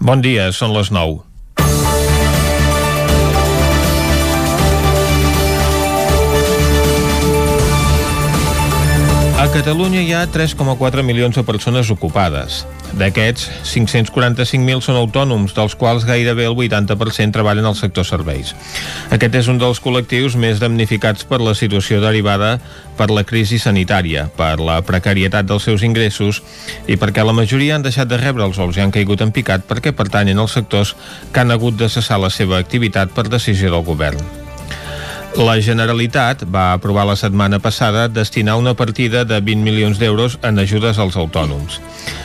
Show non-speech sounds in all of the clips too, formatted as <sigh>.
Bon dia, són les 9. A Catalunya hi ha 3,4 milions de persones ocupades. D'aquests, 545.000 són autònoms, dels quals gairebé el 80% treballen al sector serveis. Aquest és un dels col·lectius més damnificats per la situació derivada per la crisi sanitària, per la precarietat dels seus ingressos i perquè la majoria han deixat de rebre els ous i han caigut en picat perquè pertanyen als sectors que han hagut de cessar la seva activitat per decisió del govern. La Generalitat va aprovar la setmana passada destinar una partida de 20 milions d'euros en ajudes als autònoms.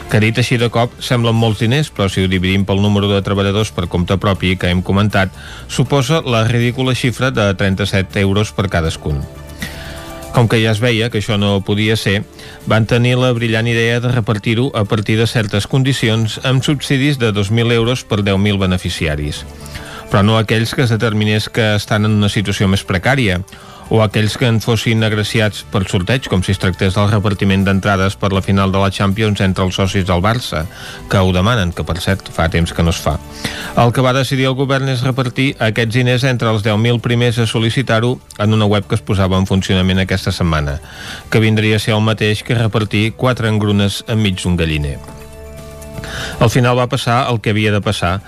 Que dit així de cop semblen molts diners, però si ho dividim pel número de treballadors per compte propi que hem comentat, suposa la ridícula xifra de 37 euros per cadascun. Com que ja es veia que això no podia ser, van tenir la brillant idea de repartir-ho a partir de certes condicions amb subsidis de 2.000 euros per 10.000 beneficiaris però no aquells que es determinés que estan en una situació més precària o aquells que en fossin agraciats per sorteig, com si es tractés del repartiment d'entrades per la final de la Champions entre els socis del Barça, que ho demanen, que per cert fa temps que no es fa. El que va decidir el govern és repartir aquests diners entre els 10.000 primers a sol·licitar-ho en una web que es posava en funcionament aquesta setmana, que vindria a ser el mateix que repartir quatre engrunes enmig d'un galliner. Al final va passar el que havia de passar,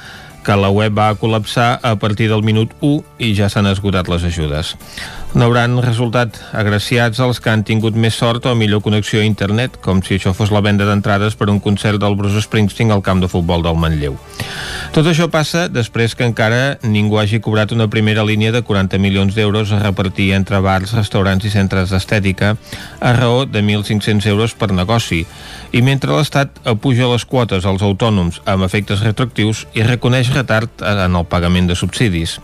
que la web va col·lapsar a partir del minut 1 i ja s'han esgotat les ajudes. N'hauran resultat agraciats els que han tingut més sort o millor connexió a internet, com si això fos la venda d'entrades per un concert del Bruce Springsteen al camp de futbol del Manlleu. Tot això passa després que encara ningú hagi cobrat una primera línia de 40 milions d'euros a repartir entre bars, restaurants i centres d'estètica a raó de 1.500 euros per negoci, i mentre l'Estat apuja les quotes als autònoms amb efectes retroactius i reconeix retard en el pagament de subsidis.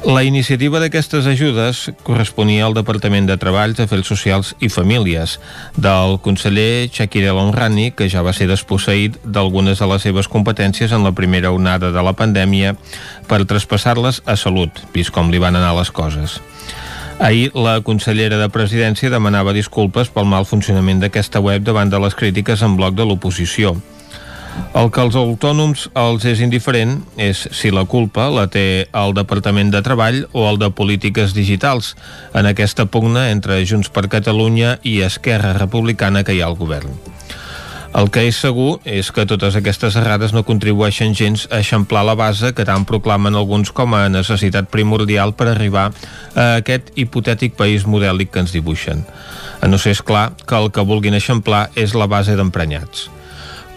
La iniciativa d'aquestes ajudes corresponia al Departament de Treball, Afers Socials i Famílies del conseller Shakir El Omrani, que ja va ser desposseït d'algunes de les seves competències en la primera onada de la pandèmia per traspassar-les a Salut, vist com li van anar les coses. Ahir, la consellera de Presidència demanava disculpes pel mal funcionament d'aquesta web davant de les crítiques en bloc de l'oposició. El que als autònoms els és indiferent és si la culpa la té el Departament de Treball o el de Polítiques Digitals en aquesta pugna entre Junts per Catalunya i Esquerra Republicana que hi ha al govern. El que és segur és que totes aquestes errades no contribueixen gens a eixamplar la base que tant proclamen alguns com a necessitat primordial per arribar a aquest hipotètic país modèlic que ens dibuixen. A no ser, és clar, que el que vulguin eixamplar és la base d'emprenyats.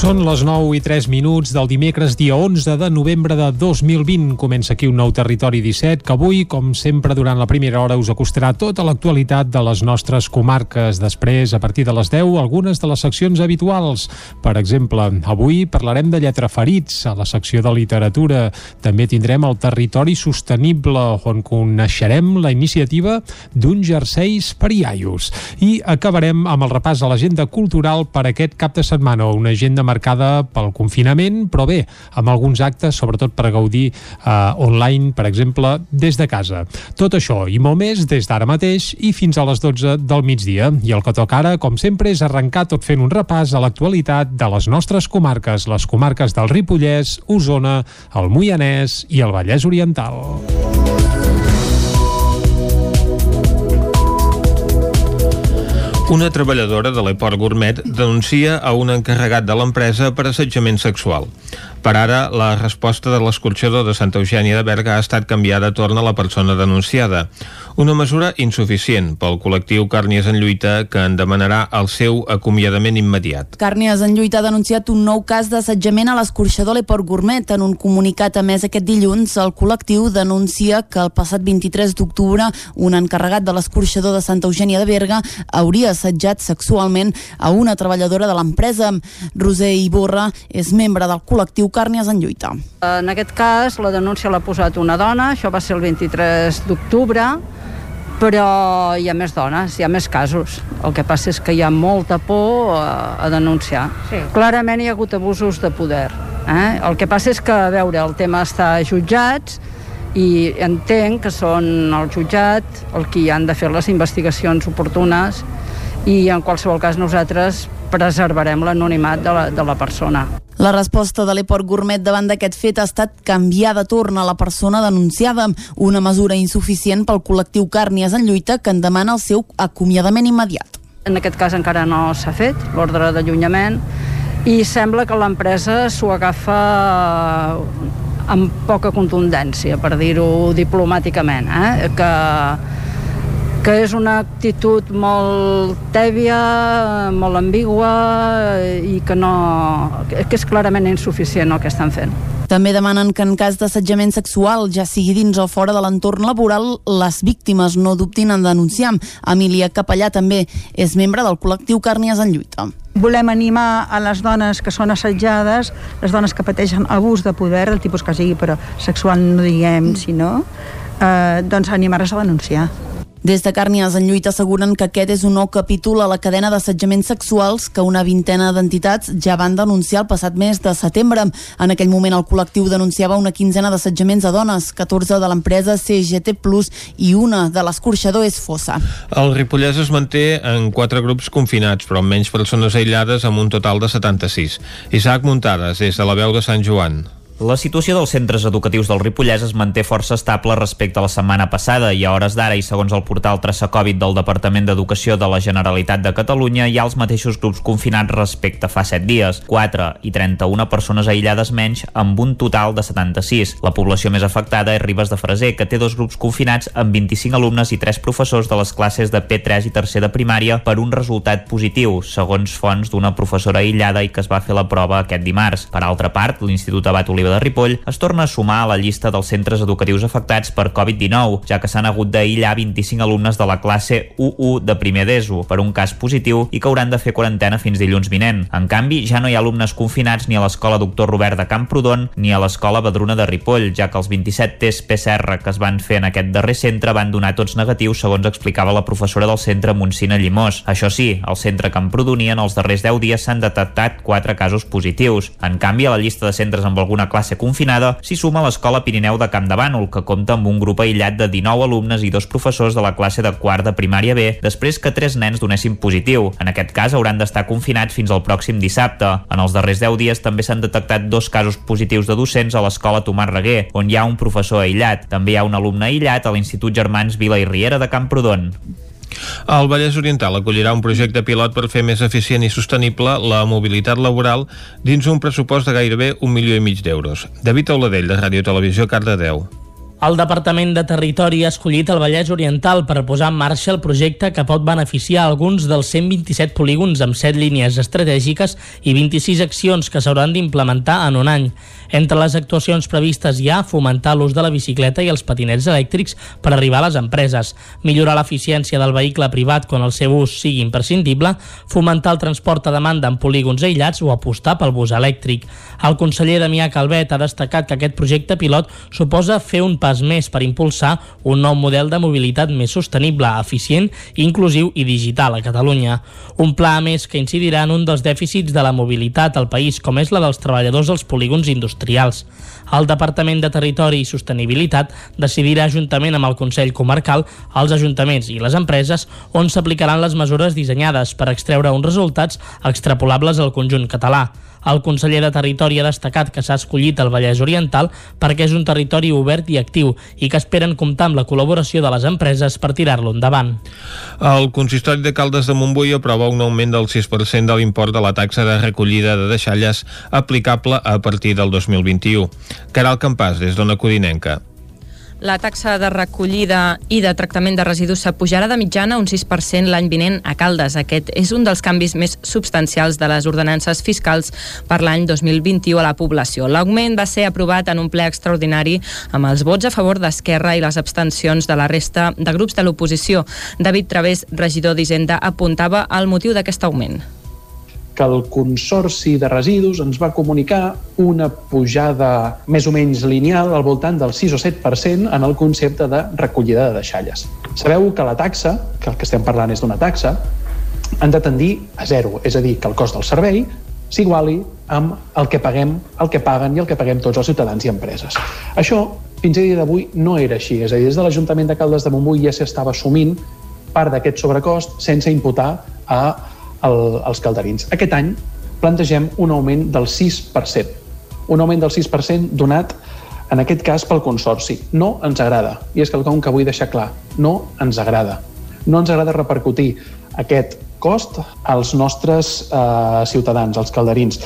Són les 9 i 3 minuts del dimecres, dia 11 de novembre de 2020. Comença aquí un nou Territori 17 que avui, com sempre, durant la primera hora us acostarà tota l'actualitat de les nostres comarques. Després, a partir de les 10, algunes de les seccions habituals. Per exemple, avui parlarem de lletraferits a la secció de literatura. També tindrem el Territori Sostenible, on coneixerem la iniciativa d'un jerseis per iaios. I acabarem amb el repàs a l'agenda cultural per aquest cap de setmana, una agenda marcada pel confinament, però bé, amb alguns actes, sobretot per gaudir eh, online, per exemple, des de casa. Tot això i molt més des d'ara mateix i fins a les 12 del migdia. I el que toca ara, com sempre, és arrencar tot fent un repàs a l'actualitat de les nostres comarques, les comarques del Ripollès, Osona, el Moianès i el Vallès Oriental. Una treballadora de l'Eport Gourmet denuncia a un encarregat de l'empresa per assetjament sexual. Per ara, la resposta de l'escorxador de Santa Eugènia de Berga ha estat canviada a torn a la persona denunciada. Una mesura insuficient pel col·lectiu Càrnies en Lluita que en demanarà el seu acomiadament immediat. Càrnies en Lluita ha denunciat un nou cas d'assetjament a l'escorxador Leport Gourmet. En un comunicat a més aquest dilluns, el col·lectiu denuncia que el passat 23 d'octubre un encarregat de l'escorxador de Santa Eugènia de Berga hauria assetjat sexualment a una treballadora de l'empresa. Roser Iborra és membre del col·lectiu Càrnies en Lluita. En aquest cas, la denúncia l'ha posat una dona, això va ser el 23 d'octubre, però hi ha més dones, hi ha més casos. El que passa és que hi ha molta por a, a denunciar. Sí. Clarament hi ha hagut abusos de poder. Eh? El que passa és que, a veure, el tema està jutjats i entenc que són el jutjat el qui han de fer les investigacions oportunes i en qualsevol cas nosaltres preservarem l'anonimat de, la, de la persona. La resposta de l'Eport Gourmet davant d'aquest fet ha estat canviar de torn a la persona denunciada, una mesura insuficient pel col·lectiu Càrnies en lluita que en demana el seu acomiadament immediat. En aquest cas encara no s'ha fet l'ordre d'allunyament i sembla que l'empresa s'ho agafa amb poca contundència, per dir-ho diplomàticament, eh? que que és una actitud molt tèbia, molt ambigua i que, no, que és clarament insuficient el que estan fent. També demanen que en cas d'assetjament sexual, ja sigui dins o fora de l'entorn laboral, les víctimes no dubtin en denunciar. Emília Capellà també és membre del col·lectiu Càrnies en lluita. Volem animar a les dones que són assetjades, les dones que pateixen abús de poder, del tipus que sigui, però sexual no diguem, sinó, eh, doncs animar-les a denunciar. Des de Càrnies en lluita asseguren que aquest és un nou capítol a la cadena d'assetjaments sexuals que una vintena d'entitats ja van denunciar el passat mes de setembre. En aquell moment el col·lectiu denunciava una quinzena d'assetjaments a dones, 14 de l'empresa CGT Plus i una de l'escorxador és Fossa. El Ripollès es manté en quatre grups confinats, però amb menys persones aïllades amb un total de 76. Isaac Muntades, des de la veu de Sant Joan. La situació dels centres educatius del Ripollès es manté força estable respecte a la setmana passada i a hores d'ara i segons el portal Traça Covid del Departament d'Educació de la Generalitat de Catalunya hi ha els mateixos grups confinats respecte fa 7 dies, 4 i 31 persones aïllades menys amb un total de 76. La població més afectada és Ribes de Freser, que té dos grups confinats amb 25 alumnes i 3 professors de les classes de P3 i tercer de primària per un resultat positiu, segons fonts d'una professora aïllada i que es va fer la prova aquest dimarts. Per altra part, l'Institut Abat Oliver de Ripoll es torna a sumar a la llista dels centres educatius afectats per Covid-19, ja que s'han hagut d'aïllar 25 alumnes de la classe U1 de primer d'ESO per un cas positiu i que hauran de fer quarantena fins dilluns vinent. En canvi, ja no hi ha alumnes confinats ni a l'escola Doctor Robert de Camprodon ni a l'escola Badruna de Ripoll, ja que els 27 tests PCR que es van fer en aquest darrer centre van donar tots negatius, segons explicava la professora del centre Montsina Llimós. Això sí, al centre Camprodonia en els darrers 10 dies s'han detectat 4 casos positius. En canvi, a la llista de centres amb alguna classe classe confinada, s'hi suma l'escola Pirineu de Camp de Bànol, que compta amb un grup aïllat de 19 alumnes i dos professors de la classe de quart de primària B, després que tres nens donessin positiu. En aquest cas, hauran d'estar confinats fins al pròxim dissabte. En els darrers 10 dies també s'han detectat dos casos positius de docents a l'escola Tomàs Reguer, on hi ha un professor aïllat. També hi ha un alumne aïllat a l'Institut Germans Vila i Riera de Camprodon. El Vallès Oriental acollirà un projecte pilot per fer més eficient i sostenible la mobilitat laboral dins un pressupost de gairebé un milió i mig d'euros. David Auladell, de Ràdio Televisió, Cardedeu. El Departament de Territori ha escollit el Vallès Oriental per posar en marxa el projecte que pot beneficiar alguns dels 127 polígons amb 7 línies estratègiques i 26 accions que s'hauran d'implementar en un any. Entre les actuacions previstes hi ha fomentar l'ús de la bicicleta i els patinets elèctrics per arribar a les empreses, millorar l'eficiència del vehicle privat quan el seu ús sigui imprescindible, fomentar el transport a demanda en polígons aïllats o apostar pel bus elèctric. El conseller Damià Calvet ha destacat que aquest projecte pilot suposa fer un pas més per impulsar un nou model de mobilitat més sostenible, eficient, inclusiu i digital a Catalunya. Un pla, a més, que incidirà en un dels dèficits de la mobilitat al país, com és la dels treballadors als polígons industrials industrials. El Departament de Territori i Sostenibilitat decidirà juntament amb el Consell Comarcal, els ajuntaments i les empreses on s'aplicaran les mesures dissenyades per extreure uns resultats extrapolables al conjunt català. El conseller de Territori ha destacat que s'ha escollit el Vallès Oriental perquè és un territori obert i actiu i que esperen comptar amb la col·laboració de les empreses per tirar-lo endavant. El consistori de Caldes de Montbui aprova un augment del 6% de l'import de la taxa de recollida de deixalles aplicable a partir del 2021. Caral Campàs, des d'Ona Codinenca. La taxa de recollida i de tractament de residus s'apujarà de mitjana un 6% l'any vinent a Caldes. Aquest és un dels canvis més substancials de les ordenances fiscals per l'any 2021 a la població. L'augment va ser aprovat en un ple extraordinari amb els vots a favor d'Esquerra i les abstencions de la resta de grups de l'oposició. David Través, regidor d'Hisenda, apuntava al motiu d'aquest augment que el Consorci de Residus ens va comunicar una pujada més o menys lineal al voltant del 6 o 7% en el concepte de recollida de deixalles. Sabeu que la taxa, que el que estem parlant és d'una taxa, han de tendir a zero, és a dir, que el cost del servei s'iguali amb el que paguem, el que paguen i el que paguem tots els ciutadans i empreses. Això, fins a dia d'avui, no era així. És a dir, des de l'Ajuntament de Caldes de Montbui ja s'estava assumint part d'aquest sobrecost sense imputar a el, als calderins. Aquest any plantegem un augment del 6%. Un augment del 6% donat en aquest cas pel Consorci. No ens agrada, i és quelcom que vull deixar clar, no ens agrada. No ens agrada repercutir aquest cost als nostres eh, ciutadans, als calderins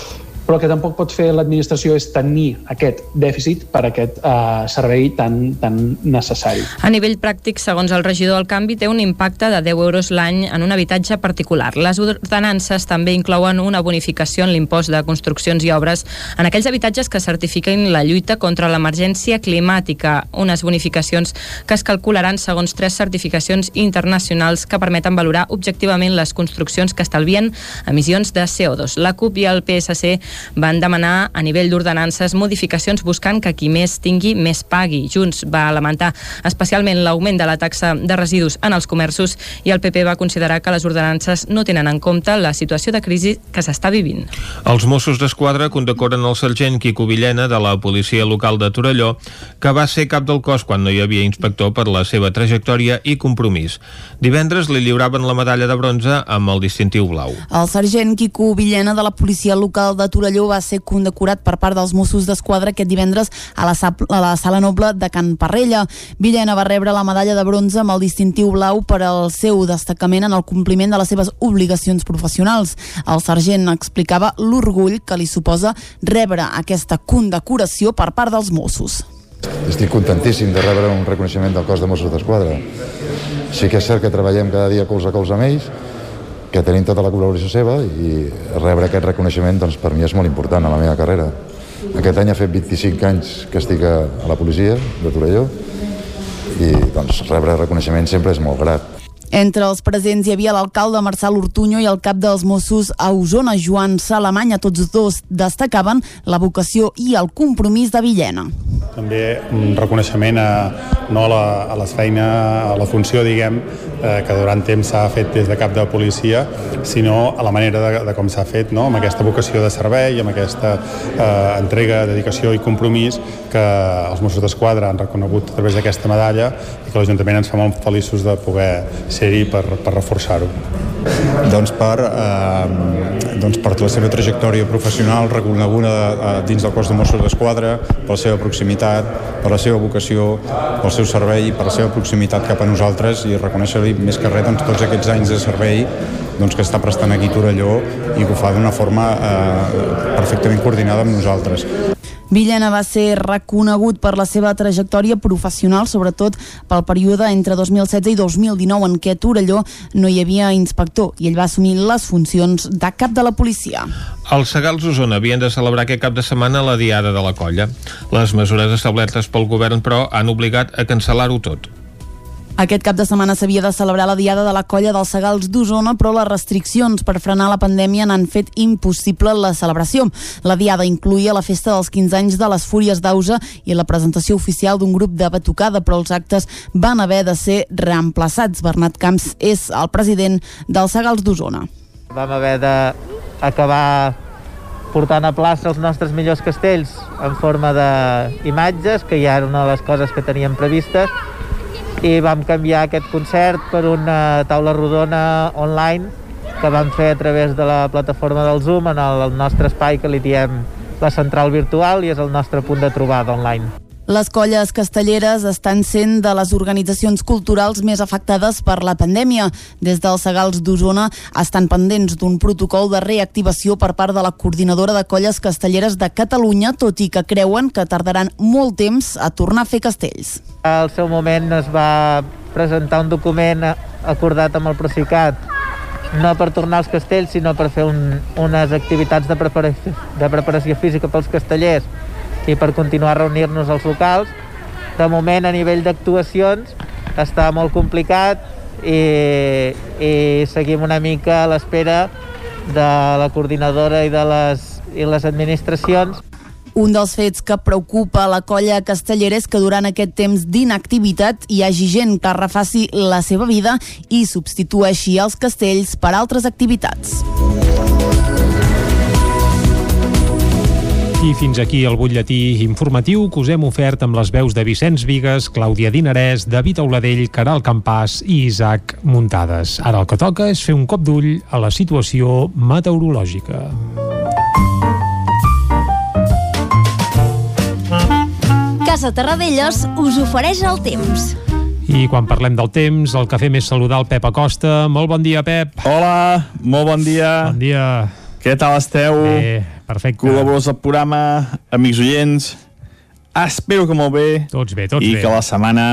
però el que tampoc pot fer l'administració és tenir aquest dèficit per aquest eh, servei tan, tan necessari. A nivell pràctic, segons el regidor del canvi, té un impacte de 10 euros l'any en un habitatge particular. Les ordenances també inclouen una bonificació en l'impost de construccions i obres en aquells habitatges que certifiquin la lluita contra l'emergència climàtica, unes bonificacions que es calcularan segons tres certificacions internacionals que permeten valorar objectivament les construccions que estalvien emissions de CO2. La CUP i el PSC van demanar a nivell d'ordenances modificacions buscant que qui més tingui més pagui. Junts va lamentar especialment l'augment de la taxa de residus en els comerços i el PP va considerar que les ordenances no tenen en compte la situació de crisi que s'està vivint. Els Mossos d'Esquadra condecoren el sergent Quico Villena de la policia local de Torelló, que va ser cap del cos quan no hi havia inspector per la seva trajectòria i compromís. Divendres li lliuraven la medalla de bronze amb el distintiu blau. El sergent Quico Villena de la policia local de Torelló Torelló va ser condecorat per part dels Mossos d'Esquadra aquest divendres a la, a la Sala Noble de Can Parrella. Villena va rebre la medalla de bronze amb el distintiu blau per al seu destacament en el compliment de les seves obligacions professionals. El sergent explicava l'orgull que li suposa rebre aquesta condecoració per part dels Mossos. Estic contentíssim de rebre un reconeixement del cos de Mossos d'Esquadra. Sí que és cert que treballem cada dia colze a colze amb ells, que tenim tota la col·laboració seva i rebre aquest reconeixement doncs, per mi és molt important a la meva carrera. Aquest any ha fet 25 anys que estic a, a la policia de Torelló i doncs, rebre reconeixement sempre és molt grat. Entre els presents hi havia l'alcalde Marçal Ortuño i el cap dels Mossos a Osona, Joan Salamanya. Tots dos destacaven la vocació i el compromís de Villena. També un reconeixement a, no a, la, a les feina, a la funció, diguem, eh, que durant temps s'ha fet des de cap de policia, sinó a la manera de, de com s'ha fet, no? amb aquesta vocació de servei, amb aquesta eh, entrega, dedicació i compromís que els Mossos d'Esquadra han reconegut a través d'aquesta medalla i que l'Ajuntament ens fa molt feliços de poder ser ser-hi per, per reforçar-ho. Doncs per, eh, doncs per la seva trajectòria professional reconeguda eh, dins del cos de Mossos d'Esquadra, per la seva proximitat, per la seva vocació, pel seu servei, per la seva proximitat cap a nosaltres i reconèixer-li més que res doncs, tots aquests anys de servei doncs, que està prestant aquí a Torelló i que ho fa d'una forma eh, perfectament coordinada amb nosaltres. Villena va ser reconegut per la seva trajectòria professional, sobretot pel període entre 2016 i 2019 en què a Torelló no hi havia inspector i ell va assumir les funcions de cap de la policia. Els Segals Osona havien de celebrar aquest cap de setmana la Diada de la Colla. Les mesures establertes pel govern, però, han obligat a cancel·lar-ho tot. Aquest cap de setmana s'havia de celebrar la Diada de la Colla dels Segals d'Osona, però les restriccions per frenar la pandèmia n'han fet impossible la celebració. La Diada incluïa la festa dels 15 anys de les Fúries d'Ausa i la presentació oficial d'un grup de batucada, però els actes van haver de ser reemplaçats. Bernat Camps és el president dels Segals d'Osona. Vam haver d'acabar portant a plaça els nostres millors castells en forma d'imatges, que ja era una de les coses que teníem previstes, i vam canviar aquest concert per una taula rodona online que vam fer a través de la plataforma del Zoom en el, nostre espai que li diem la central virtual i és el nostre punt de trobada online. Les colles castelleres estan sent de les organitzacions culturals més afectades per la pandèmia. Des dels Segals d'Osona estan pendents d'un protocol de reactivació per part de la coordinadora de colles castelleres de Catalunya, tot i que creuen que tardaran molt temps a tornar a fer castells. Al seu moment es va presentar un document acordat amb el Procicat no per tornar als castells, sinó per fer un, unes activitats de preparació, de preparació física pels castellers i per continuar a reunir-nos als locals. De moment, a nivell d'actuacions, està molt complicat i, i seguim una mica a l'espera de la coordinadora i de les, i les administracions Un dels fets que preocupa la colla castellera és que durant aquest temps d'inactivitat hi hagi gent que refaci la seva vida i substitueixi els castells per altres activitats. I fins aquí el butlletí informatiu que us hem ofert amb les veus de Vicenç Vigues, Clàudia Dinarès, David Auladell, Caral Campàs i Isaac Muntades. Ara el que toca és fer un cop d'ull a la situació meteorològica. Casa Terradellos us ofereix el temps. I quan parlem del temps, el que fem és saludar el Pep Acosta. Molt bon dia, Pep. Hola, molt bon dia. Bon dia. Què tal esteu? Bé, perfecte. Col·laboradors del programa, amics oients. Espero que molt bé. Tots bé, tots I bé. que la setmana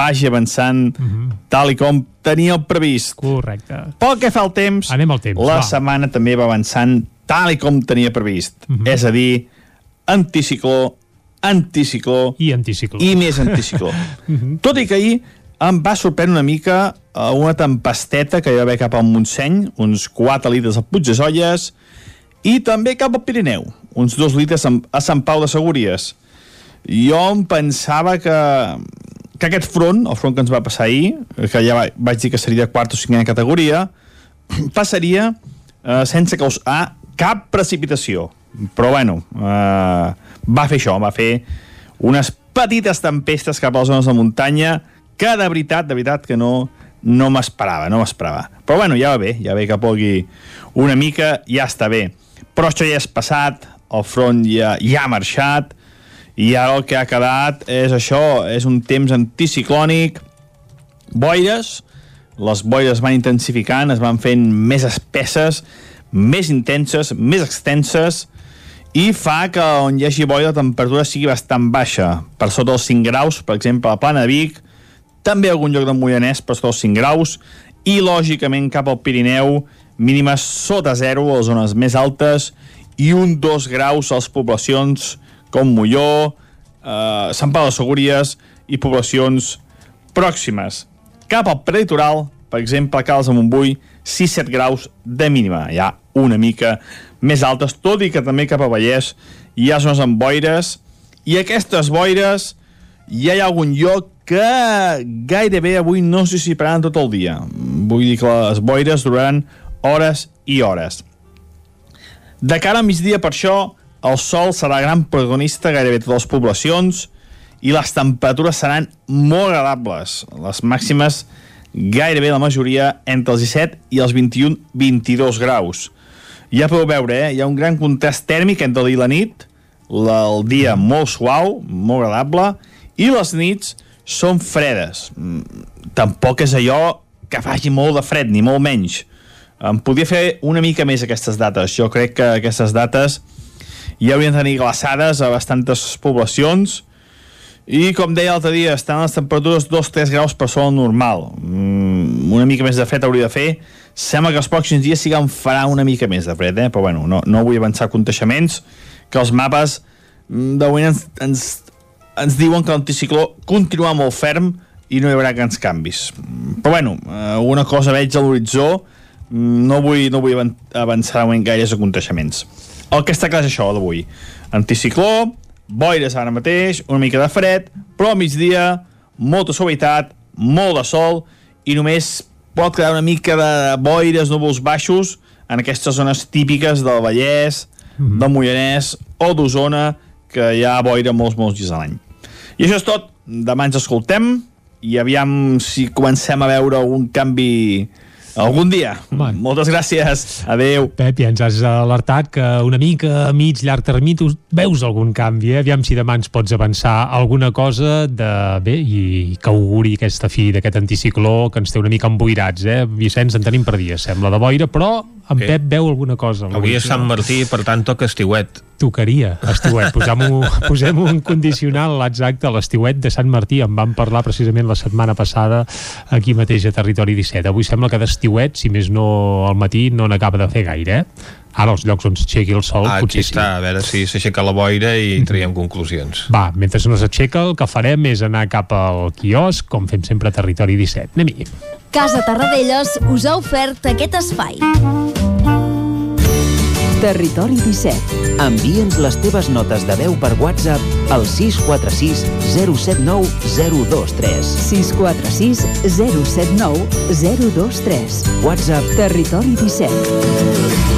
vagi avançant uh -huh. tal i com teníeu previst. Correcte. Pel que fa al temps, Anem al temps, la va. setmana també va avançant tal i com tenia previst. Uh -huh. És a dir, anticicló, anticicló i anticicló i més anticicló. uh <laughs> -huh. Tot i que ahir em va sorprendre una mica una tempesteta que hi va haver cap al Montseny, uns 4 litres al Puig de Solles, i també cap al Pirineu, uns 2 litres a Sant Pau de Segúries. Jo em pensava que, que aquest front, el front que ens va passar ahir, que ja va, vaig dir que seria de quarta o cinquena categoria, <clears throat> passaria eh, sense causar cap precipitació. Però, bueno, eh, va fer això, va fer unes petites tempestes cap a les zones de muntanya que, de veritat, de veritat, que no, no m'esperava, no m'esperava. Però, bueno, ja va bé, ja ve que pogui una mica, ja està bé. Però això ja és passat, el front ja, ja ha marxat, i ara el que ha quedat és això, és un temps anticiclònic, boires, les boires van intensificant, es van fent més espesses, més intenses, més extenses, i fa que on hi hagi boira la temperatura sigui bastant baixa, per sota dels 5 graus, per exemple, a la Plana de Vic, també algun lloc del Moianès per sota dels 5 graus, i lògicament cap al Pirineu, mínimes sota zero a les zones més altes, i un 2 graus a les poblacions com Molló, eh, Sant Pau de Segúries i poblacions pròximes. Cap al prelitoral, per exemple, a Cales de Montbui, 6-7 graus de mínima, ja una mica més altes, tot i que també cap a Vallès hi ha zones amb boires, i aquestes boires ja hi ha algun lloc que gairebé avui no s'hi dissiparan tot el dia. Vull dir que les boires duraran hores i hores. De cara a migdia, per això, el sol serà gran protagonista gairebé totes les poblacions i les temperatures seran molt agradables. Les màximes gairebé la majoria entre els 17 i els 21-22 graus. Ja podeu veure, eh? hi ha un gran contrast tèrmic entre el dia i la nit, el dia molt suau, molt agradable, i les nits són fredes. Mm, Tampoc és allò que faci molt de fred, ni molt menys. Em podria fer una mica més aquestes dates. Jo crec que aquestes dates ja haurien de tenir glaçades a bastantes poblacions i com deia l'altre dia, estan les temperatures 2-3 graus per el normal. Mm, una mica més de fred hauria de fer. Sembla que els pròxims dies sí que en farà una mica més de fred, eh? però bueno, no, no vull avançar conteixements, que els mapes mm, de moment ens, ens, ens diuen que l'anticicló continua molt ferm i no hi haurà grans canvis. Però bueno, eh, una cosa veig a l'horitzó, mm, no vull, no vull avan- avançar en gaires aconteixements. El que està clar és això d'avui. Anticicló, boires ara mateix, una mica de fred, però al migdia molta suavitat, molt de sol i només pot quedar una mica de boires, núvols baixos en aquestes zones típiques del Vallès, mm -hmm. del Moianès o d'Osona, que hi ha boira molts, molts dies a l'any. I això és tot. Demà ens escoltem i aviam si comencem a veure algun canvi algun dia. Man. Moltes gràcies. Adeu. Pep, ja ens has alertat que una mica a mig, llarg termini tu veus algun canvi, eh? Aviam si demà ens pots avançar alguna cosa de... Bé, i que auguri aquesta fi d'aquest anticicló que ens té una mica emboirats, eh? Vicenç, en tenim per dia, sembla, de boira, però en. Pep veu alguna cosa. Avui és Sant Martí, per tant toca estiuet. Tocaria, estiuet. Posem-ho <laughs> posem un condicional exacte a l'estiuet de Sant Martí. En vam parlar precisament la setmana passada aquí mateix a Territori 17. Avui sembla que d'estiuet, si més no al matí, no n'acaba de fer gaire, eh? Ara, els llocs on s'aixequi el sol, Ah, aquí potser està, a veure si s'aixeca la boira i traiem conclusions. Va, mentre no s'aixeca, el que farem és anar cap al quiosc, com fem sempre a Territori 17. Anem-hi. Casa Tarradellas us ha ofert aquest espai. Territori 17. Envia'ns les teves notes de veu per WhatsApp al 646 079 023. 646 079 023. WhatsApp Territori 17.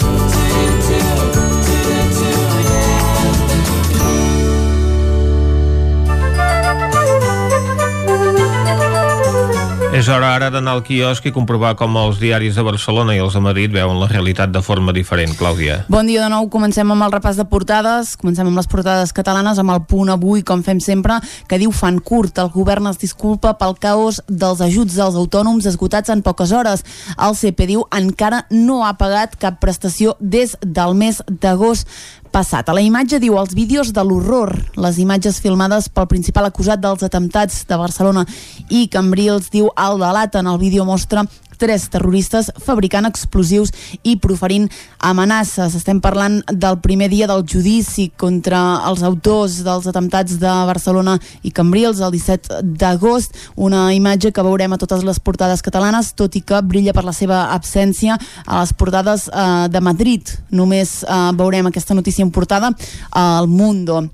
És hora ara d'anar al quiosc i comprovar com els diaris de Barcelona i els de Madrid veuen la realitat de forma diferent. Clàudia. Bon dia de nou, comencem amb el repàs de portades, comencem amb les portades catalanes, amb el punt avui, com fem sempre, que diu fan curt, el govern es disculpa pel caos dels ajuts dels autònoms esgotats en poques hores. El CP diu encara no ha pagat cap prestació des del mes d'agost passat. A la imatge diu els vídeos de l'horror, les imatges filmades pel principal acusat dels atemptats de Barcelona i Cambrils diu el delat en el vídeo mostra tres terroristes fabricant explosius i proferint amenaces. Estem parlant del primer dia del judici contra els autors dels atemptats de Barcelona i Cambrils el 17 d'agost, una imatge que veurem a totes les portades catalanes, tot i que brilla per la seva absència a les portades eh, de Madrid. Només eh, veurem aquesta notícia importada al Mundo.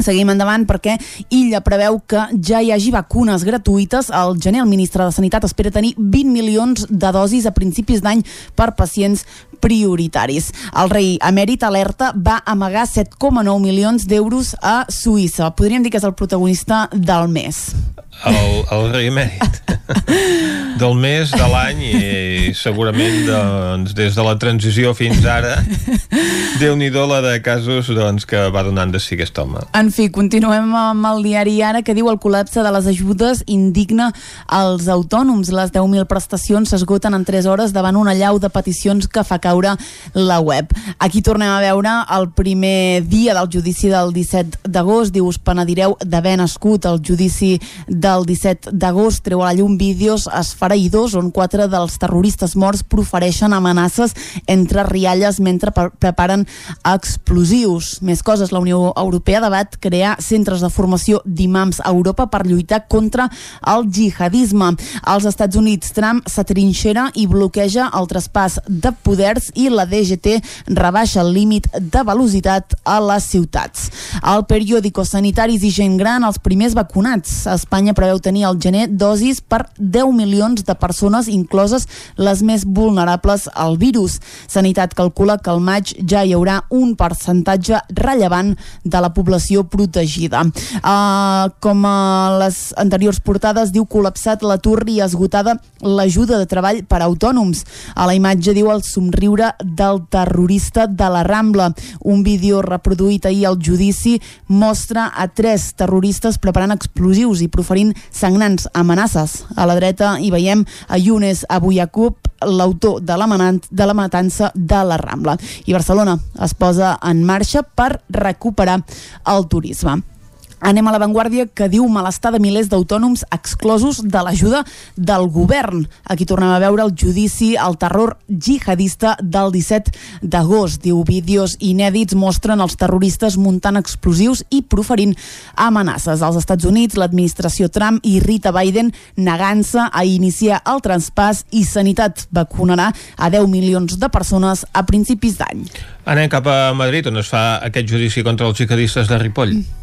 Seguim endavant perquè Illa preveu que ja hi hagi vacunes gratuïtes. Al gener el ministre de Sanitat espera tenir 20 milions de dosis a principis d'any per pacients prioritaris. El rei emèrit alerta va amagar 7,9 milions d'euros a Suïssa. Podríem dir que és el protagonista del mes. El, el rei emèrit <laughs> del mes, de l'any i segurament doncs, des de la transició fins ara déu nhi la de casos doncs, que va donant de si aquest home. En fi, continuem amb el diari Ara que diu el col·lapse de les ajudes indigna als autònoms. Les 10.000 prestacions s'esgoten en 3 hores davant una llau de peticions que fa caure la web. Aquí tornem a veure el primer dia del judici del 17 d'agost. Diu, us penedireu d'haver nascut. El judici del 17 d'agost treu a la llum vídeos esfereïdors on quatre dels terroristes morts profereixen amenaces entre rialles mentre pre preparen explosius. Més coses, la Unió Europea debat crear centres de formació d'imams a Europa per lluitar contra el jihadisme. Als Estats Units, Trump s'atrinxera i bloqueja el traspàs de poders i la DGT rebaixa el límit de velocitat a les ciutats. Al periòdico Sanitaris i gent gran, els primers vacunats. Espanya preveu tenir al gener dosis per 10 milions de persones, incloses les més vulnerables al virus. Sanitat calcula que al maig ja hi haurà un percentatge rellevant de la població protegida. Uh, com a les anteriors portades, diu col·lapsat l'atur i esgotada l'ajuda de treball per a autònoms. A la imatge diu el somriure del terrorista de la Rambla. Un vídeo reproduït ahir al judici mostra a tres terroristes preparant explosius i proferint sagnants amenaces. A la dreta hi veiem a Younes Abuyakub, l'autor de, la de la matança de la Rambla. I Barcelona es posa en marxa per recuperar el turisme. Anem a l'avantguàrdia que diu malestar de milers d'autònoms exclosos de l'ajuda del govern. Aquí tornem a veure el judici al terror jihadista del 17 d'agost. Diu vídeos inèdits mostren els terroristes muntant explosius i proferint amenaces. Als Estats Units, l'administració Trump irrita Biden negant-se a iniciar el traspàs i Sanitat vacunarà a 10 milions de persones a principis d'any. Anem cap a Madrid, on es fa aquest judici contra els jihadistes de Ripoll.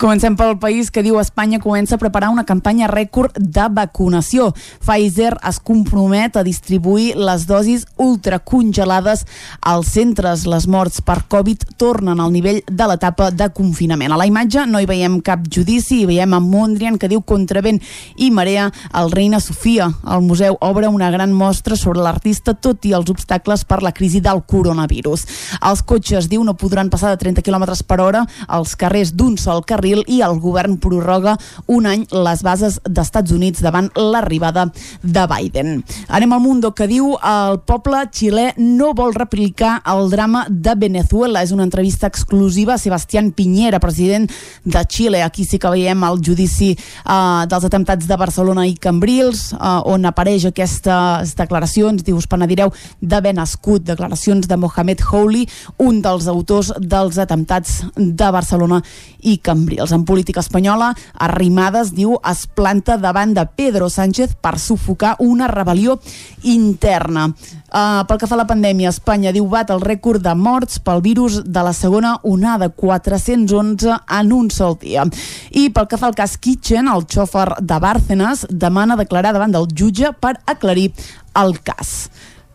Comencem pel país que diu Espanya comença a preparar una campanya rècord de vacunació. Pfizer es compromet a distribuir les dosis ultracongelades als centres. Les morts per Covid tornen al nivell de l'etapa de confinament. A la imatge no hi veiem cap judici, hi veiem a Mondrian que diu contra vent i marea el Reina Sofia. El museu obre una gran mostra sobre l'artista tot i els obstacles per la crisi del coronavirus. Els cotxes, diu, no podran passar de 30 km per hora als carrers d'un d'un sol carril i el govern prorroga un any les bases d'Estats Units davant l'arribada de Biden. Anem al Mundo que diu el poble xilè no vol replicar el drama de Venezuela. És una entrevista exclusiva a Sebastián Piñera, president de Xile. Aquí sí que veiem el judici uh, dels atemptats de Barcelona i Cambrils, uh, on apareix aquestes declaracions, dius, penedireu d'haver nascut, declaracions de Mohamed Houli, un dels autors dels atemptats de Barcelona i Cambrils. En política espanyola, Arrimadas, diu, es planta davant de Pedro Sánchez per sufocar una rebel·lió interna. Uh, pel que fa a la pandèmia, Espanya diu bat el rècord de morts pel virus de la segona onada, 411 en un sol dia. I pel que fa al cas Kitchen, el xòfer de Bárcenas demana declarar davant del jutge per aclarir el cas.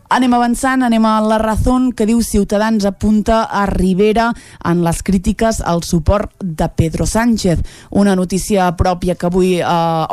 Anem avançant, anem a la raó que diu Ciutadans apunta a Rivera en les crítiques al suport de Pedro Sánchez. Una notícia pròpia que avui eh,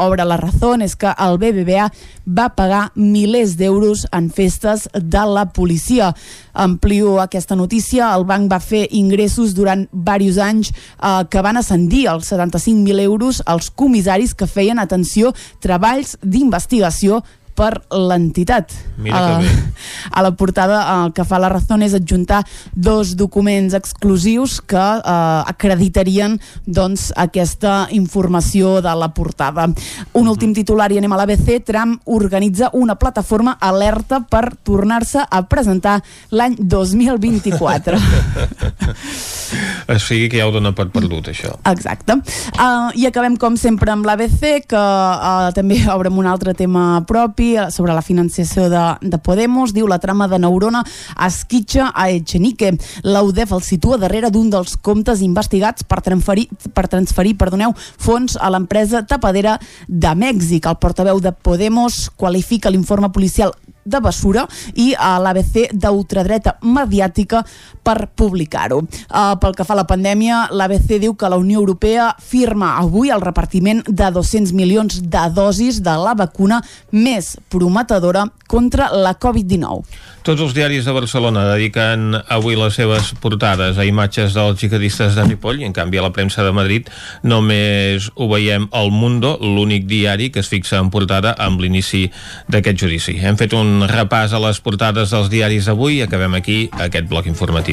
obre la raó és que el BBVA va pagar milers d'euros en festes de la policia. Amplio aquesta notícia, el banc va fer ingressos durant diversos anys eh, que van ascendir als 75.000 euros als comissaris que feien, atenció, treballs d'investigació per l'entitat. Mira a, que bé. <laughs> a la portada el que fa la raó és adjuntar dos documents exclusius que eh, acreditarien doncs, aquesta informació de la portada. Un últim titular i anem a l'ABC. Trump organitza una plataforma alerta per tornar-se a presentar l'any 2024. <laughs> o sigui que ja ho dona per perdut, això. Exacte. Uh, I acabem, com sempre, amb l'ABC, que uh, també <laughs> obre un altre tema propi eh, sobre la financiació de, de Podemos. Diu la trama de Neurona esquitxa a Echenique. L'UDEF el situa darrere d'un dels comptes investigats per transferir, per transferir perdoneu, fons a l'empresa tapadera de Mèxic. El portaveu de Podemos qualifica l'informe policial de Bessura i a l'ABC d'ultradreta mediàtica per publicar-ho. Uh, pel que fa a la pandèmia, l'ABC diu que la Unió Europea firma avui el repartiment de 200 milions de dosis de la vacuna més prometedora contra la Covid-19. Tots els diaris de Barcelona dediquen avui les seves portades a imatges dels jihadistes de Ripoll i en canvi a la premsa de Madrid només ho veiem al Mundo, l'únic diari que es fixa en portada amb l'inici d'aquest judici. Hem fet un repàs a les portades dels diaris d'avui i acabem aquí aquest bloc informatiu.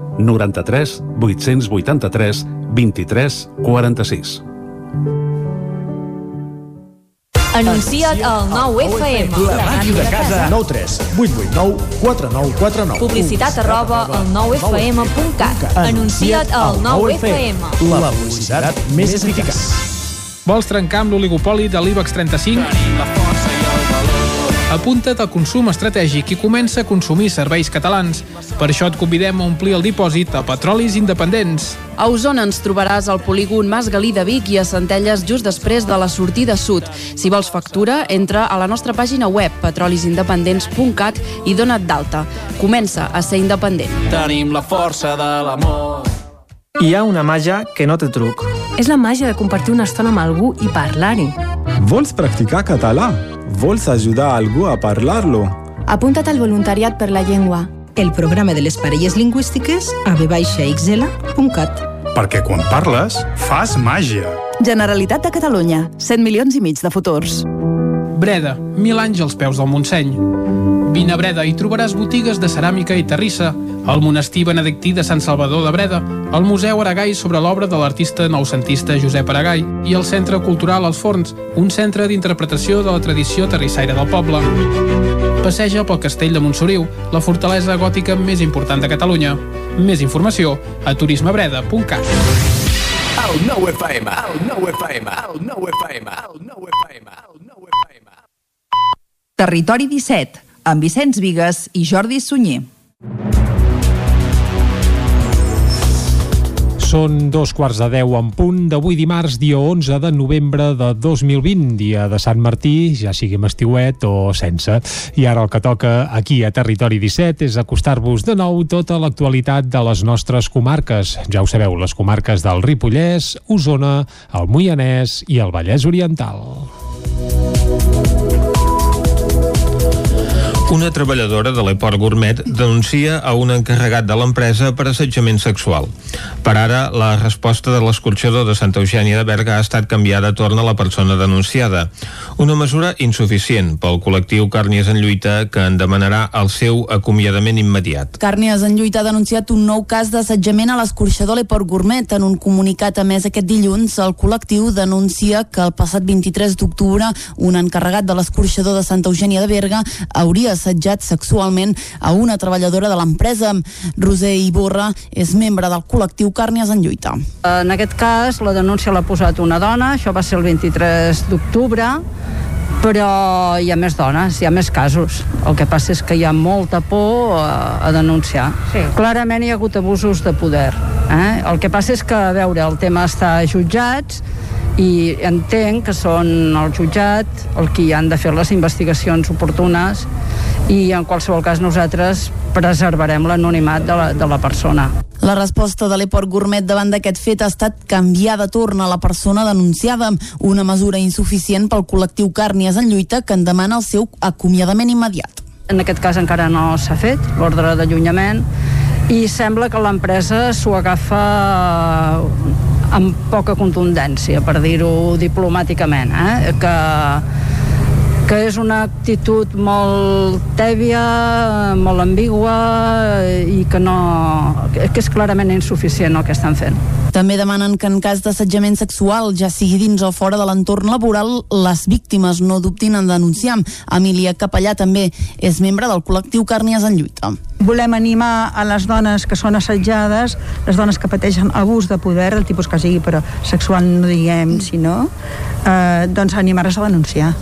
93 883 23 46. Anuncia't al 9FM. La màquina de casa. 9 3 8 8 9 4 9 4 9. Publicitat arroba al 9FM.cat. Anuncia't al 9FM. La publicitat més eficaç. Vols trencar amb l'oligopoli de l'IBEX 35? Apunta't al consum estratègic i comença a consumir serveis catalans. Per això et convidem a omplir el dipòsit a Petrolis Independents. A Osona ens trobaràs al polígon Mas Galí de Vic i a Centelles just després de la sortida sud. Si vols factura, entra a la nostra pàgina web petrolisindependents.cat i dona't d'alta. Comença a ser independent. Tenim la força de l'amor. Hi ha una màgia que no té truc. És la màgia de compartir una estona amb algú i parlar-hi Vols practicar català? Vols ajudar algú a parlar-lo? Apunta't al voluntariat per la llengua. El programa de les parelles lingüístiques a vxl.cat. Perquè quan parles, fas màgia. Generalitat de Catalunya. 100 milions i mig de futurs. Breda, mil anys als peus del Montseny. Vine a Breda i trobaràs botigues de ceràmica i terrissa, el monestir benedictí de Sant Salvador de Breda, el Museu Aragai sobre l'obra de l'artista noucentista Josep Aragai i el Centre Cultural Els Forns, un centre d'interpretació de la tradició terrissaire del poble. Passeja pel castell de Montsoriu, la fortalesa gòtica més important de Catalunya. Més informació a turismebreda.cat. El nou FM, el nou FM, el nou FM, el nou FM, el nou FM. Territori 17, amb Vicenç Vigues i Jordi Sunyer. Són dos quarts de deu en punt d'avui dimarts, dia 11 de novembre de 2020, dia de Sant Martí, ja sigui amb estiuet o sense. I ara el que toca aquí a Territori 17 és acostar-vos de nou tota l'actualitat de les nostres comarques. Ja ho sabeu, les comarques del Ripollès, Osona, el Moianès i el Vallès Oriental. Una treballadora de l'Eport Gourmet denuncia a un encarregat de l'empresa per assetjament sexual. Per ara, la resposta de l'escorxador de Santa Eugènia de Berga ha estat canviada a torn a la persona denunciada. Una mesura insuficient pel col·lectiu Càrnies en Lluita que en demanarà el seu acomiadament immediat. Càrnies en Lluita ha denunciat un nou cas d'assetjament a l'escorxador L'Eport Gourmet. En un comunicat emès aquest dilluns, el col·lectiu denuncia que el passat 23 d'octubre un encarregat de l'escorxador de Santa Eugènia de Berga hauria assetjat sexualment a una treballadora de l'empresa. Roser Iborra és membre del col·lectiu Càrnies en Lluita. En aquest cas, la denúncia l'ha posat una dona, això va ser el 23 d'octubre, però hi ha més dones, hi ha més casos. El que passa és que hi ha molta por a, a denunciar. Sí. Clarament hi ha hagut abusos de poder. Eh? El que passa és que, a veure, el tema està a jutjats, i entenc que són el jutjat el qui han de fer les investigacions oportunes i en qualsevol cas nosaltres preservarem l'anonimat de, la, de la persona. La resposta de l'Eport Gourmet davant d'aquest fet ha estat canviar de torn a la persona denunciada, una mesura insuficient pel col·lectiu Càrnies en lluita que en demana el seu acomiadament immediat. En aquest cas encara no s'ha fet l'ordre d'allunyament i sembla que l'empresa s'ho agafa amb poca contundència, per dir-ho diplomàticament, eh? que que és una actitud molt tèbia, molt ambigua i que no que és clarament insuficient el que estan fent. També demanen que en cas d'assetjament sexual, ja sigui dins o fora de l'entorn laboral, les víctimes no dubtin en denunciar. Emília Capellà també és membre del col·lectiu Càrnies en lluita. Volem animar a les dones que són assetjades, les dones que pateixen abús de poder, del tipus que sigui, però sexual no diguem, sinó, eh, doncs animar-les a denunciar.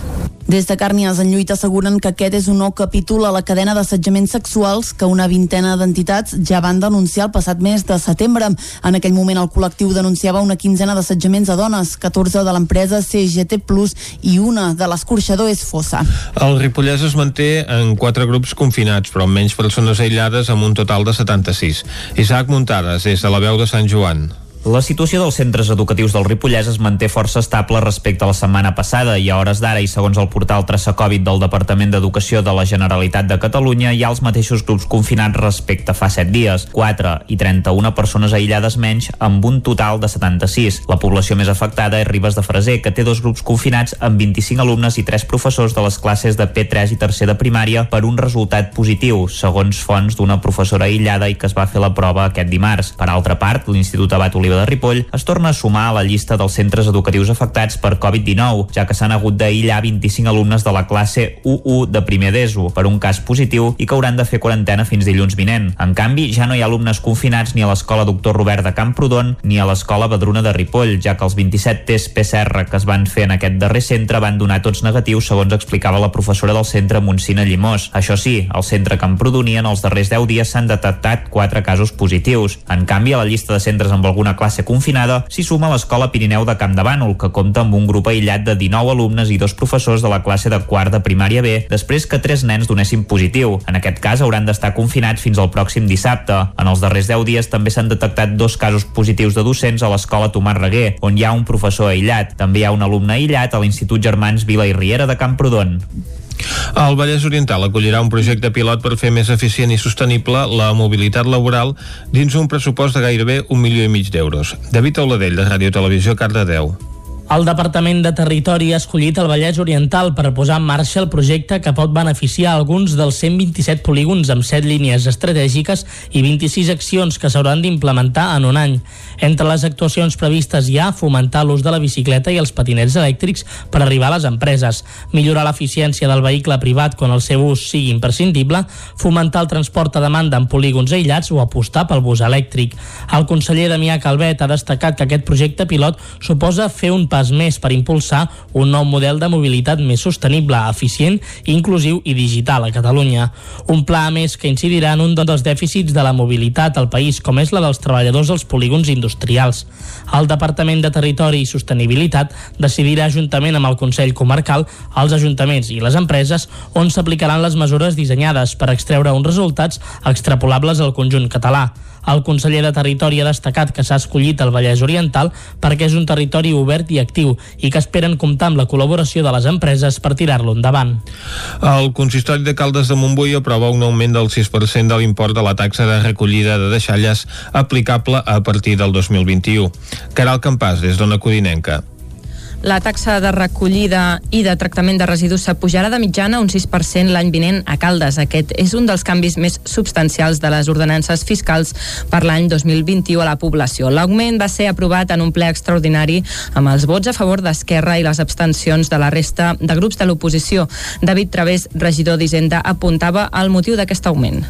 Des de Càrnies en lluita asseguren que aquest és un nou capítol a la cadena d'assetjaments sexuals que una vintena d'entitats ja van denunciar el passat mes de setembre. En aquell moment el col·lectiu denunciava una quinzena d'assetjaments a dones, 14 de l'empresa CGT Plus i una de l'escorxador és Fossa. El Ripollès es manté en quatre grups confinats, però amb menys persones aïllades amb un total de 76. Isaac Muntades, des de la veu de Sant Joan. La situació dels centres educatius del Ripollès es manté força estable respecte a la setmana passada i a hores d'ara i segons el portal Traça Covid del Departament d'Educació de la Generalitat de Catalunya hi ha els mateixos grups confinats respecte a fa 7 dies, 4 i 31 persones aïllades menys amb un total de 76. La població més afectada és Ribes de Freser, que té dos grups confinats amb 25 alumnes i 3 professors de les classes de P3 i tercer de primària per un resultat positiu, segons fonts d'una professora aïllada i que es va fer la prova aquest dimarts. Per altra part, l'Institut Abat Oliva de Ripoll es torna a sumar a la llista dels centres educatius afectats per Covid-19, ja que s'han hagut d'aïllar 25 alumnes de la classe U1 de primer d'ESO per un cas positiu i que hauran de fer quarantena fins dilluns vinent. En canvi, ja no hi ha alumnes confinats ni a l'escola Doctor Robert de Camprodon ni a l'escola Badruna de Ripoll, ja que els 27 tests PCR que es van fer en aquest darrer centre van donar tots negatius, segons explicava la professora del centre Montsina Llimós. Això sí, al centre Camprodoni en els darrers 10 dies s'han detectat 4 casos positius. En canvi, a la llista de centres amb alguna classe confinada s'hi suma l'escola Pirineu de Camp de Bànol, que compta amb un grup aïllat de 19 alumnes i dos professors de la classe de quart de primària B, després que tres nens donessin positiu. En aquest cas hauran d'estar confinats fins al pròxim dissabte. En els darrers 10 dies també s'han detectat dos casos positius de docents a l'escola Tomàs Reguer, on hi ha un professor aïllat. També hi ha un alumne aïllat a l'Institut Germans Vila i Riera de Camprodon. El Vallès Oriental acollirà un projecte pilot per fer més eficient i sostenible la mobilitat laboral dins un pressupost de gairebé un milió i mig d'euros. David Auladell, de Ràdio Televisió, Cardedeu. El Departament de Territori ha escollit el Vallès Oriental per posar en marxa el projecte que pot beneficiar alguns dels 127 polígons amb 7 línies estratègiques i 26 accions que s'hauran d'implementar en un any. Entre les actuacions previstes hi ha fomentar l'ús de la bicicleta i els patinets elèctrics per arribar a les empreses, millorar l'eficiència del vehicle privat quan el seu ús sigui imprescindible, fomentar el transport a demanda en polígons aïllats o apostar pel bus elèctric. El conseller Damià Calvet ha destacat que aquest projecte pilot suposa fer un pas pas més per impulsar un nou model de mobilitat més sostenible, eficient, inclusiu i digital a Catalunya. Un pla, a més, que incidirà en un dels dèficits de la mobilitat al país, com és la dels treballadors als polígons industrials. El Departament de Territori i Sostenibilitat decidirà juntament amb el Consell Comarcal, els ajuntaments i les empreses on s'aplicaran les mesures dissenyades per extreure uns resultats extrapolables al conjunt català. El conseller de Territori ha destacat que s'ha escollit el Vallès Oriental perquè és un territori obert i actiu i que esperen comptar amb la col·laboració de les empreses per tirar-lo endavant. El consistori de Caldes de Montbui aprova un augment del 6% de l'import de la taxa de recollida de deixalles aplicable a partir del 2021. Caral Campàs, des d'Ona Codinenca. La taxa de recollida i de tractament de residus s'apujarà de mitjana un 6% l'any vinent a Caldes. Aquest és un dels canvis més substancials de les ordenances fiscals per l'any 2021 a la població. L'augment va ser aprovat en un ple extraordinari amb els vots a favor d'Esquerra i les abstencions de la resta de grups de l'oposició. David Través, regidor d'Hisenda, apuntava al motiu d'aquest augment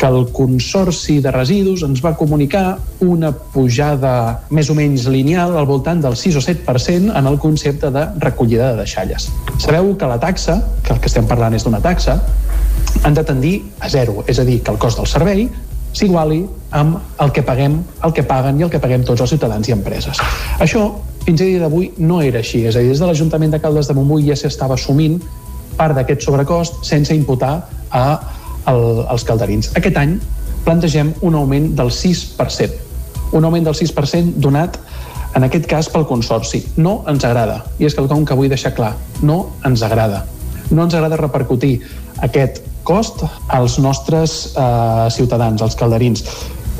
que el Consorci de Residus ens va comunicar una pujada més o menys lineal al voltant del 6 o 7% en el concepte de recollida de deixalles. Sabeu que la taxa, que el que estem parlant és d'una taxa, han de tendir a zero, és a dir, que el cost del servei s'iguali amb el que paguem, el que paguen i el que paguem tots els ciutadans i empreses. Això, fins a dia d'avui, no era així. És a dir, des de l'Ajuntament de Caldes de Montbui ja s'estava assumint part d'aquest sobrecost sense imputar a el, els calderins. Aquest any plantegem un augment del 6%. Un augment del 6% donat en aquest cas pel Consorci. No ens agrada, i és quelcom que vull deixar clar, no ens agrada. No ens agrada repercutir aquest cost als nostres eh, ciutadans, als calderins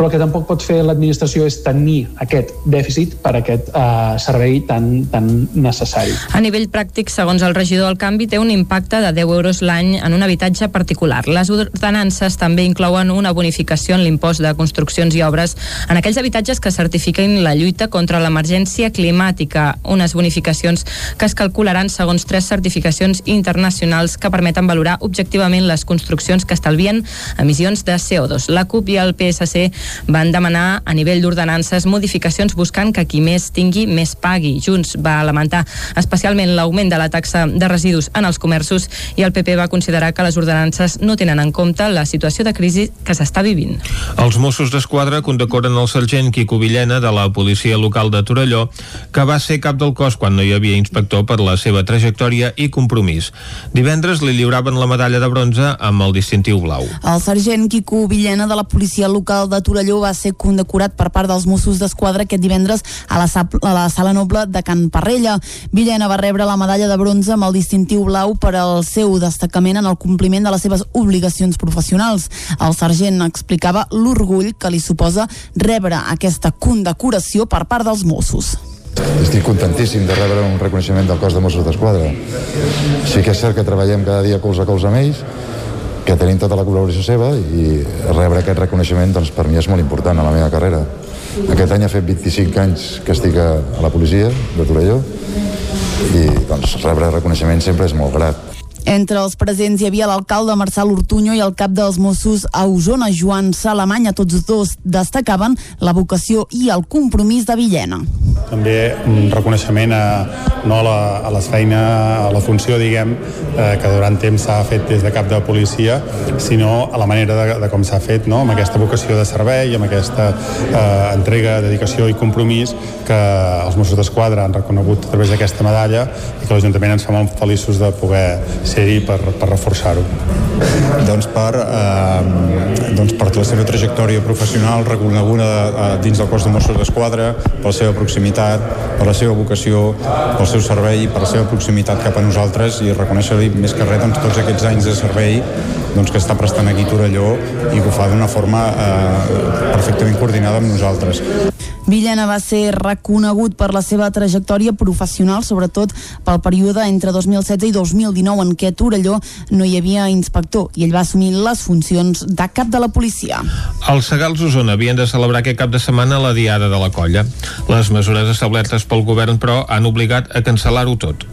però el que tampoc pot fer l'administració és tenir aquest dèficit per aquest eh, servei tan, tan necessari. A nivell pràctic, segons el regidor, el canvi té un impacte de 10 euros l'any en un habitatge particular. Les ordenances també inclouen una bonificació en l'impost de construccions i obres en aquells habitatges que certifiquin la lluita contra l'emergència climàtica, unes bonificacions que es calcularan segons tres certificacions internacionals que permeten valorar objectivament les construccions que estalvien emissions de CO2. La CUP i el PSC van demanar a nivell d'ordenances modificacions buscant que qui més tingui més pagui. Junts va lamentar especialment l'augment de la taxa de residus en els comerços i el PP va considerar que les ordenances no tenen en compte la situació de crisi que s'està vivint. Els Mossos d'Esquadra condecoren el sergent Quico Villena de la policia local de Torelló, que va ser cap del cos quan no hi havia inspector per la seva trajectòria i compromís. Divendres li lliuraven la medalla de bronze amb el distintiu blau. El sergent Quico Villena de la policia local de Torelló Torelló va ser condecorat per part dels Mossos d'Esquadra aquest divendres a la, a la Sala Noble de Can Parrella. Villena va rebre la medalla de bronze amb el distintiu blau per al seu destacament en el compliment de les seves obligacions professionals. El sergent explicava l'orgull que li suposa rebre aquesta condecoració per part dels Mossos. Estic contentíssim de rebre un reconeixement del cos de Mossos d'Esquadra. Sí que és cert que treballem cada dia colze a colze amb ells, que tenim tota la col·laboració seva i rebre aquest reconeixement doncs, per mi és molt important a la meva carrera. Aquest any ha fet 25 anys que estic a, la policia de Torelló i doncs, rebre reconeixement sempre és molt grat. Entre els presents hi havia l'alcalde Marçal Ortuño i el cap dels Mossos a Osona, Joan Salamanya. Tots dos destacaven la vocació i el compromís de Villena. També un reconeixement a, no a, la, a la feina, a la funció, diguem, eh, que durant temps s'ha fet des de cap de policia, sinó a la manera de, de com s'ha fet, no? amb aquesta vocació de servei, amb aquesta eh, entrega, dedicació i compromís que els Mossos d'Esquadra han reconegut a través d'aquesta medalla i que l'Ajuntament ens fa molt feliços de poder ser-hi per, per reforçar-ho. Doncs per, eh, doncs per la seva trajectòria professional reconeguda eh, dins del cos de Mossos d'Esquadra, per la seva proximitat, per la seva vocació, pel seu servei i per la seva proximitat cap a nosaltres i reconèixer-li més que res doncs, tots aquests anys de servei doncs, que està prestant aquí Torelló i que ho fa d'una forma eh, perfectament coordinada amb nosaltres. Villena va ser reconegut per la seva trajectòria professional, sobretot pel període entre 2016 i 2019 en què a Torelló no hi havia inspector i ell va assumir les funcions de cap de la policia. Els Segals Osona havien de celebrar aquest cap de setmana la Diada de la Colla. Les mesures establertes pel govern, però, han obligat a cancel·lar-ho tot.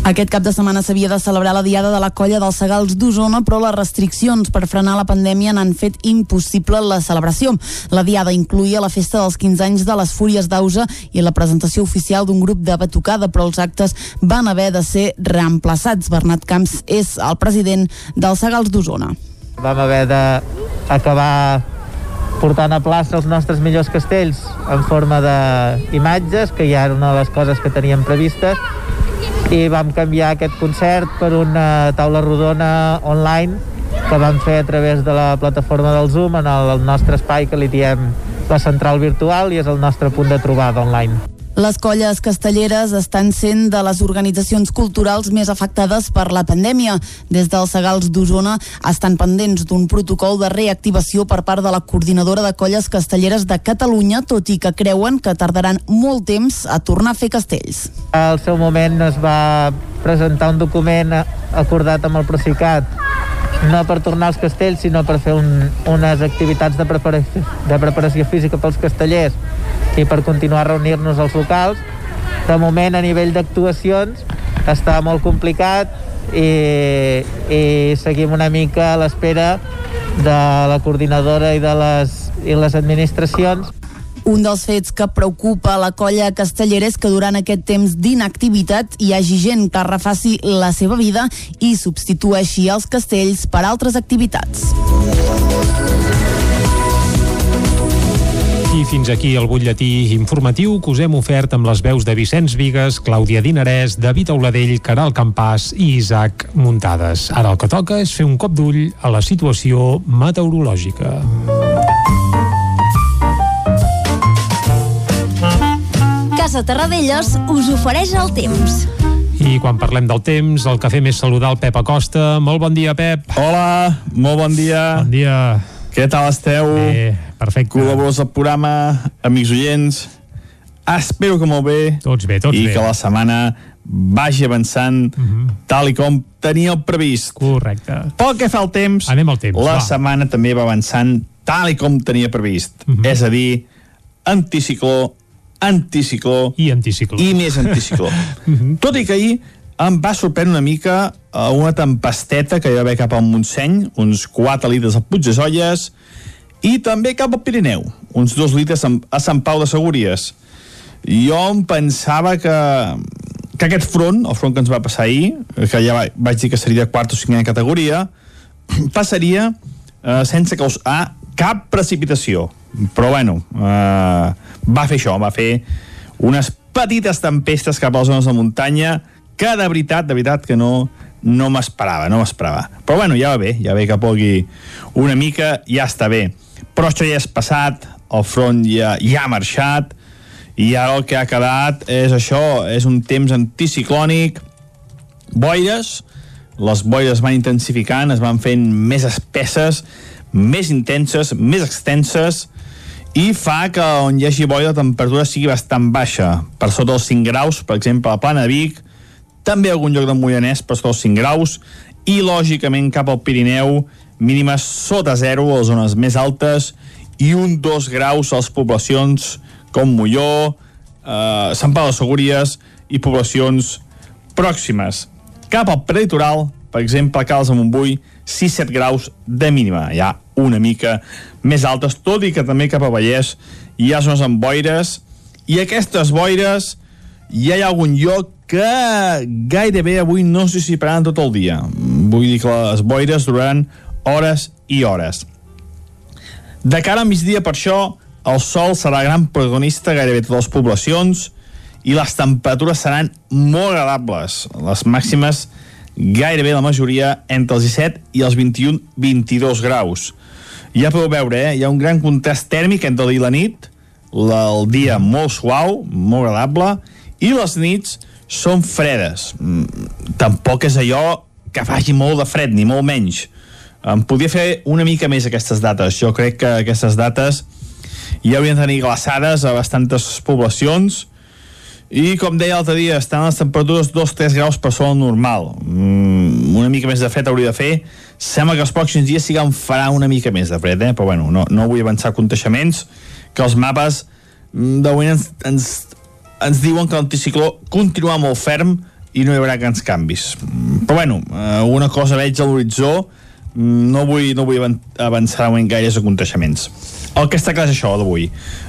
Aquest cap de setmana s'havia de celebrar la Diada de la Colla dels Segals d'Osona, però les restriccions per frenar la pandèmia n'han fet impossible la celebració. La Diada incluïa la festa dels 15 anys de les Fúries d'Ausa i la presentació oficial d'un grup de batucada, però els actes van haver de ser reemplaçats. Bernat Camps és el president dels Segals d'Osona. Vam haver d'acabar portant a plaça els nostres millors castells en forma d'imatges, que ja era una de les coses que teníem previstes, i vam canviar aquest concert per una taula rodona online que vam fer a través de la plataforma del Zoom en el, nostre espai que li diem la central virtual i és el nostre punt de trobada online. Les colles castelleres estan sent de les organitzacions culturals més afectades per la pandèmia. Des dels Segals d'Osona estan pendents d'un protocol de reactivació per part de la coordinadora de colles castelleres de Catalunya, tot i que creuen que tardaran molt temps a tornar a fer castells. Al seu moment es va presentar un document acordat amb el Procicat no per tornar als castells, sinó per fer un, unes activitats de preparació, de preparació física pels castellers i per continuar a reunir-nos als locals. De moment, a nivell d'actuacions, està molt complicat i, i seguim una mica a l'espera de la coordinadora i de les, i les administracions un dels fets que preocupa la colla castellera és que durant aquest temps d'inactivitat hi hagi gent que refaci la seva vida i substitueixi els castells per altres activitats. I fins aquí el butlletí informatiu que us hem ofert amb les veus de Vicenç Vigues, Clàudia Dinarès, David Auladell, Caral Campàs i Isaac Muntades. Ara el que toca és fer un cop d'ull a la situació meteorològica. Casa Terradellos us ofereix el temps. I quan parlem del temps, el que fem és saludar el Pep Acosta. Molt bon dia, Pep. Hola, molt bon dia. Bon dia. Què tal esteu? Bé, perfecte. Col·laboradors del programa, amics oients. Espero que molt bé. Tots bé, tots I bé. que la setmana vagi avançant uh -huh. tal i com tenia el previst. Correcte. Pel que fa al temps, Anem al temps, la va. setmana també va avançant tal i com tenia previst. Uh -huh. És a dir, anticicló, anticicló i anticicló i més anticicló. uh <laughs> -huh. Tot i que ahir em va sorprendre una mica uh, una tempesteta que hi va haver cap al Montseny, uns 4 litres de Solles, i també cap al Pirineu, uns 2 litres a Sant Pau de Segúries. Jo em pensava que, que aquest front, el front que ens va passar ahir, que ja va, vaig dir que seria de quarta o cinquena categoria, <clears throat> passaria eh, sense causar cap precipitació. Però bueno, eh, va fer això, va fer unes petites tempestes cap a les zones de muntanya que de veritat, de veritat que no, no m'esperava, no m'esperava. Però bueno, ja va bé, ja ve que pogui una mica, ja està bé. Però això ja és passat, el front ja, ja ha marxat, i ara el que ha quedat és això, és un temps anticiclònic, boires, les boires van intensificant, es van fent més espesses, més intenses, més extenses, i fa que on hi hagi boira la temperatura sigui bastant baixa, per sota dels 5 graus, per exemple, a la Plana de Vic, també algun lloc de Moianès per sota dels 5 graus, i lògicament cap al Pirineu, mínimes sota zero a les zones més altes, i un 2 graus a les poblacions com Molló, eh, Sant Pau de Segúries i poblacions pròximes. Cap al prelitoral, per exemple, a Calç de Montbui, 6-7 graus de mínima, ja una mica més altes, tot i que també cap a Vallès hi ha zones amb boires, i aquestes boires ja hi ha algun lloc que gairebé avui no s'hi dissiparan tot el dia. Vull dir que les boires duraran hores i hores. De cara a migdia, per això, el sol serà gran protagonista gairebé totes les poblacions i les temperatures seran molt agradables. Les màximes gairebé la majoria entre els 17 i els 21-22 graus. Ja podeu veure, eh? hi ha un gran contrast tèrmic entre el dia i la nit, el dia molt suau, molt agradable, i les nits són fredes. Mm, tampoc és allò que faci molt de fred, ni molt menys. Em podria fer una mica més aquestes dates. Jo crec que aquestes dates ja haurien de tenir glaçades a bastantes poblacions i com deia l'altre dia, estan les temperatures 2-3 graus per sobre normal. Mm, una mica més de fred hauria de fer. Sembla que els pròxims dies sí que en farà una mica més de fred, eh? però bueno, no, no vull avançar contaixements, que els mapes mm, de moment ens, ens, ens diuen que l'anticicló continua molt ferm i no hi haurà grans canvis. Mm, però bueno, eh, una cosa veig a l'horitzó, no vull, no vull avançar en gaires aconteixements. El que està clar és això d'avui.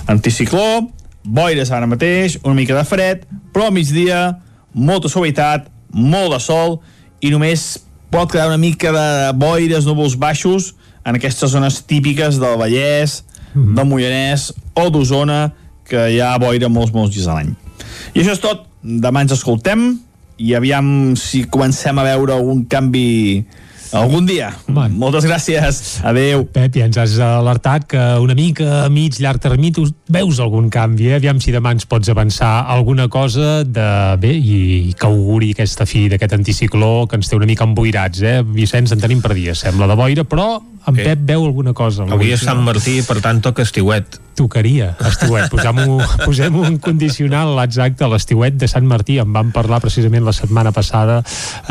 Anticicló, boires ara mateix, una mica de fred, però al migdia molta suavitat, molt de sol i només pot quedar una mica de boires, núvols baixos en aquestes zones típiques del Vallès, mm -hmm. del Moianès o d'Osona, que hi ha boira molts, molts dies a l'any. I això és tot. Demà ens escoltem i aviam si comencem a veure algun canvi algun dia. Man. Moltes gràcies. Adeu. Pep, ja ens has alertat que una mica a mig, llarg termini tu veus algun canvi, eh? Aviam si demà ens pots avançar alguna cosa de bé i que auguri aquesta fi d'aquest anticicló que ens té una mica emboirats, eh? Vicenç, en tenim per dies, sembla, de boira, però en okay. Pep veu alguna cosa. Avui és Sant Martí, per tant toca estiuet. Tocaria, estiuet. Posem-ho <laughs> posem un condicional exacte a l'estiuet de Sant Martí. En vam parlar precisament la setmana passada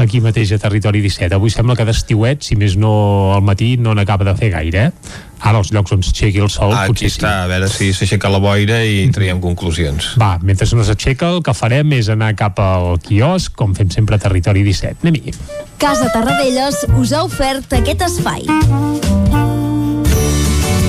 aquí mateix a Territori 17. Avui sembla que d'estiuet, si més no al matí, no n'acaba de fer gaire, eh? Ara, els llocs on s'aixequi el sol, ah, potser aquí està, sí. a veure si s'aixeca la boira i traiem conclusions. Va, mentre no s'aixeca, el que farem és anar cap al quiosc, com fem sempre a Territori 17. Anem-hi. Casa Tarradellas us ha ofert aquest espai.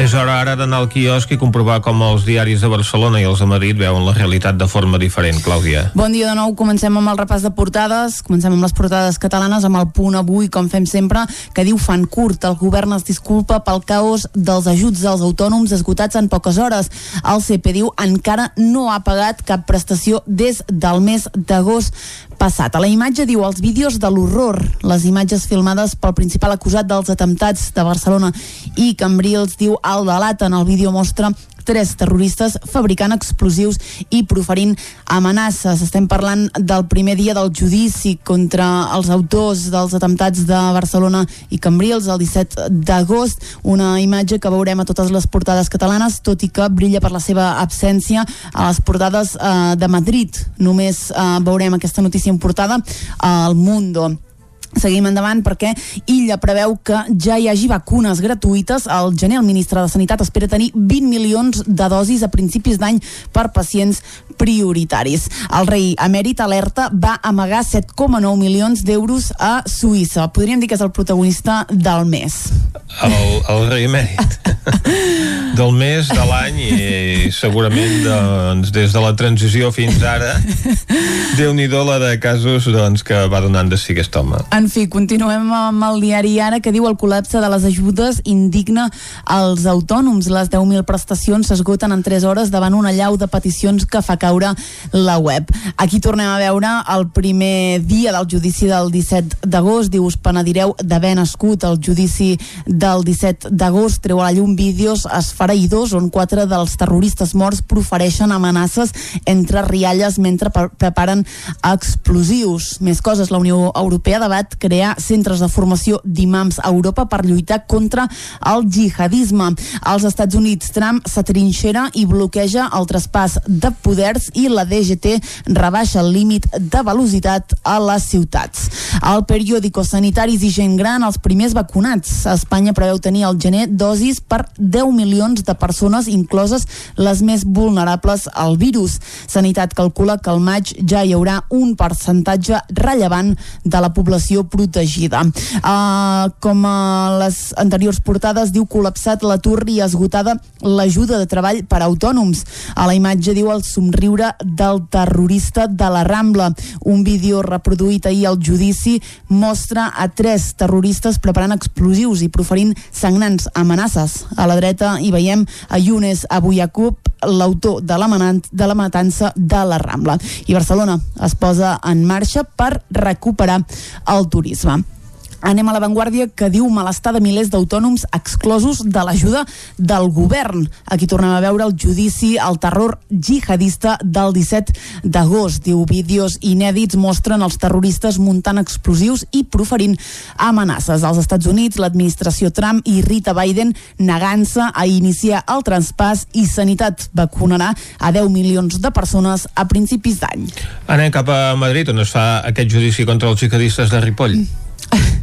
És hora ara d'anar al quiosc i comprovar com els diaris de Barcelona i els de Madrid veuen la realitat de forma diferent, Clàudia. Bon dia de nou, comencem amb el repàs de portades, comencem amb les portades catalanes, amb el punt avui, com fem sempre, que diu fan curt, el govern es disculpa pel caos dels ajuts als autònoms esgotats en poques hores. El CP diu encara no ha pagat cap prestació des del mes d'agost passat. A la imatge diu els vídeos de l'horror, les imatges filmades pel principal acusat dels atemptats de Barcelona i Cambrils diu el delat en el vídeo mostra tres terroristes fabricant explosius i proferint amenaces. Estem parlant del primer dia del judici contra els autors dels atemptats de Barcelona i Cambrils el 17 d'agost, una imatge que veurem a totes les portades catalanes, tot i que brilla per la seva absència a les portades eh, de Madrid. Només eh, veurem aquesta notícia importada al Mundo. Seguim endavant perquè Illa preveu que ja hi hagi vacunes gratuïtes. Al gener el ministre de Sanitat espera tenir 20 milions de dosis a principis d'any per pacients prioritaris. El rei emèrit alerta va amagar 7,9 milions d'euros a Suïssa. Podríem dir que és el protagonista del mes. El, el rei emèrit. <laughs> del mes, de l'any i segurament doncs, des de la transició fins ara déu nhi la de casos doncs, que va donant de si aquest home. En fi, continuem amb el diari Ara que diu el col·lapse de les ajudes indigna als autònoms. Les 10.000 prestacions s'esgoten en 3 hores davant una llau de peticions que fa caure la web. Aquí tornem a veure el primer dia del judici del 17 d'agost. Diu, us penedireu d'haver nascut. El judici del 17 d'agost treu a la llum vídeos esfereïdors on quatre dels terroristes morts profereixen amenaces entre rialles mentre preparen explosius. Més coses, la Unió Europea debat crear centres de formació d'imams a Europa per lluitar contra el jihadisme. Als Estats Units, Trump s'atrinxera i bloqueja el traspàs de poders i la DGT rebaixa el límit de velocitat a les ciutats. El periòdico Sanitaris i Gent Gran, els primers vacunats. Espanya preveu tenir al gener dosis per 10 milions de persones, incloses les més vulnerables al virus. Sanitat calcula que al maig ja hi haurà un percentatge rellevant de la població protegida. Uh, com a les anteriors portades, diu col·lapsat l'atur i esgotada l'ajuda de treball per a autònoms. A la imatge diu el somriure del terrorista de la Rambla. Un vídeo reproduït ahir al judici mostra a tres terroristes preparant explosius i proferint sagnants amenaces. A la dreta hi veiem a Younes Abu Yaqub, l'autor de, la de la matança de la Rambla. I Barcelona es posa en marxa per recuperar el turisme. Anem a l'avantguàrdia que diu malestar de milers d'autònoms exclosos de l'ajuda del govern. Aquí tornem a veure el judici al terror jihadista del 17 d'agost. Diu vídeos inèdits mostren els terroristes muntant explosius i proferint amenaces. Als Estats Units, l'administració Trump irrita Biden negant-se a iniciar el traspàs i Sanitat vacunarà a 10 milions de persones a principis d'any. Anem cap a Madrid, on es fa aquest judici contra els jihadistes de Ripoll. Mm <laughs>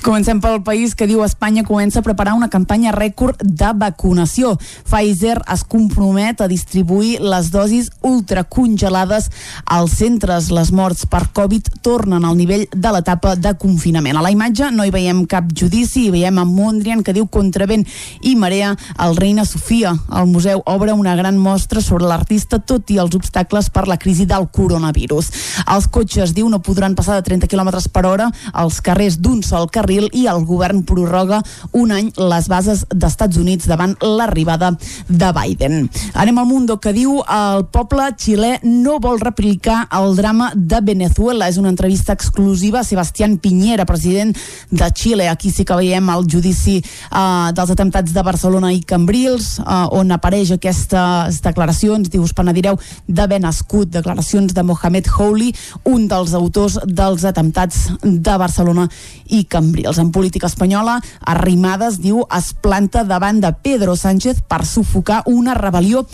Comencem pel país que diu Espanya comença a preparar una campanya rècord de vacunació. Pfizer es compromet a distribuir les dosis ultracongelades als centres. Les morts per Covid tornen al nivell de l'etapa de confinament. A la imatge no hi veiem cap judici, hi veiem a Mondrian que diu contra vent i marea el Reina Sofia. El museu obre una gran mostra sobre l'artista tot i els obstacles per la crisi del coronavirus. Els cotxes, diu, no podran passar de 30 km per hora als carrers d'un sol carrer carril i el govern prorroga un any les bases d'Estats Units davant l'arribada de Biden. Anem al Mundo que diu el poble xilè no vol replicar el drama de Venezuela. És una entrevista exclusiva a Sebastián Piñera, president de Xile. Aquí sí que veiem el judici uh, dels atemptats de Barcelona i Cambrils, uh, on apareix aquestes declaracions, diu, us penedireu d'haver nascut, declaracions de Mohamed Houli, un dels autors dels atemptats de Barcelona i Cambrils. En política espanyola, Arrimadas, diu, es planta davant de Pedro Sánchez per sufocar una rebel·lió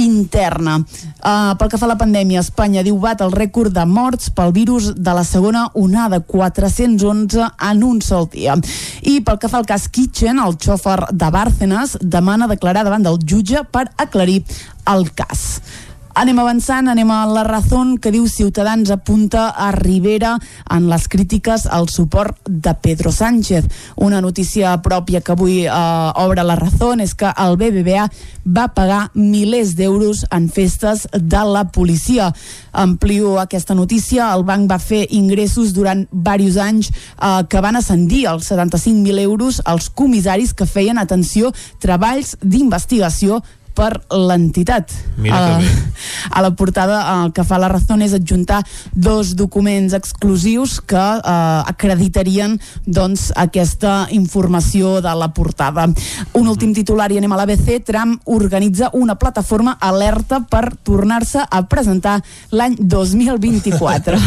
interna. Uh, pel que fa a la pandèmia, Espanya diu bat el rècord de morts pel virus de la segona onada, 411 en un sol dia. I pel que fa al cas Kitchen, el xòfer de Bárcenas demana declarar davant del jutge per aclarir el cas. Anem avançant, anem a la Razón, que diu Ciutadans apunta a Rivera en les crítiques al suport de Pedro Sánchez. Una notícia pròpia que avui eh, obre la Razón és que el BBVA va pagar milers d'euros en festes de la policia. Amplio aquesta notícia, el banc va fer ingressos durant diversos anys eh, que van ascendir als 75.000 euros als comissaris que feien, atenció, treballs d'investigació per l'entitat. A, <laughs> a la portada el que fa la raó és adjuntar dos documents exclusius que eh, acreditarien doncs, aquesta informació de la portada. Un últim titular i anem a l'ABC. Trump organitza una plataforma alerta per tornar-se a presentar l'any 2024.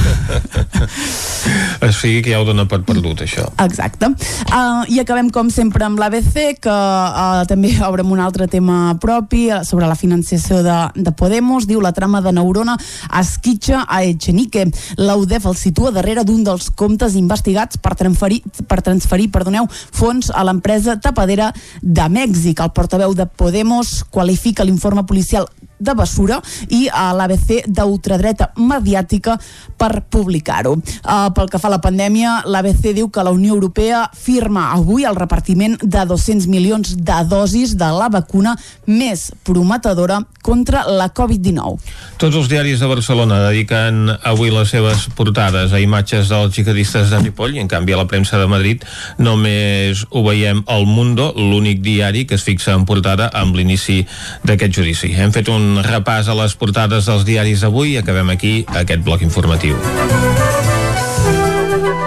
<laughs> o sigui que ja ho dona per perdut, això. Exacte. Uh, I acabem, com sempre, amb l'ABC, que uh, també obre un altre tema propi propi sobre la financiació de, de Podemos. Diu la trama de Neurona esquitxa a Echenique. L'UDEF el situa darrere d'un dels comptes investigats per transferir, per transferir perdoneu, fons a l'empresa tapadera de Mèxic. El portaveu de Podemos qualifica l'informe policial de Bessura i a l'ABC d'ultradreta mediàtica per publicar-ho. Uh, pel que fa a la pandèmia, l'ABC diu que la Unió Europea firma avui el repartiment de 200 milions de dosis de la vacuna més prometedora contra la Covid-19. Tots els diaris de Barcelona dediquen avui les seves portades a imatges dels jihadistes de Ripoll i en canvi a la premsa de Madrid només ho veiem al Mundo, l'únic diari que es fixa en portada amb l'inici d'aquest judici. Hem fet un repàs a les portades dels diaris d'avui i acabem aquí aquest bloc informatiu.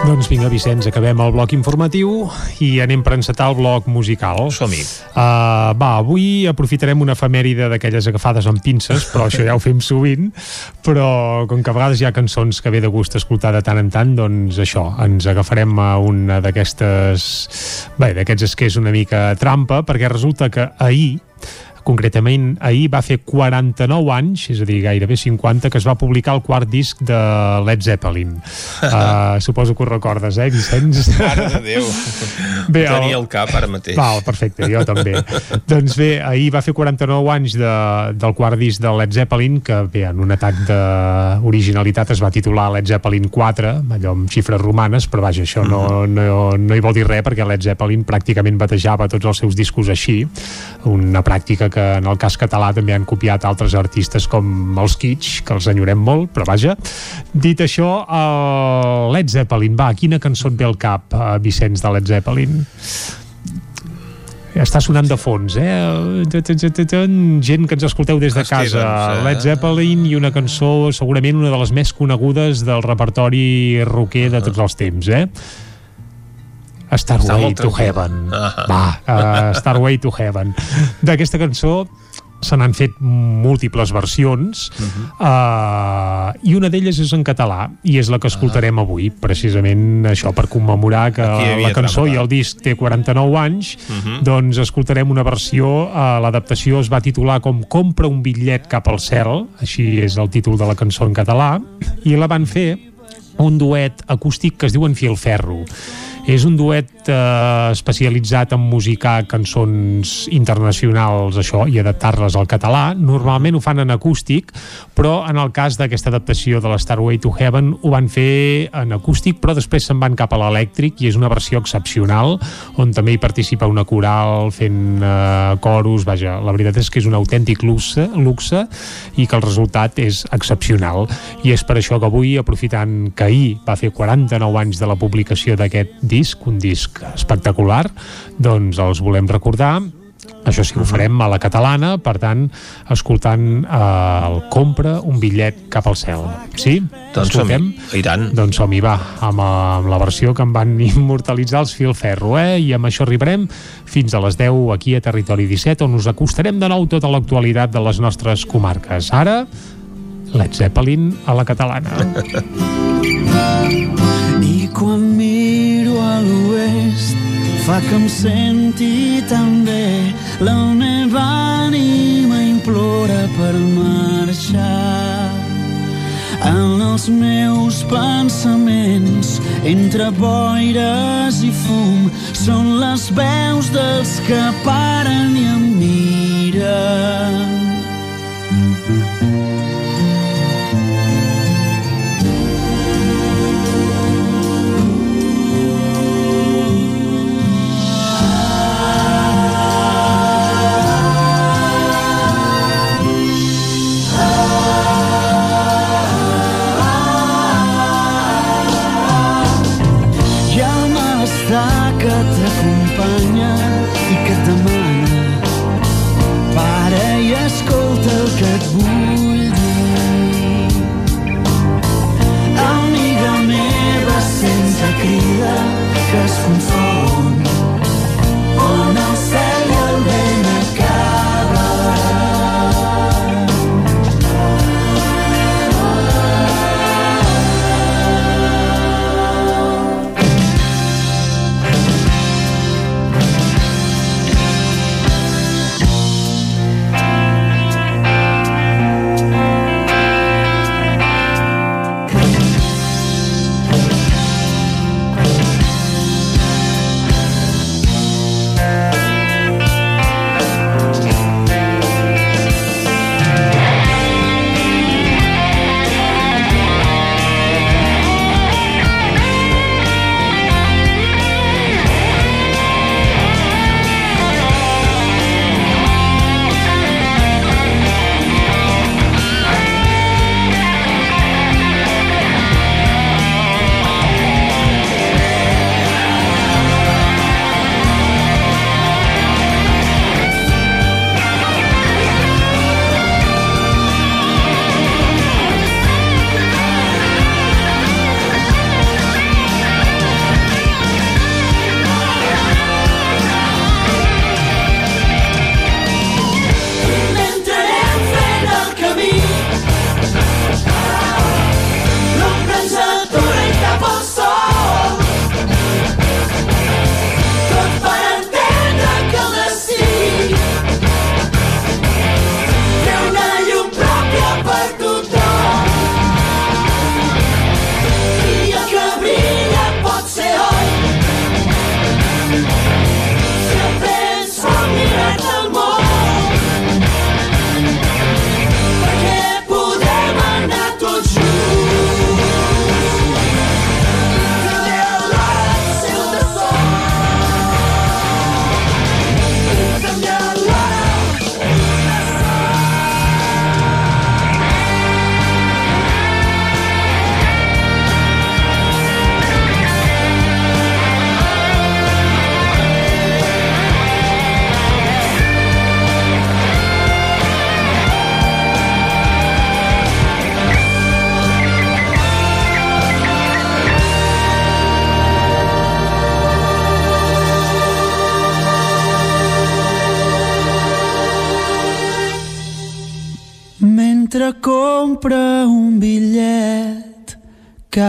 Doncs vinga, Vicenç, acabem el bloc informatiu i anem per encetar el bloc musical. Som-hi. Uh, va, avui aprofitarem una efemèride d'aquelles agafades amb pinces, però això ja ho fem sovint, però com que a vegades hi ha cançons que ve de gust escoltar de tant en tant, doncs això, ens agafarem a una d'aquestes... Bé, d'aquests esquers una mica trampa, perquè resulta que ahir concretament ahir va fer 49 anys, és a dir, gairebé 50, que es va publicar el quart disc de Led Zeppelin. Uh, <laughs> suposo que ho recordes, eh, Vicenç? Mare de Déu. <laughs> Bé, el... Tenia el cap ara mateix. Val, perfecte, jo també. <laughs> doncs bé, ahir va fer 49 anys de, del quart disc de Led Zeppelin, que bé, en un atac d'originalitat es va titular Led Zeppelin 4, allò amb xifres romanes, però vaja, això no, no, no hi vol dir res, perquè Led Zeppelin pràcticament batejava tots els seus discos així, una pràctica que en el cas català també han copiat altres artistes com els Kitsch, que els enyorem molt, però vaja. Dit això, el Led Zeppelin, va, quina cançó et ve al cap, uh, Vicenç, de Led Zeppelin? està sonant de fons, eh? Gent que ens escolteu des de casa. eh? Led Zeppelin i una cançó, segurament una de les més conegudes del repertori rocker de tots els temps, eh? Starway to. Heaven. Ah. Va, uh, <laughs> Starway to Heaven. D'aquesta cançó se n'han fet múltiples versions uh, i una d'elles és en català i és la que escoltarem avui precisament això per commemorar que la cançó i el disc té 49 anys doncs escoltarem una versió uh, l'adaptació es va titular com Compra un bitllet cap al cel així és el títol de la cançó en català i la van fer un duet acústic que es diu En Filferro. És un duet eh, especialitzat en musicar cançons internacionals això i adaptar-les al català. Normalment ho fan en acústic, però en el cas d'aquesta adaptació de la Starway to Heaven ho van fer en acústic, però després se'n van cap a l'elèctric i és una versió excepcional on també hi participa una coral fent eh, coros, vaja, la veritat és que és un autèntic luxe, luxe i que el resultat és excepcional i és per això que avui, aprofitant que ahir va fer 49 anys de la publicació d'aquest disc, un disc espectacular, doncs els volem recordar això sí, ho farem a la catalana, per tant, escoltant eh, el Compra un bitllet cap al cel. Sí? Doncs Escoltem? som-hi. I tant. Doncs som-hi, va, amb, amb la versió que en van <laughs> immortalitzar els Filferro, eh? I amb això arribarem fins a les 10 aquí a Territori 17, on us acostarem de nou tota l'actualitat de les nostres comarques. Ara, Led Zeppelin a la catalana. <laughs> I quan a l'oest fa que em senti tan bé. La meva ànima implora per marxar. En els meus pensaments entre boires i fum són les veus dels que paren i em miren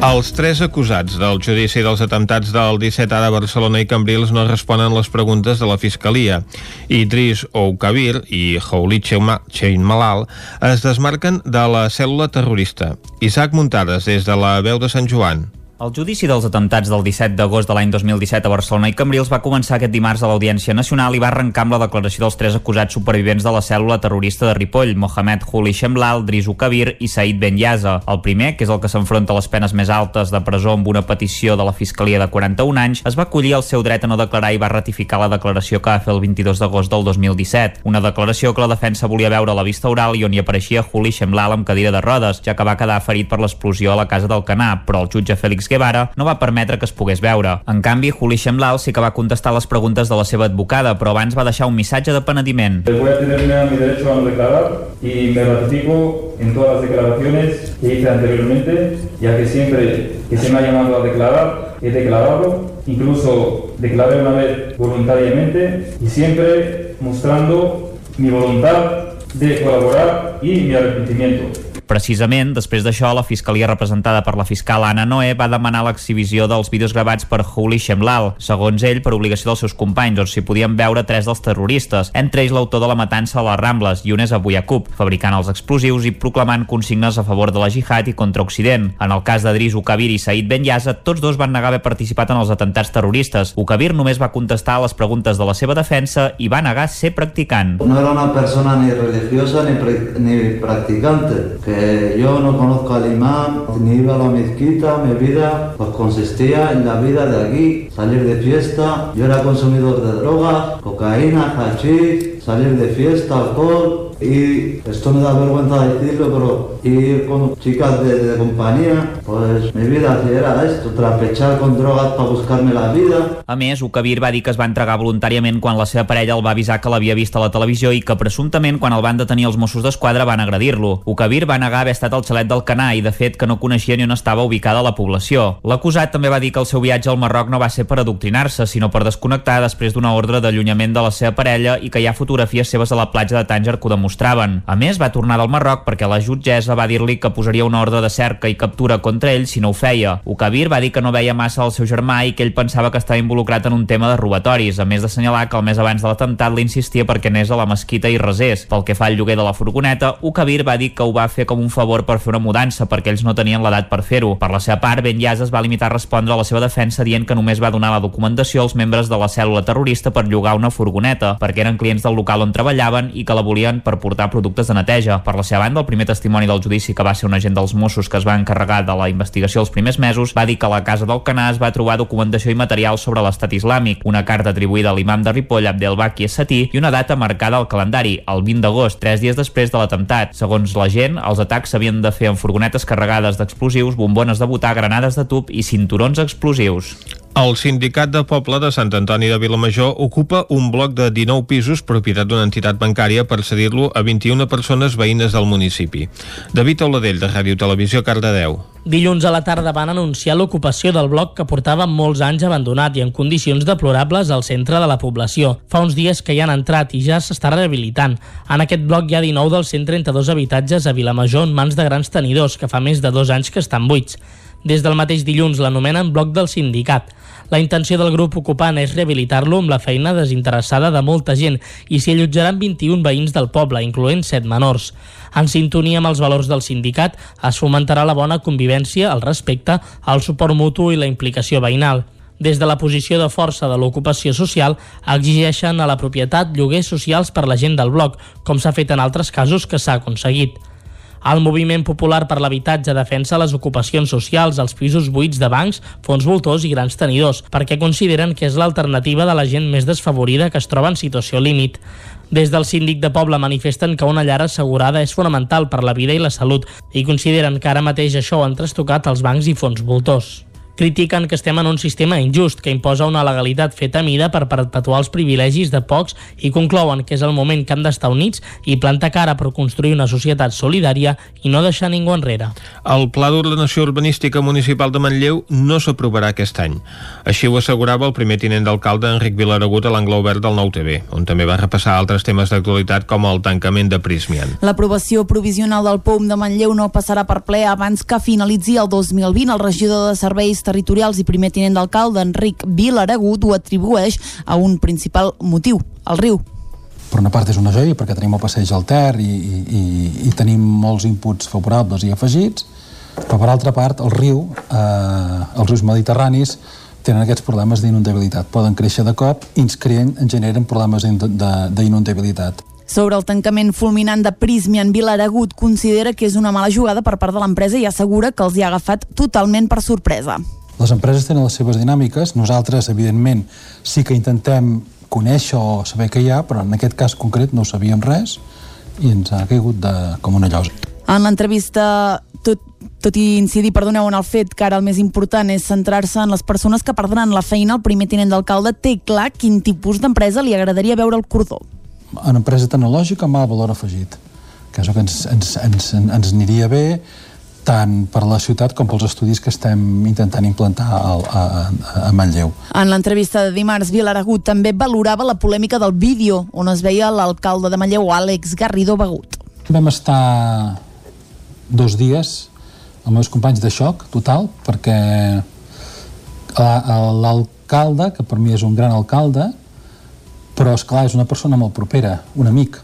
Els tres acusats del judici dels atemptats del 17A de Barcelona i Cambrils no responen les preguntes de la Fiscalia. Idris Oukabir i Chein Malal es desmarquen de la cèl·lula terrorista. Isaac Muntades, des de la veu de Sant Joan. El judici dels atemptats del 17 d'agost de l'any 2017 a Barcelona i Cambrils va començar aquest dimarts a l'Audiència Nacional i va arrencar amb la declaració dels tres acusats supervivents de la cèl·lula terrorista de Ripoll, Mohamed Huli Shemlal, Drisu Kabir i Said Ben Yaza. El primer, que és el que s'enfronta a les penes més altes de presó amb una petició de la Fiscalia de 41 anys, es va acollir el seu dret a no declarar i va ratificar la declaració que va fer el 22 d'agost del 2017. Una declaració que la defensa volia veure a la vista oral i on hi apareixia Huli Shemlal amb cadira de rodes, ja que va quedar ferit per l'explosió a la casa del Canà, però el jutge Félix Guevara no va permetre que es pogués veure. En canvi, Juli Shemlal sí que va contestar les preguntes de la seva advocada, però abans va deixar un missatge de penediment. Voy a tenerme a mi derecho a declarar y me ratifico en todas las declaraciones que hice anteriormente, ya que siempre que se me ha llamado a declarar, he declarado, incluso declaré una vez voluntariamente y siempre mostrando mi voluntad de colaborar y mi arrepentimiento. Precisament, després d'això, la Fiscalia representada per la fiscal Anna Noé va demanar l'exhibició dels vídeos gravats per Huli Shemlal, segons ell, per obligació dels seus companys, on s'hi podien veure tres dels terroristes, entre ells l'autor de la matança a les Rambles, Younes Abu Yaqub, fabricant els explosius i proclamant consignes a favor de la jihad i contra Occident. En el cas d'Adris Ukabir i Said Ben Yaza, tots dos van negar haver participat en els atentats terroristes. Ukabir només va contestar a les preguntes de la seva defensa i va negar ser practicant. No era una persona ni religiosa ni, ni practicante, que yo no conozco al imán, ni iba a la mezquita, mi vida pues consistía en la vida de aquí, salir de fiesta, yo era consumidor de drogas, cocaína, hachís, salir de fiesta, alcohol, y esto me da vergüenza decirlo, pero ir con chicas de, de compañía, pues mi vida así era esto, trapechar con drogas para buscarme la vida. A més, Ukabir va dir que es va entregar voluntàriament quan la seva parella el va avisar que l'havia vist a la televisió i que presumptament quan el van detenir els Mossos d'Esquadra van agredir-lo. Ukabir va negar haver estat al xalet del Canà i de fet que no coneixia ni on estava ubicada la població. L'acusat també va dir que el seu viatge al Marroc no va ser per adoctrinar-se, sinó per desconnectar després d'una ordre d'allunyament de la seva parella i que hi ha fotografies seves a la platja de Tànger que ho demostraven. A més, va tornar del Marroc perquè la jutgessa va dir-li que posaria una ordre de cerca i captura contra ell si no ho feia. Ukabir va dir que no veia massa el seu germà i que ell pensava que estava involucrat en un tema de robatoris, a més d'assenyalar que el mes abans de l'atemptat l'insistia perquè anés a la mesquita i resés. Pel que fa al lloguer de la furgoneta, Ukabir va dir que ho va fer com un favor per fer una mudança perquè ells no tenien l'edat per fer-ho. Per la seva part, Ben Yas es va limitar a respondre a la seva defensa dient que només va donar la documentació als membres de la cèl·lula terrorista per llogar una furgoneta, perquè eren clients del local on treballaven i que la volien per portar productes de neteja. Per la seva banda, el primer testimoni del judici que va ser un agent dels Mossos que es va encarregar de la investigació els primers mesos va dir que a la casa del Canà es va trobar documentació i material sobre l'estat islàmic, una carta atribuïda a l'imam de Ripoll, Abdelbaki Satí, i una data marcada al calendari, el 20 d'agost, tres dies després de l'atemptat. Segons la gent, els atacs s'havien de fer en furgonetes carregades d'explosius, bombones de botar, granades de tub i cinturons explosius. El sindicat de poble de Sant Antoni de Vilamajor ocupa un bloc de 19 pisos propietat d'una entitat bancària per cedir-lo a 21 persones veïnes del municipi. David Oladell, de Ràdio Televisió, Cardedeu. Dilluns a la tarda van anunciar l'ocupació del bloc que portava molts anys abandonat i en condicions deplorables al centre de la població. Fa uns dies que hi han entrat i ja s'està rehabilitant. En aquest bloc hi ha 19 dels 132 habitatges a Vilamajor en mans de grans tenidors que fa més de dos anys que estan buits. Des del mateix dilluns l'anomenen bloc del sindicat. La intenció del grup ocupant és rehabilitar-lo amb la feina desinteressada de molta gent i s'hi allotjaran 21 veïns del poble, incloent 7 menors. En sintonia amb els valors del sindicat, es fomentarà la bona convivència, el respecte, el suport mutu i la implicació veïnal des de la posició de força de l'ocupació social, exigeixen a la propietat lloguers socials per la gent del bloc, com s'ha fet en altres casos que s'ha aconseguit. El Moviment Popular per l'Habitatge defensa les ocupacions socials als pisos buits de bancs, fons voltors i grans tenidors, perquè consideren que és l'alternativa de la gent més desfavorida que es troba en situació límit. Des del síndic de poble manifesten que una llar assegurada és fonamental per la vida i la salut i consideren que ara mateix això ho han trastocat els bancs i fons voltors. Critiquen que estem en un sistema injust que imposa una legalitat feta a mida per perpetuar els privilegis de pocs i conclouen que és el moment que han d'estar units i plantar cara per construir una societat solidària i no deixar ningú enrere. El Pla d'Ordenació Urbanística Municipal de Manlleu no s'aprovarà aquest any. Així ho assegurava el primer tinent d'alcalde Enric Vilaragut a l'angle obert del Nou TV, on també va repassar altres temes d'actualitat com el tancament de Prismian. L'aprovació provisional del POUM de Manlleu no passarà per ple abans que finalitzi el 2020. El regidor de Serveis territorials i primer tinent d'alcalde, Enric Vilaragut, ho atribueix a un principal motiu, el riu. Per una part és una joia perquè tenim el passeig al Ter i, i, i, tenim molts inputs favorables i afegits, però per altra part el riu, eh, els rius mediterranis, tenen aquests problemes d'inundabilitat. Poden créixer de cop i ens creen, generen problemes d'inundabilitat. Sobre el tancament fulminant de Prismian, Vilaragut considera que és una mala jugada per part de l'empresa i assegura que els hi ha agafat totalment per sorpresa. Les empreses tenen les seves dinàmiques, nosaltres, evidentment, sí que intentem conèixer o saber què hi ha, però en aquest cas concret no sabíem res i ens ha caigut de, com una llosa. En l'entrevista, tot, tot i incidir, perdoneu, en el fet que ara el més important és centrar-se en les persones que perdran la feina, el primer tinent d'alcalde té clar quin tipus d'empresa li agradaria veure el cordó. En empresa tecnològica amb el valor afegit, que és el que ens, ens, ens, ens aniria bé, tant per la ciutat com pels estudis que estem intentant implantar a, a, a Manlleu. En l'entrevista de dimarts, Vilaragut també valorava la polèmica del vídeo on es veia l'alcalde de Manlleu, Àlex Garrido Begut. Vam estar dos dies amb meus companys de xoc total perquè l'alcalde, que per mi és un gran alcalde, però és clar és una persona molt propera, un amic,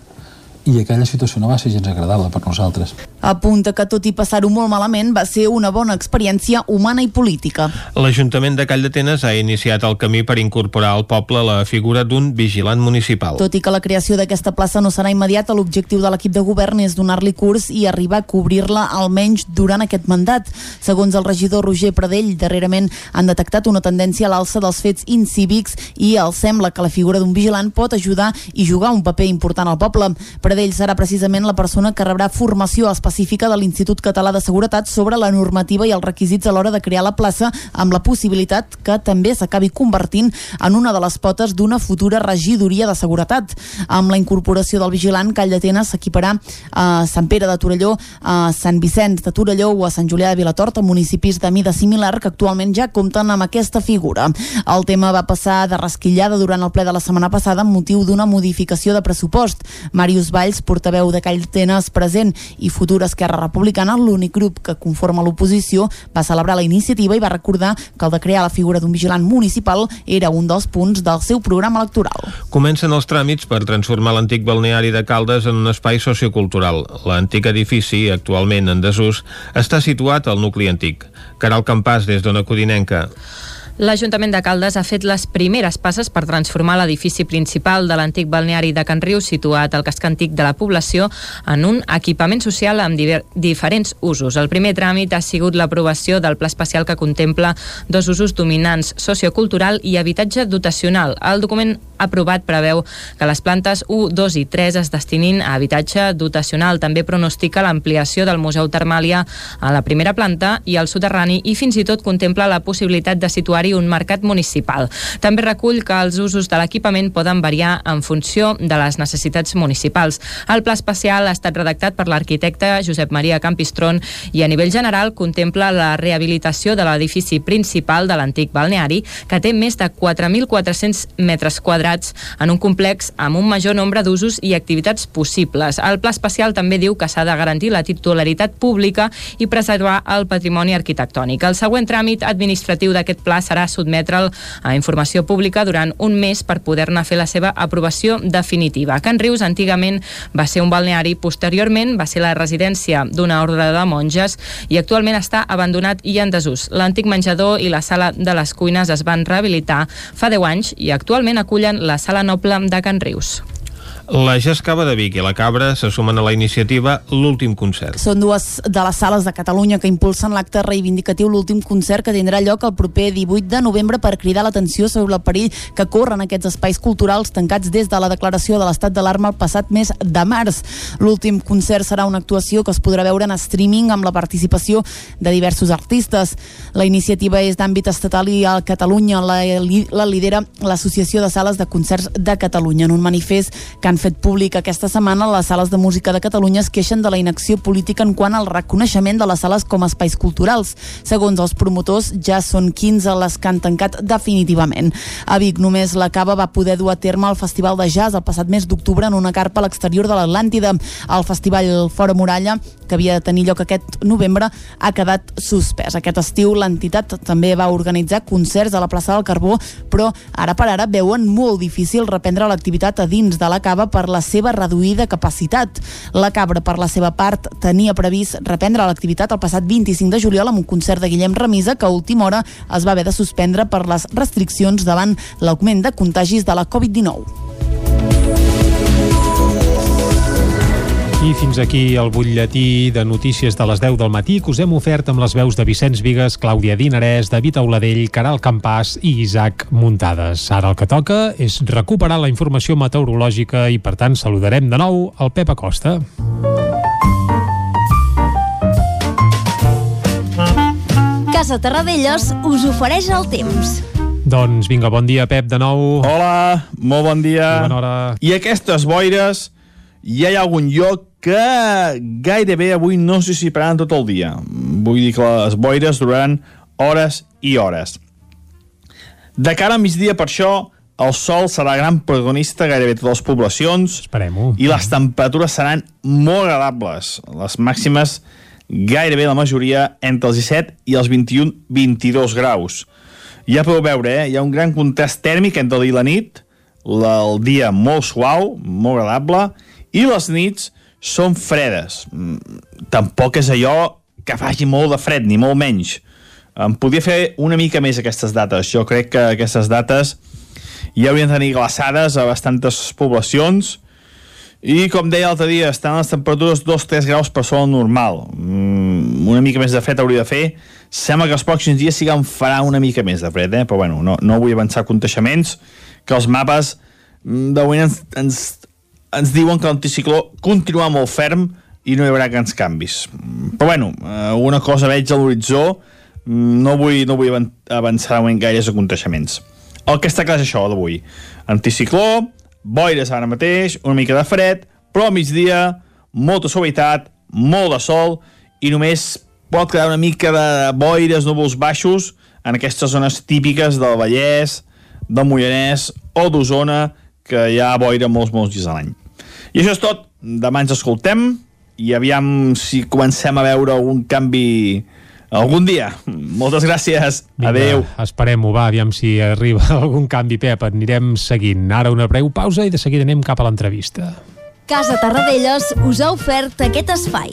i aquella situació no va ser gens agradable per nosaltres. Apunta que tot i passar-ho molt malament va ser una bona experiència humana i política. L'Ajuntament de Call d'Atenes ha iniciat el camí per incorporar al poble la figura d'un vigilant municipal. Tot i que la creació d'aquesta plaça no serà immediata, l'objectiu de l'equip de govern és donar-li curs i arribar a cobrir-la almenys durant aquest mandat. Segons el regidor Roger Pradell, darrerament han detectat una tendència a l'alça dels fets incívics i els sembla que la figura d'un vigilant pot ajudar i jugar un paper important al poble. Pradell serà precisament la persona que rebrà formació específica de l'Institut Català de Seguretat sobre la normativa i els requisits a l'hora de crear la plaça amb la possibilitat que també s'acabi convertint en una de les potes d'una futura regidoria de seguretat. Amb la incorporació del vigilant, Call d'Atenes s'equiparà a Sant Pere de Torelló, a Sant Vicenç de Torelló o a Sant Julià de Vilatorta, municipis de mida similar que actualment ja compten amb aquesta figura. El tema va passar de rasquillada durant el ple de la setmana passada amb motiu d'una modificació de pressupost. Màrius Vall Valls, portaveu de Calltenes present i futur Esquerra Republicana, l'únic grup que conforma l'oposició, va celebrar la iniciativa i va recordar que el de crear la figura d'un vigilant municipal era un dels punts del seu programa electoral. Comencen els tràmits per transformar l'antic balneari de Caldes en un espai sociocultural. L'antic edifici, actualment en desús, està situat al nucli antic. Caral Campàs, des d'Ona Codinenca. L'Ajuntament de Caldes ha fet les primeres passes per transformar l'edifici principal de l'antic balneari de Can Riu, situat al casc antic de la població, en un equipament social amb diferents usos. El primer tràmit ha sigut l'aprovació del pla especial que contempla dos usos dominants, sociocultural i habitatge dotacional. El document aprovat preveu que les plantes 1, 2 i 3 es destinin a habitatge dotacional. També pronostica l'ampliació del Museu Termàlia a la primera planta i al soterrani i fins i tot contempla la possibilitat de situar necessari un mercat municipal. També recull que els usos de l'equipament poden variar en funció de les necessitats municipals. El pla especial ha estat redactat per l'arquitecte Josep Maria Campistron i a nivell general contempla la rehabilitació de l'edifici principal de l'antic balneari, que té més de 4.400 metres quadrats en un complex amb un major nombre d'usos i activitats possibles. El pla especial també diu que s'ha de garantir la titularitat pública i preservar el patrimoni arquitectònic. El següent tràmit administratiu d'aquest pla serà serà sotmetre'l a informació pública durant un mes per poder-ne fer la seva aprovació definitiva. Can Rius antigament va ser un balneari, posteriorment va ser la residència d'una ordre de monges i actualment està abandonat i en desús. L'antic menjador i la sala de les cuines es van rehabilitar fa 10 anys i actualment acullen la sala noble de Can Rius. La Gescava de Vic i la Cabra se sumen a la iniciativa L'últim concert. Són dues de les sales de Catalunya que impulsen l'acte reivindicatiu L'últim concert que tindrà lloc el proper 18 de novembre per cridar l'atenció sobre el perill que corren aquests espais culturals tancats des de la declaració de l'estat d'alarma el passat mes de març. L'últim concert serà una actuació que es podrà veure en streaming amb la participació de diversos artistes. La iniciativa és d'àmbit estatal i a Catalunya la, la lidera l'Associació de Sales de Concerts de Catalunya. En un manifest que han han fet públic aquesta setmana, les sales de música de Catalunya es queixen de la inacció política en quant al reconeixement de les sales com a espais culturals. Segons els promotors, ja són 15 les que han tancat definitivament. A Vic només la Cava va poder dur a terme el Festival de Jazz el passat mes d'octubre en una carpa a l'exterior de l'Atlàntida. El Festival Fora Muralla, que havia de tenir lloc aquest novembre, ha quedat suspès. Aquest estiu l'entitat també va organitzar concerts a la plaça del Carbó, però ara per ara veuen molt difícil reprendre l'activitat a dins de la Cava per la seva reduïda capacitat. La Cabra, per la seva part, tenia previst reprendre l'activitat el passat 25 de juliol amb un concert de Guillem Remisa que a última hora es va haver de suspendre per les restriccions davant l'augment de contagis de la Covid-19. I fins aquí el butlletí de notícies de les 10 del matí que us hem ofert amb les veus de Vicenç Vigues, Clàudia Dinarès, David Auladell, Caral Campàs i Isaac Muntades. Ara el que toca és recuperar la informació meteorològica i, per tant, saludarem de nou el Pep Acosta. Casa Terradellos us ofereix el temps. Doncs vinga, bon dia, Pep, de nou. Hola, molt bon dia. I bona hora. I aquestes boires hi ha algun lloc que gairebé avui no s'hi dissiparan tot el dia. Vull dir que les boires duraran hores i hores. De cara a migdia, per això, el sol serà gran protagonista gairebé totes les poblacions Esperem-ho. i les temperatures seran molt agradables. Les màximes gairebé la majoria entre els 17 i els 21-22 graus. Ja podeu veure, eh? hi ha un gran contrast tèrmic entre el dia i la nit, el dia molt suau, molt agradable, i les nits són fredes. Mm, tampoc és allò que faci molt de fred, ni molt menys. Em podria fer una mica més aquestes dates. Jo crec que aquestes dates ja haurien de tenir glaçades a bastantes poblacions i, com deia l'altre dia, estan les temperatures 2-3 graus per sobre normal. Mm, una mica més de fred hauria de fer. Sembla que els pròxims dies sí que en farà una mica més de fred, eh? però bueno, no, no vull avançar contaixements, que els mapes mm, de moment ens, ens ens diuen que l'anticicló continua molt ferm i no hi haurà grans canvis. Però bueno, una cosa veig a l'horitzó, no vull, no vull avançar en gaires aconteixements. El que està clar és això d'avui. Anticicló, boires ara mateix, una mica de fred, però a migdia, molta suavitat, molt de sol, i només pot quedar una mica de boires, núvols baixos, en aquestes zones típiques del Vallès, del Moianès o d'Osona, que hi ha boira molts, molts dies a l'any. I això és tot. Demà ens escoltem i aviam si comencem a veure algun canvi algun dia. Moltes gràcies. Vinga, Adeu. Esperem-ho, va, aviam si arriba <laughs> algun canvi, Pep. Anirem seguint. Ara una breu pausa i de seguida anem cap a l'entrevista. Casa Tarradellas us ha ofert aquest espai.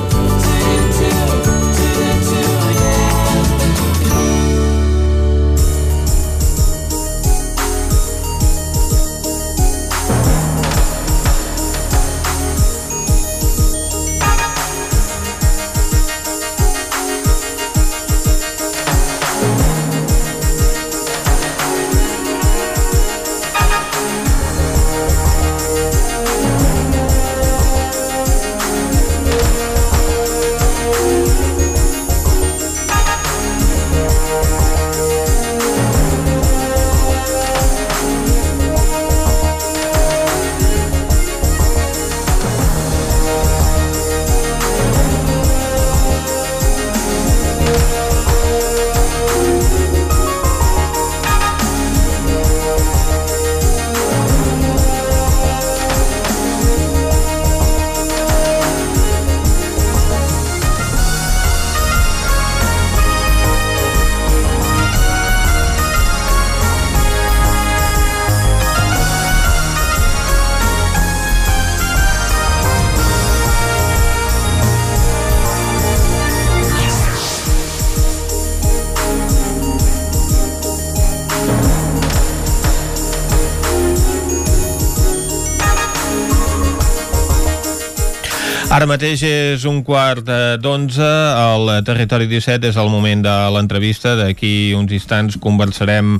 Ara mateix és un quart d'onze al Territori 17, és el moment de l'entrevista. D'aquí uns instants conversarem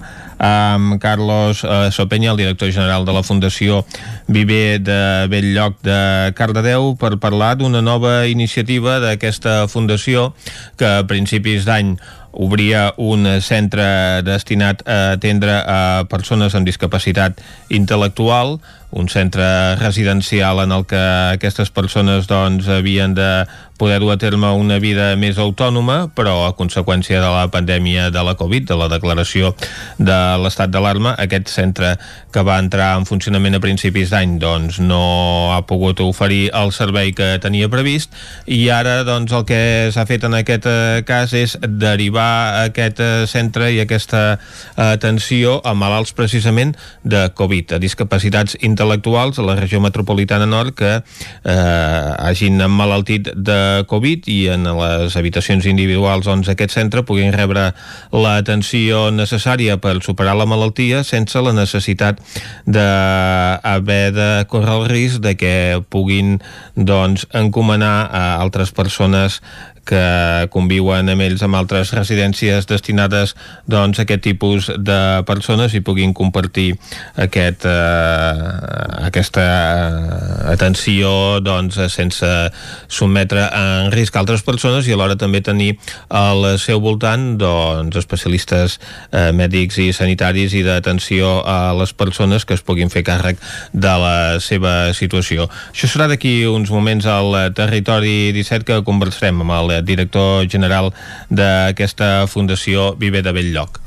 amb Carlos eh, Sopenya, el director general de la Fundació Viver de Belllloc de Cardedeu, per parlar d'una nova iniciativa d'aquesta fundació que a principis d'any obria un centre destinat a atendre a persones amb discapacitat intel·lectual, un centre residencial en el que aquestes persones doncs, havien de poder dur a terme una vida més autònoma, però a conseqüència de la pandèmia de la Covid, de la declaració de l'estat d'alarma, aquest centre que va entrar en funcionament a principis d'any doncs, no ha pogut oferir el servei que tenia previst i ara doncs, el que s'ha fet en aquest eh, cas és derivar aquest eh, centre i aquesta atenció a malalts precisament de Covid, a discapacitats intel·lectuals a la regió metropolitana nord que eh, hagin emmalaltit de Covid i en les habitacions individuals doncs, aquest centre puguin rebre l'atenció necessària per superar la malaltia sense la necessitat d'haver de córrer el risc de que puguin doncs, encomanar a altres persones que conviuen amb ells amb altres residències destinades doncs, a aquest tipus de persones i puguin compartir aquest, eh, aquesta atenció doncs, sense sotmetre en risc altres persones i alhora també tenir al seu voltant doncs, especialistes eh, mèdics i sanitaris i d'atenció a les persones que es puguin fer càrrec de la seva situació. Això serà d'aquí uns moments al territori 17 que conversarem amb el director general d'aquesta Fundació Viver de Belllloc.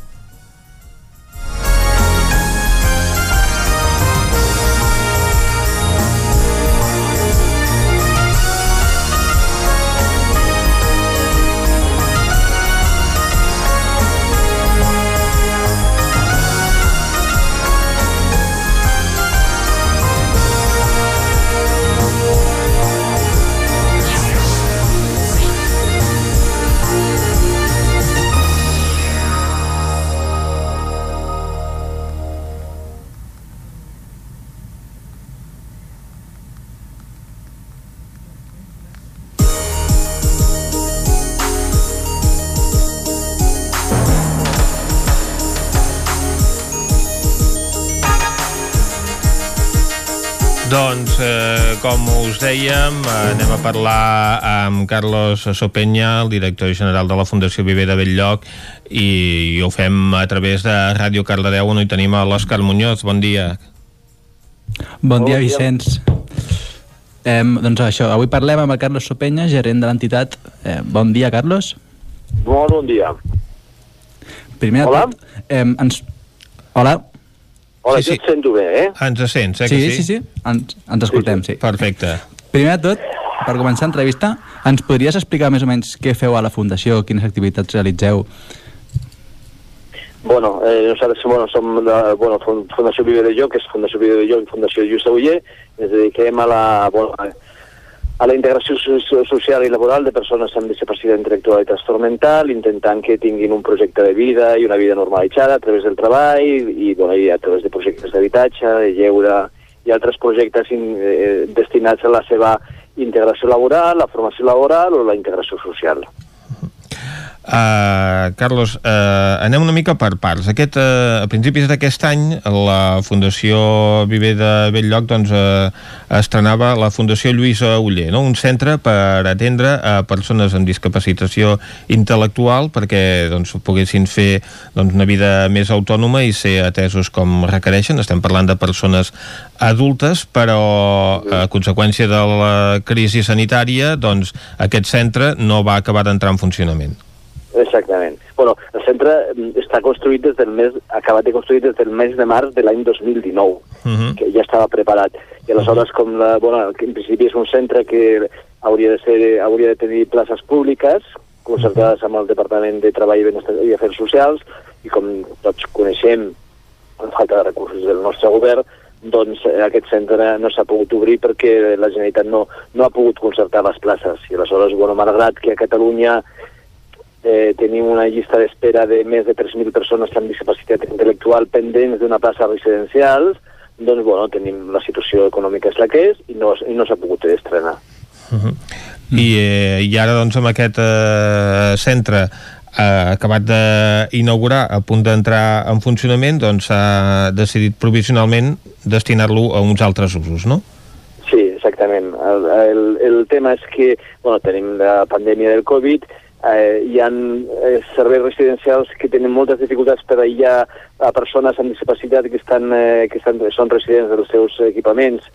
Dèiem, eh, anem a parlar amb Carlos Sopenya, el director general de la Fundació Viver de Belllloc, i, i ho fem a través de Ràdio Cardedeu, on hi tenim a l'Òscar Muñoz. Bon dia. Bon dia, Vicenç. Eh, doncs això, avui parlem amb el Carlos Sopenya, gerent de l'entitat. Eh, bon dia, Carlos. Molt bon dia. Primer Hola? tot, eh, ens... Hola. Hola, Sí, sí, sí. jo et sento bé, eh? Ens sents, eh? Sí, que sí, sí, ens, ens escoltem, sí. Perfecte. Primer de tot, per començar l'entrevista, ens podries explicar més o menys què feu a la Fundació, quines activitats realitzeu? Bueno, eh, nosaltres bueno, som de bueno, Fun- Fundació Viver de Lloc, que és Fundació Viver de Lloc i Fundació Lluís Aguller, ens dediquem a la, bueno, a la integració so- social i laboral de persones amb discapacitat intel·lectual i trastorn mental, intentant que tinguin un projecte de vida i una vida normalitzada a través del treball i, bueno, i a través de projectes d'habitatge, de lleure i altres projectes in, eh, destinats a la seva integració laboral, la formació laboral o la integració social. Uh, Carlos, uh, anem una mica per parts. Aquest, uh, a principis d'aquest any, la Fundació Viver de Belllloc doncs, uh, estrenava la Fundació Lluïsa Uller, no? un centre per atendre a persones amb discapacitació intel·lectual perquè doncs, poguessin fer doncs, una vida més autònoma i ser atesos com requereixen. Estem parlant de persones adultes, però a conseqüència de la crisi sanitària, doncs, aquest centre no va acabar d'entrar en funcionament. Exactament. Bueno, el centre mm, està construït des del mes, acabat de construir des del mes de març de l'any 2019, Uh -huh. que ja estava preparat. I aleshores, com la, bueno, que en principi és un centre que hauria de, ser, hauria de tenir places públiques, concertades amb el Departament de Treball i Benestar i Afers Socials, i com tots coneixem, la falta de recursos del nostre govern, doncs eh, aquest centre no s'ha pogut obrir perquè la Generalitat no, no ha pogut concertar les places. I aleshores, bueno, malgrat que a Catalunya eh, tenim una llista d'espera de més de 3.000 persones amb discapacitat intel·lectual pendents d'una plaça residencial, doncs, bueno, tenim la situació econòmica és la que és i no, i no s'ha pogut estrenar. Uh -huh. Mm. I, eh, I ara, doncs, amb aquest eh, centre eh, acabat d'inaugurar, a punt d'entrar en funcionament, doncs s'ha decidit provisionalment destinar-lo a uns altres usos, no? Sí, exactament. El, el, el tema és que bueno, tenim la pandèmia del Covid, eh, hi ha eh, serveis residencials que tenen moltes dificultats per aïllar a persones amb discapacitat que, estan, eh, que estan, són residents dels seus equipaments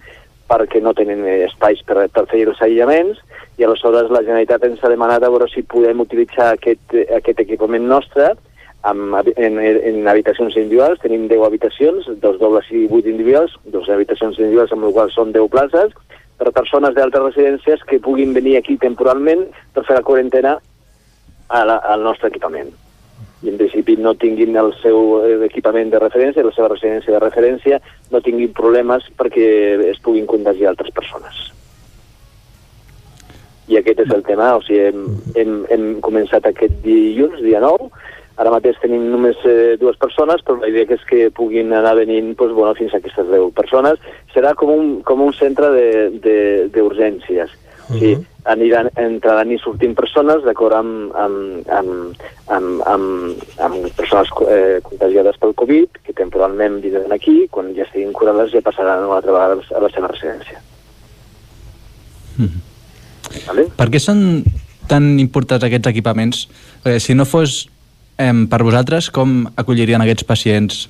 perquè no tenen espais per, per fer els aïllaments i aleshores la Generalitat ens ha demanat a veure si podem utilitzar aquest, aquest equipament nostre amb, en, en habitacions individuals. Tenim 10 habitacions, dos dobles i 8 individuals, dos habitacions individuals amb les quals són 10 places, per persones d'altres residències que puguin venir aquí temporalment per fer la quarantena a la, al nostre equipament i en principi no tinguin el seu equipament de referència, la seva residència de referència, no tinguin problemes perquè es puguin contagiar altres persones. I aquest és el tema, o sigui, hem, hem, hem començat aquest dilluns, dia 9, ara mateix tenim només eh, dues persones, però la idea que és que puguin anar venint doncs, bueno, fins a aquestes 10 persones. Serà com un, com un centre d'urgències. Uh -huh. sí, aniran, entraran i sortint persones d'acord amb, amb, amb, amb, amb, amb persones eh, contagiades pel Covid, que temporalment vindran aquí, quan ja estiguin curades ja passaran una altra vegada a la seva residència. Mm -hmm. Vale? Per què són tan importants aquests equipaments? Perquè si no fos eh, per vosaltres, com acollirien aquests pacients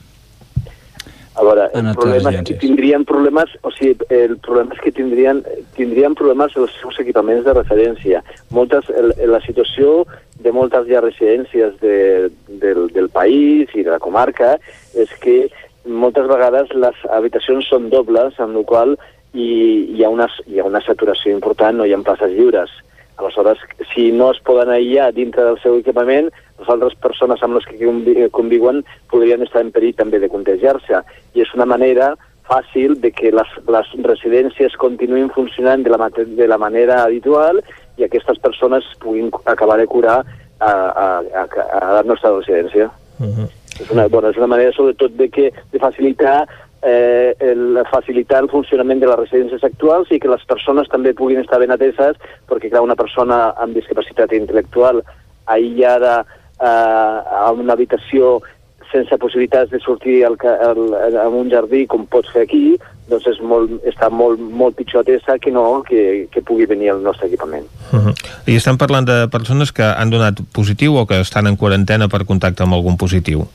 a veure, el problema és que tindrien problemes, o sigui, el problema és que tindrien, tindrien problemes els seus equipaments de referència. Moltes, el, la situació de moltes ja residències de, del, del país i de la comarca és que moltes vegades les habitacions són dobles, amb la qual i hi ha, una, hi ha una saturació important, no hi ha places lliures. Aleshores, si no es poden aïllar dintre del seu equipament, les altres persones amb les que conviuen podrien estar en perill també de contagiar-se. I és una manera fàcil de que les, les residències continuïn funcionant de la, de la manera habitual i aquestes persones puguin acabar de curar a, a, a, a la nostra residència. Uh -huh. és, una, bueno, és una manera sobretot de, que, de facilitar eh, el, facilitar el funcionament de les residències actuals i que les persones també puguin estar ben ateses, perquè clar, una persona amb discapacitat intel·lectual aïllada eh, a una habitació sense possibilitats de sortir al, al, a un jardí com pots fer aquí, doncs és molt, està molt, molt pitjor atesa que no que, que pugui venir al nostre equipament. Uh -huh. I estem parlant de persones que han donat positiu o que estan en quarantena per contacte amb algun positiu?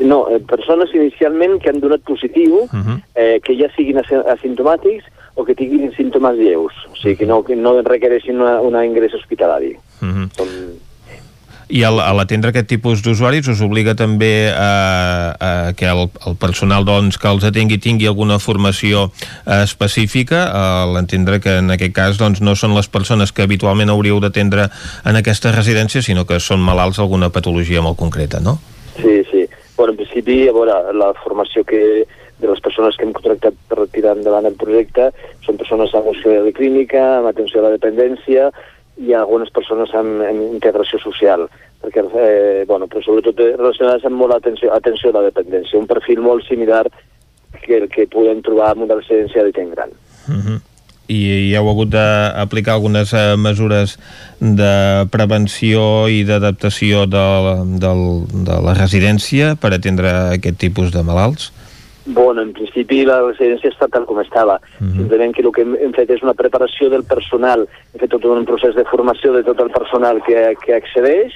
No, eh, persones inicialment que han donat positiu, uh -huh. eh, que ja siguin asimptomàtics o que tinguin símptomes lleus, o sigui, que no, que no requereixin una, una ingrés hospitalari. Uh -huh. Són i al, a l'atendre aquest tipus d'usuaris us obliga també a, a que el, el personal doncs, que els atengui tingui alguna formació eh, específica, a l'entendre que en aquest cas doncs, no són les persones que habitualment hauríeu d'atendre en aquesta residència, sinó que són malalts d'alguna patologia molt concreta, no? Sí, principi, a veure, la formació que, de les persones que hem contractat per retirar endavant el projecte són persones amb de clínica, amb atenció a la dependència, i algunes persones amb, amb integració social, perquè, eh, bueno, però sobretot relacionades amb molt atenció, atenció a la dependència, un perfil molt similar que el que podem trobar en una residència de gent gran. Uh -huh. I hi heu hagut d'aplicar algunes eh, mesures de prevenció i d'adaptació de, de, de la residència per atendre aquest tipus de malalts? Bueno, en principi la residència està tal com estava. Uh -huh. Simplement que el que hem, hem fet és una preparació del personal, hem fet tot un procés de formació de tot el personal que, que accedeix,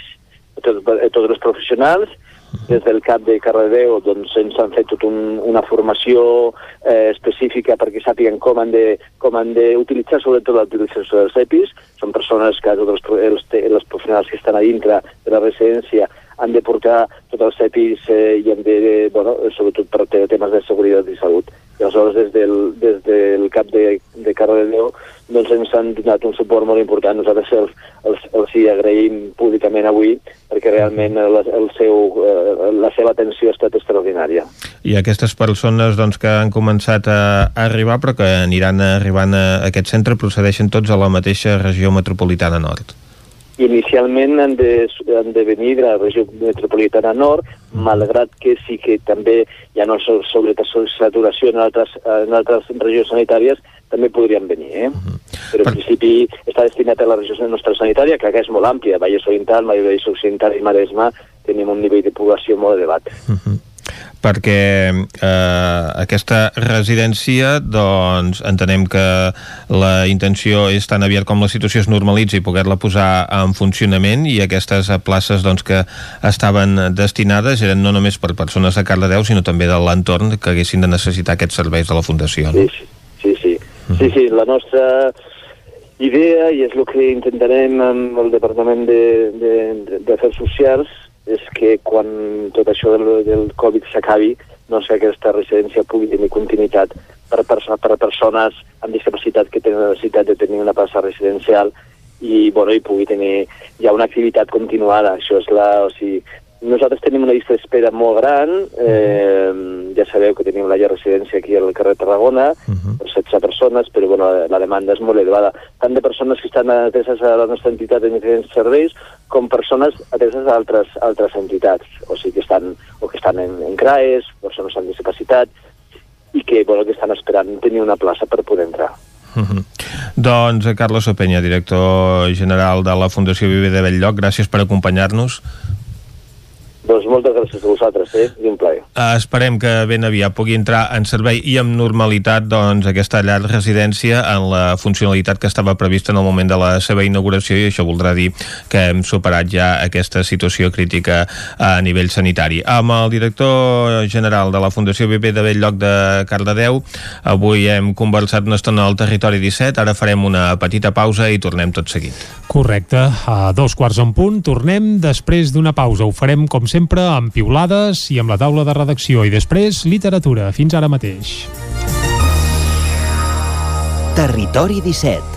tot, eh, tots els professionals, des del CAP de Carradeu doncs, ens han fet tota un, una formació eh, específica perquè sàpiguen com han de, com han d'utilitzar sobretot la utilització dels EPIs. Són persones que tots els, els, els professionals que estan a dintre de la residència han de portar tots els EPIs eh, i han de, bueno, sobretot per temes de seguretat i salut. I aleshores des del, des del cap de, de Cardedeu doncs ens han donat un suport molt important. Nosaltres els, els, els hi agraïm públicament avui perquè realment el, el seu, eh, la seva atenció ha estat extraordinària. I aquestes persones doncs, que han començat a, a arribar però que aniran arribant a aquest centre procedeixen tots a la mateixa regió metropolitana nord? Inicialment han de, han de venir de la regió metropolitana nord, malgrat que sí que també hi ha una sobresaturació en altres, en altres regions sanitàries, també podrien venir. Eh? Però en principi està destinat a la regió nostra sanitària, que és molt àmplia, Vallès Oriental, Vallès Occidental i Maresma, tenim un nivell de població molt elevat. Uh -huh perquè eh, aquesta residència doncs entenem que la intenció és tan aviat com la situació es normalitzi poder-la posar en funcionament i aquestes places doncs, que estaven destinades eren no només per persones de Cardedeu sinó també de l'entorn que haguessin de necessitar aquests serveis de la Fundació. No? Sí, sí, sí. Sí, sí, la nostra idea i és el que intentarem amb el Departament d'Afers de, de, Socials és que quan tot això del, del Covid s'acabi, doncs que aquesta residència pugui tenir continuïtat per, per, per persones amb discapacitat que tenen necessitat de tenir una plaça residencial i, bueno, i pugui tenir ja una activitat continuada. Això és la... O sigui, nosaltres tenim una llista d'espera molt gran, eh, ja sabeu que tenim la residència aquí al carrer Tarragona, uh -huh. per 16 persones, però bueno, la demanda és molt elevada, tant de persones que estan ateses a la nostra entitat en diferents serveis, com persones ateses a altres, altres entitats, o sigui que estan, o que estan en, en CRAES, persones amb discapacitat, i que, bueno, que estan esperant tenir una plaça per poder entrar. Uh -huh. Doncs Carlos Openya, director general de la Fundació Viver de Belllloc, gràcies per acompanyar-nos. Doncs moltes gràcies a vosaltres, eh? I un plaer. Uh, esperem que ben aviat pugui entrar en servei i amb normalitat doncs, aquesta llar residència en la funcionalitat que estava prevista en el moment de la seva inauguració i això voldrà dir que hem superat ja aquesta situació crítica a nivell sanitari. Amb el director general de la Fundació BP de Belllloc de Cardedeu, avui hem conversat una estona al Territori 17, ara farem una petita pausa i tornem tot seguit. Correcte, a dos quarts en punt, tornem després d'una pausa. Ho farem com sempre sempre amb piulades i amb la taula de redacció i després literatura. Fins ara mateix. Territori 17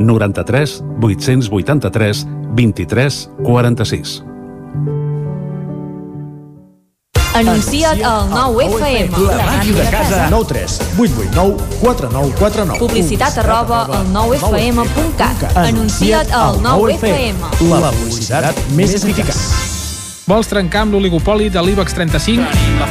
93 883 23 46. Anuncia't al 9FM. La màquina de casa. 9 3 8 8 9 4 9 4 9. Publicitat arroba al 9FM.cat. Anuncia't al 9FM. La publicitat més eficaç. Vols trencar amb l'oligopoli de l'IBEX 35? Tenim la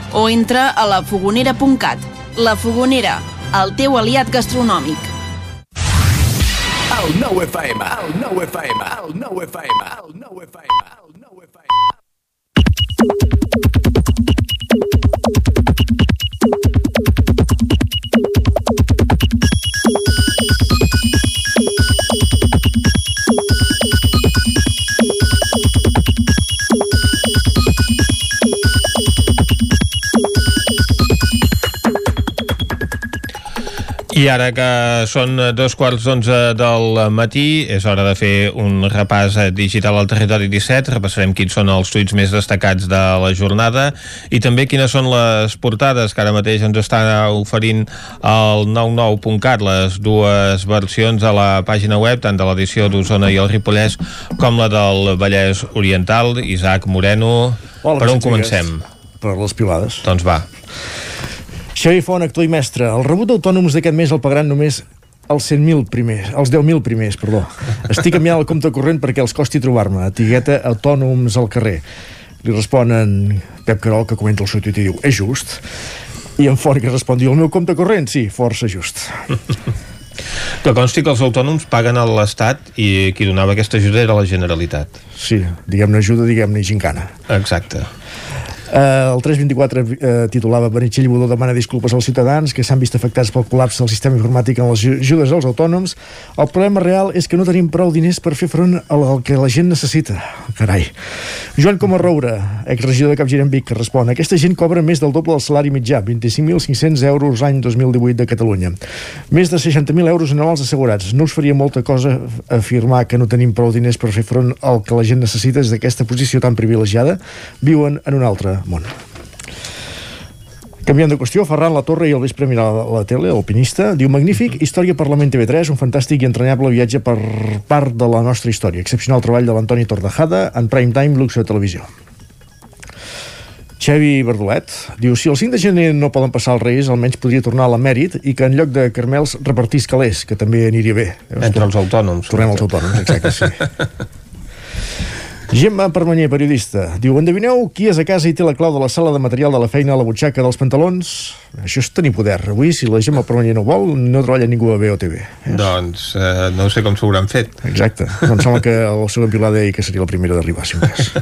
o entra a lafogonera.cat. La Fogonera, el teu aliat gastronòmic. El nou FM, el nou FM, el nou FM, el nou FM, el nou FM. I ara que són dos quarts d'onze del matí, és hora de fer un repàs digital al territori 17. Repassarem quins són els tuits més destacats de la jornada i també quines són les portades que ara mateix ens està oferint el 99.cat, les dues versions a la pàgina web, tant de l'edició d'Osona i el Ripollès com la del Vallès Oriental. Isaac Moreno, Hola, per on comencem? Per les pilades. Doncs va. Xavi Font, actor i mestre. El rebut d'autònoms d'aquest mes el pagaran només els 100.000 primers, els 10.000 primers, perdó. Estic enviant el compte corrent perquè els costi trobar-me. Etiqueta autònoms al carrer. Li responen Pep Carol, que comenta el seu tuit i diu, és just. I en Font que respon, diu, el meu compte corrent? Sí, força just. Que consti que els autònoms paguen a l'Estat i qui donava aquesta ajuda era la Generalitat. Sí, diguem-ne ajuda, diguem-ne gincana. Exacte. Uh, el 324 uh, titulava Benitxell Budó demana disculpes als ciutadans que s'han vist afectats pel col·lapse del sistema informàtic en les ajudes als autònoms. El problema real és que no tenim prou diners per fer front al, que la gent necessita. Carai. Joan Comarroure, exregidor de Capgirem Vic, que respon aquesta gent cobra més del doble del salari mitjà, 25.500 euros l'any 2018 de Catalunya. Més de 60.000 euros anuals assegurats. No us faria molta cosa afirmar que no tenim prou diners per fer front al que la gent necessita des d'aquesta posició tan privilegiada? Viuen en un altre món. Canviant de qüestió, Ferran La Torre i el vespre mirar la, la tele, alpinista, diu magnífic, història Parlament TV3, un fantàstic i entranyable viatge per part de la nostra història. Excepcional treball de l'Antoni Tordejada en prime time, luxe de televisió. Xevi Verdolet diu si el 5 de gener no poden passar els Reis almenys podria tornar a l'emèrit i que en lloc de carmels repartís calés, que també aniria bé. Entre els autònoms. Tornem als autònoms, exacte, sí. <laughs> Gemma Permanyer, periodista, diu Endevineu qui és a casa i té la clau de la sala de material de la feina a la butxaca dels pantalons? Això és tenir poder. Avui, si la Gemma Permanyer no vol, no treballa ningú a BOTV. Doncs eh, no sé com s'ho hauran fet. Exacte. Em sembla que el seu Pilar deia que seria la primera d'arribar, si un cas. <laughs>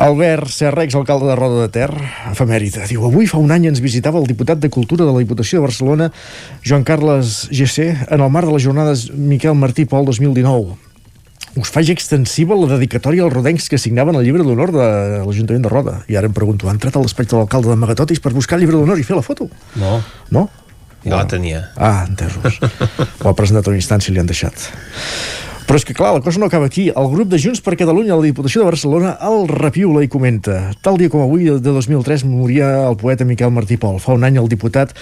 Albert Serra, exalcalde de Roda de Ter, efemèrita, diu Avui fa un any ens visitava el diputat de Cultura de la Diputació de Barcelona, Joan Carles GC, en el marc de les jornades Miquel Martí Pol 2019 us faig extensiva la dedicatòria als rodencs que signaven el llibre d'honor de l'Ajuntament de Roda. I ara em pregunto, ha entrat a despatx de l'alcalde de Magatotis per buscar el llibre d'honor i fer la foto? No. No? Ja la tenia. Ah, entesos. <laughs> Ho ha presentat a una instància i li han deixat. Però és que, clar, la cosa no acaba aquí. El grup de Junts per Catalunya a la Diputació de Barcelona el repiula i comenta. Tal dia com avui, de 2003, moria el poeta Miquel Martí Pol. Fa un any el diputat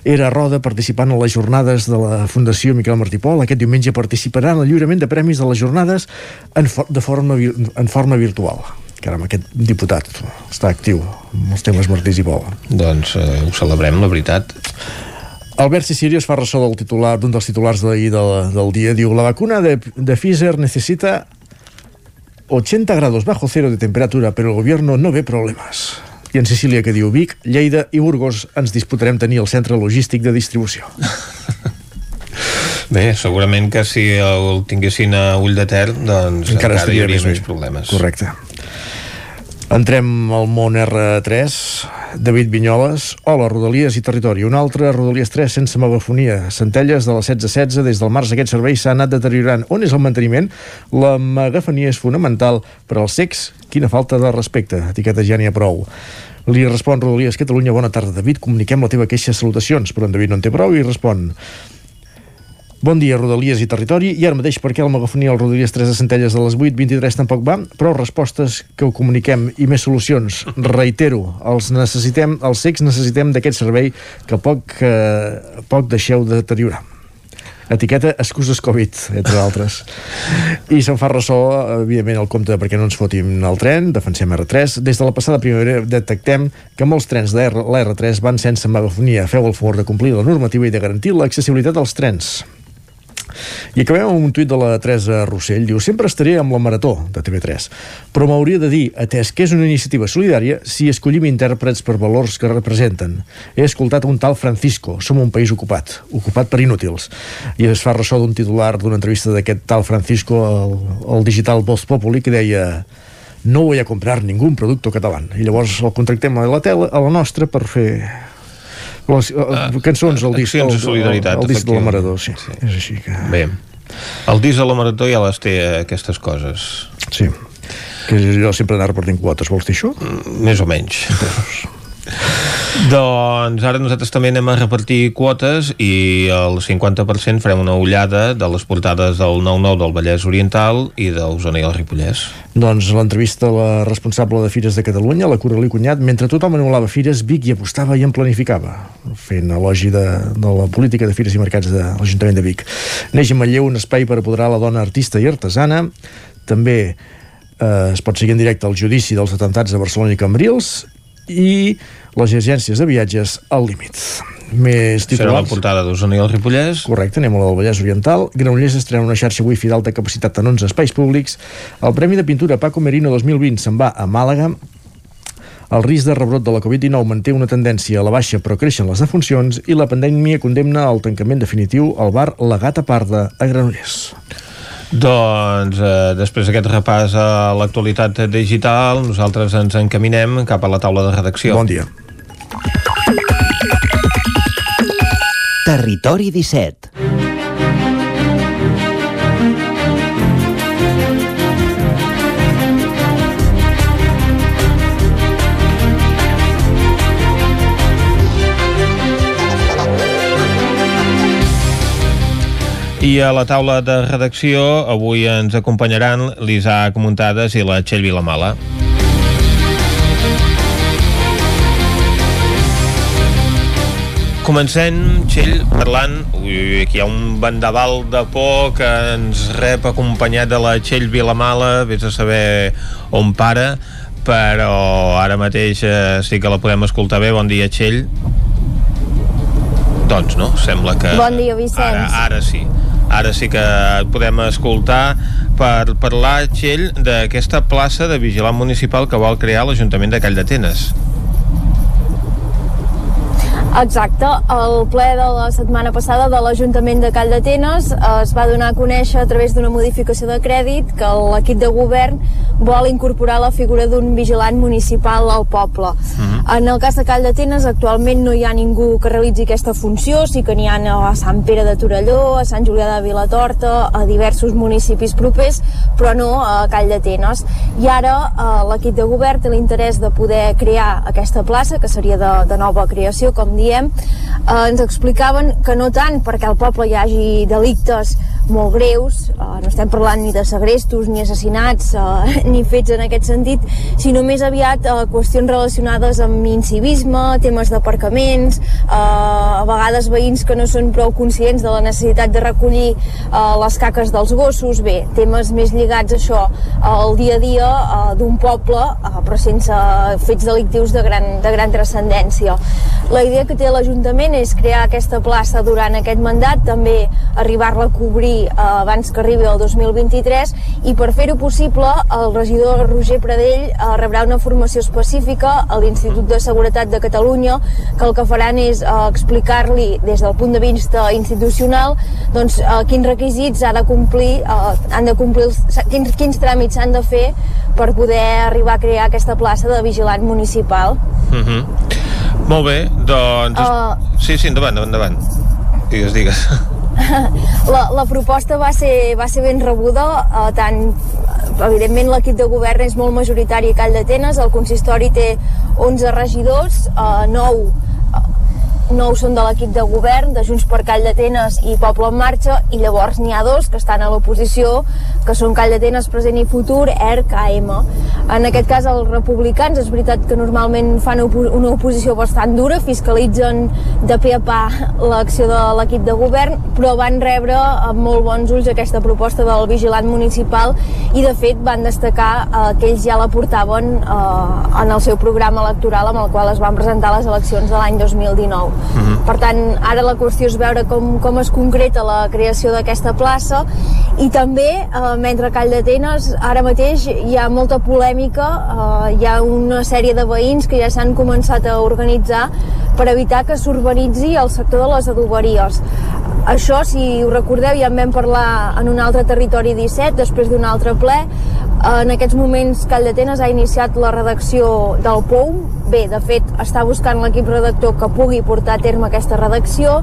era a Roda participant en les jornades de la Fundació Miquel Martí Pol. Aquest diumenge participarà en el lliurament de premis de les jornades en, for de forma, en forma virtual. Caram, aquest diputat està actiu amb els temes Martís i Pol. Doncs eh, ho celebrem, la veritat. Albert Sicilia es fa ressò del titular d'un dels titulars d'ahir del, del dia. Diu, la vacuna de, de Pfizer necesita 80 grados bajo cero de temperatura, pero el gobierno no ve problemas. I en Sicília que diu Vic, Lleida i Burgos ens disputarem tenir el centre logístic de distribució. Bé, segurament que si el tinguessin a ull de ter, doncs encara, encara hi hauria més més bé. problemes. Correcte. Entrem al món R3. David Vinyoles. Hola, Rodalies i Territori. Un altre, Rodalies 3 sense megafonia. Centelles de la 16-16. Des del març aquest servei s'ha anat deteriorant. On és el manteniment? La megafonia és fonamental per als secs. Quina falta de respecte. Etiqueta ja n'hi ha prou. Li respon Rodalies Catalunya. Bona tarda, David. Comuniquem la teva queixa. Salutacions. Però en David no en té prou i respon Bon dia, Rodalies i Territori. I ara mateix, per què la megafonia al Rodalies 3 de Centelles de les 8.23 tampoc va? Prou respostes que ho comuniquem i més solucions. Reitero, els necessitem, els secs necessitem d'aquest servei que poc, eh, poc deixeu de deteriorar. Etiqueta excuses Covid, entre altres. I se'n fa ressò, evidentment, el compte perquè no ens fotim el tren, defensem R3. Des de la passada primavera detectem que molts trens de R, la R3 van sense megafonia. Feu el favor de complir la normativa i de garantir l'accessibilitat als trens. I acabem amb un tuit de la Teresa Rossell. Diu, sempre estaré amb la Marató, de TV3, però m'hauria de dir, atès que és una iniciativa solidària, si escollim intèrprets per valors que representen. He escoltat un tal Francisco, som un país ocupat, ocupat per inútils. I es fa ressò d'un titular d'una entrevista d'aquest tal Francisco al, al digital Voz Populi que deia no voy a comprar ningún producto català. I llavors el contractem a la tele, a la nostra, per fer les uh, cançons, el disc, el, de solidaritat, el, el disc de la Marató, sí. sí. És així que... Bé, el disc de la Marató ja les té, eh, aquestes coses. Sí. Que jo sempre anar repartint quotes, vols dir això? Mm, més o menys. Doncs ara nosaltres també anem a repartir quotes i el 50% farem una ullada de les portades del 9-9 del Vallès Oriental i d'Osona i el Ripollès. Doncs l'entrevista a la responsable de Fires de Catalunya, la Coralí Cunyat, mentre tothom anul·lava Fires, Vic hi apostava i en planificava, fent elogi de, de la política de Fires i Mercats de l'Ajuntament de Vic. Neix a Manlleu un espai per apoderar la dona artista i artesana, també eh, es pot seguir en directe el judici dels atemptats a Barcelona i Cambrils i les agències de viatges al límit. Més titulars. Serà la portada d'Osona i el Ripollès. Correcte, anem a la del Vallès Oriental. Granollers estrena una xarxa wifi d'alta capacitat en 11 espais públics. El Premi de Pintura Paco Merino 2020 se'n va a Màlaga. El risc de rebrot de la Covid-19 manté una tendència a la baixa però creixen les defuncions i la pandèmia condemna al tancament definitiu al bar La Gata Parda a Granollers. Doncs eh, després d'aquest repàs a l'actualitat digital, nosaltres ens encaminem cap a la taula de redacció. Bon dia. Territori 17 I a la taula de redacció avui ens acompanyaran l'Isaac Muntades i la Txell Vilamala. Comencem, Txell, parlant... Ui, aquí hi ha un vendaval de por que ens rep acompanyat de la Txell Vilamala, vés a saber on para, però ara mateix eh, sí que la podem escoltar bé. Bon dia, Txell. Doncs no, sembla que... Bon dia, Vicenç. Ara, ara sí ara sí que podem escoltar per parlar, Txell, d'aquesta plaça de vigilant municipal que vol crear l'Ajuntament de Call d'Atenes. Exacte, el ple de la setmana passada de l'Ajuntament de Call d'Atenes es va donar a conèixer a través d'una modificació de crèdit que l'equip de govern vol incorporar la figura d'un vigilant municipal al poble. Uh -huh. En el cas de Call d'Atenes actualment no hi ha ningú que realitzi aquesta funció, sí que n'hi ha a Sant Pere de Torelló, a Sant Julià de Vilatorta, a diversos municipis propers, però no a Call d'Atenes. I ara eh, l'equip de govern té l'interès de poder crear aquesta plaça, que seria de, de nova creació, com diem, eh, ens explicaven que no tant perquè al poble hi hagi delictes molt greus, eh, no estem parlant ni de segrestos ni assassinats eh, <laughs> ni fets en aquest sentit, sinó més aviat eh, qüestions relacionades amb incivisme, temes d'aparcaments, eh, a vegades veïns que no són prou conscients de la necessitat de recollir eh, les caques dels gossos, bé, temes més lligats a això al dia a dia eh, d'un poble, eh, però sense fets delictius de gran, de gran transcendència. La idea que té l'Ajuntament és crear aquesta plaça durant aquest mandat, també arribar-la a cobrir eh, abans que arribi el 2023 i per fer-ho possible el regidor Roger Pradell eh, rebrà una formació específica a l'Institut de Seguretat de Catalunya que el que faran és eh, explicar-li des del punt de vista institucional doncs, eh, quins requisits ha de complir, eh, han de complir els, quins, quins tràmits s'han de fer per poder arribar a crear aquesta plaça de vigilant municipal. Uh -huh. Molt bé, doncs... Uh... Sí, sí, endavant, endavant. Digues, digues. <laughs> la, la proposta va ser, va ser ben rebuda, eh, tant evidentment l'equip de govern és molt majoritari a Call d'Atenes, el consistori té 11 regidors, eh, 9 nou són de l'equip de govern, de Junts per Call d'Atenes i Poble en Marxa, i llavors n'hi ha dos que estan a l'oposició, que són Call d'Atenes, Present i Futur, ERC, AM. En aquest cas, els republicans, és veritat que normalment fan una oposició bastant dura, fiscalitzen de pe a pa l'acció de l'equip de govern, però van rebre amb molt bons ulls aquesta proposta del vigilant municipal i, de fet, van destacar eh, que ells ja la portaven eh, en el seu programa electoral amb el qual es van presentar les eleccions de l'any 2019. Uh -huh. Per tant, ara la qüestió és veure com, com es concreta la creació d'aquesta plaça i també, eh, mentre Call d'Atenes, ara mateix hi ha molta polèmica, eh, hi ha una sèrie de veïns que ja s'han començat a organitzar per evitar que s'urbanitzi el sector de les adoberies. Això, si ho recordeu, ja en vam parlar en un altre territori 17, després d'un altre ple. En aquests moments, Call d'Atenes ha iniciat la redacció del POUM. Bé, de fet, està buscant l'equip redactor que pugui portar a terme aquesta redacció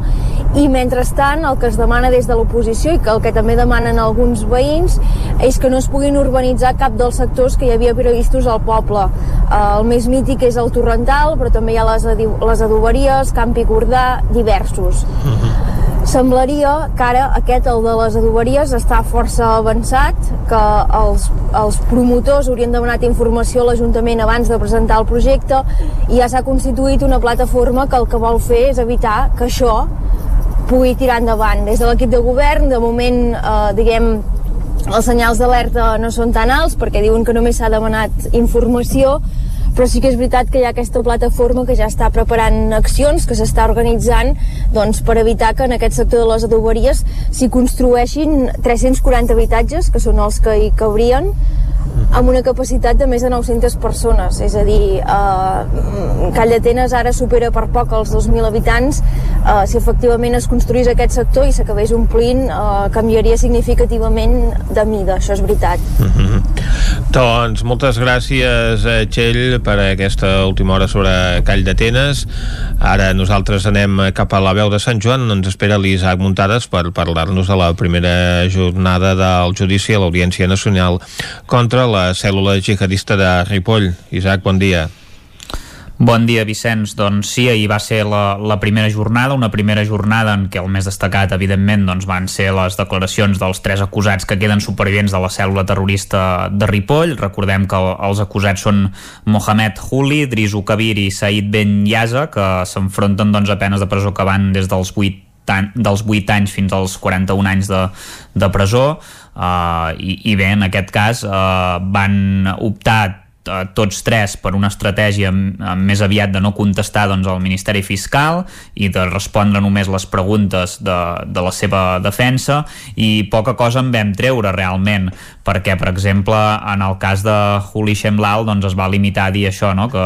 i, mentrestant, el que es demana des de l'oposició i que el que també demanen alguns veïns és que no es puguin urbanitzar cap dels sectors que hi havia previstos al poble. El més mític és el Torrental, però també hi ha les, les adoberies, Campi Gordà, diversos. Uh -huh. Semblaria que ara aquest, el de les adoberies, està força avançat, que els, els promotors haurien demanat informació a l'Ajuntament abans de presentar el projecte i ja s'ha constituït una plataforma que el que vol fer és evitar que això pugui tirar endavant. Des de l'equip de govern, de moment, eh, diguem, els senyals d'alerta no són tan alts perquè diuen que només s'ha demanat informació, però sí que és veritat que hi ha aquesta plataforma que ja està preparant accions, que s'està organitzant doncs, per evitar que en aquest sector de les adoberies s'hi construeixin 340 habitatges, que són els que hi cabrien, amb una capacitat de més de 900 persones, és a dir, eh, Call d'Atenes ara supera per poc els 2.000 habitants, eh, si efectivament es construís aquest sector i s'acabés omplint, eh, canviaria significativament de mida, això és veritat. Mm -hmm. Doncs moltes gràcies, eh, Txell, per aquesta última hora sobre Call d'Atenes. Ara nosaltres anem cap a la veu de Sant Joan, ens espera l'Isaac Muntades per parlar-nos de la primera jornada del judici a l'Audiència Nacional contra la cèl·lula jihadista de Ripoll. Isaac, bon dia. Bon dia, Vicenç. Doncs sí, ahir va ser la, la primera jornada, una primera jornada en què el més destacat, evidentment, doncs, van ser les declaracions dels tres acusats que queden supervivents de la cèl·lula terrorista de Ripoll. Recordem que els acusats són Mohamed Huli, Drisu Kabir i Said Ben Yaza, que s'enfronten doncs, a penes de presó que van des dels 8 dels 8 anys fins als 41 anys de, de presó uh, i, i bé, en aquest cas uh, van optar tots tres per una estratègia més aviat de no contestar doncs, al Ministeri Fiscal i de respondre només les preguntes de, de la seva defensa i poca cosa en vam treure realment perquè, per exemple, en el cas de Juli Shemlal doncs es va limitar a dir això, no? que,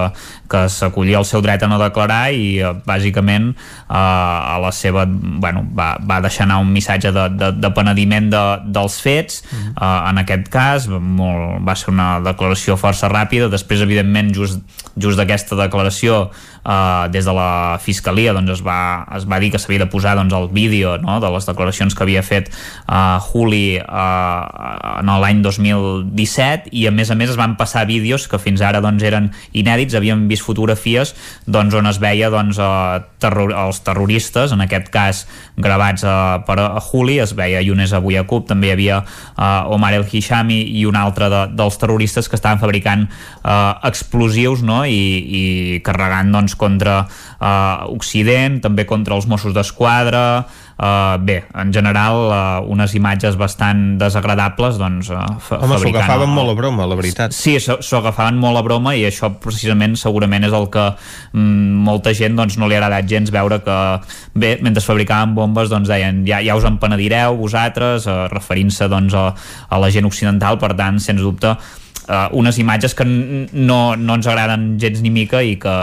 que s'acollia el seu dret a no declarar i eh, bàsicament eh, a la seva, bueno, va, va deixar anar un missatge de, de, de penediment de, dels fets, mm -hmm. eh, en aquest cas molt, va ser una declaració força ràpida, després evidentment just, just d'aquesta declaració eh, des de la Fiscalia doncs es, va, es va dir que s'havia de posar doncs, el vídeo no? de les declaracions que havia fet eh, Juli eh, en l'any 2017 i a més a més es van passar vídeos que fins ara doncs, eren inèdits, havíem vist fotografies doncs, on es veia doncs, eh, terror, els terroristes, en aquest cas gravats eh, per a Juli, es veia Younes Abu Yaqub, també hi havia eh, Omar El Hishami i un altre de, dels terroristes que estaven fabricant eh, explosius no? I, i carregant doncs, contra eh, Occident, també contra els Mossos d'Esquadra, Uh, bé, en general uh, unes imatges bastant desagradables doncs, uh, Home, s'ho agafaven el... molt a broma, la veritat. Sí, s'ho agafaven molt a broma i això precisament segurament és el que mm, molta gent doncs, no li ha agradat gens veure que bé, mentre fabricaven bombes doncs deien ja, ja us en penedireu vosaltres, uh, referint-se doncs, a, a la gent occidental, per tant, sens dubte uh, unes imatges que no, no ens agraden gens ni mica i que,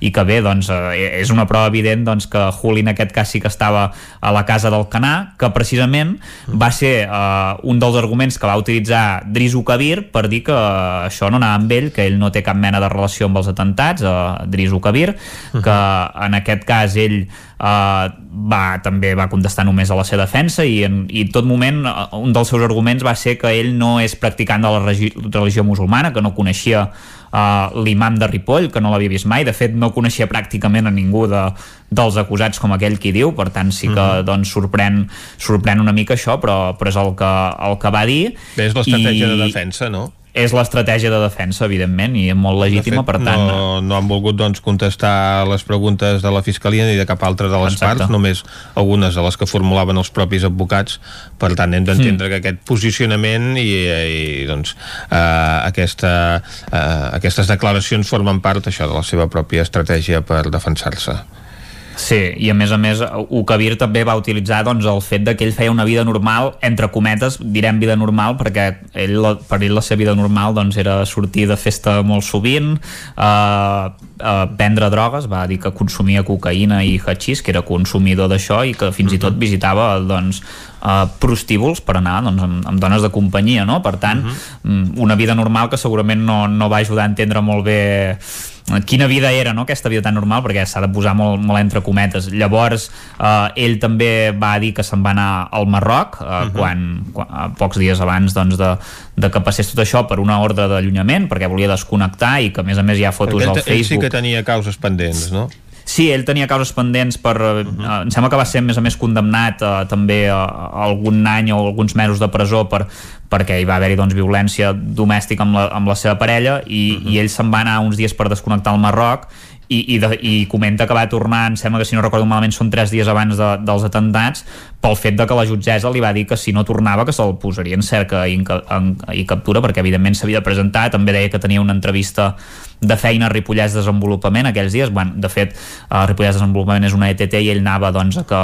i que bé, doncs, uh, és una prova evident doncs, que Juli en aquest cas sí que estava a la casa del Canà, que precisament va ser uh, un dels arguments que va utilitzar Drisu Kabir per dir que això no anava amb ell, que ell no té cap mena de relació amb els atentats, uh, Drisu Kabir, que en aquest cas ell va, també va contestar només a la seva defensa i en i tot moment uh, un dels seus arguments va ser que ell no és practicant de la religió musulmana, que no coneixia uh, l'imam de Ripoll, que no l'havia vist mai, de fet no coneixia pràcticament a ningú de, dels acusats com aquell qui diu, per tant sí que mm -hmm. doncs, sorprèn, sorprèn una mica això, però, però és el que, el que va dir. Bé, és l'estratègia I... de defensa, no? És l'estratègia de defensa, evidentment, i molt legítima, de fet, per tant... No, no han volgut doncs, contestar les preguntes de la Fiscalia ni de cap altra de les Exacte. parts, només algunes de les que formulaven els propis advocats, per tant hem d'entendre mm. que aquest posicionament i, i doncs, eh, aquesta, eh, aquestes declaracions formen part això de la seva pròpia estratègia per defensar-se. Sí, i a més a més Ukabir també va utilitzar doncs, el fet de que ell feia una vida normal, entre cometes direm vida normal perquè ell, per ell la seva vida normal doncs, era sortir de festa molt sovint eh, eh, prendre drogues, va dir que consumia cocaïna i hachís, que era consumidor d'això i que fins i tot visitava doncs, eh, prostíbuls per anar doncs, amb, amb dones de companyia, no? Per tant, uh -huh. una vida normal que segurament no, no va ajudar a entendre molt bé quina vida era no? aquesta vida tan normal perquè s'ha de posar molt, molt entre cometes llavors eh, ell també va dir que se'n va anar al Marroc eh, uh -huh. quan, quan, eh, pocs dies abans doncs, de, de que passés tot això per una ordre d'allunyament perquè volia desconnectar i que a més a més hi ha fotos al Facebook ell sí que tenia causes pendents no? Sí, ell tenia causes pendents per... Uh -huh. em sembla que va ser, a més a més, condemnat uh, també a, a algun any o alguns mesos de presó per, perquè hi va haver-hi doncs, violència domèstica amb la, amb la seva parella i, uh -huh. i ell se'n va anar uns dies per desconnectar al Marroc i, i, de, i comenta que va tornar, em sembla que si no recordo malament són tres dies abans de, dels atentats pel fet de que la jutgessa li va dir que si no tornava que se'l posaria en cerca i, en, en, i captura perquè evidentment s'havia de presentar. També deia que tenia una entrevista de feina a Ripollès Desenvolupament aquells dies, bueno, de fet uh, Ripollès Desenvolupament és una ETT i ell anava doncs, a que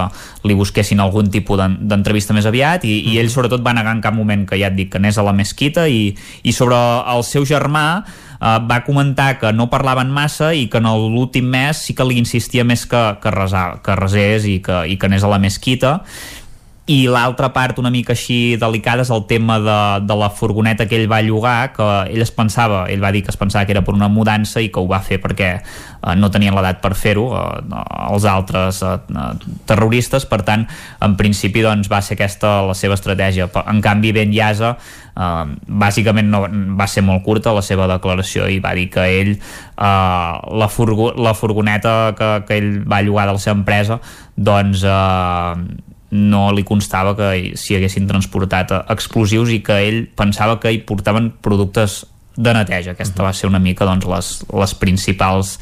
li busquessin algun tipus d'entrevista més aviat i, i ell sobretot va negar en cap moment que ja et dic que anés a la mesquita i, i sobre el seu germà va comentar que no parlaven massa i que en l'últim mes sí que li insistia més que, que, resar, que resés i que, i que anés a la mesquita i l'altra part una mica així delicada és el tema de, de la furgoneta que ell va llogar que ell es pensava, ell va dir que es pensava que era per una mudança i que ho va fer perquè eh, no tenien l'edat per fer-ho eh, els altres eh, terroristes. Per tant, en principi doncs, va ser aquesta la seva estratègia. En canvi Ben Yasa eh, bàsicament no, va ser molt curta la seva declaració i va dir que ell eh, la, furgo, la furgoneta que, que ell va llogar de la seva empresa doncs eh, no li constava que s'hi haguessin transportat explosius i que ell pensava que hi portaven productes de neteja. Aquesta va ser una mica doncs, les, les principals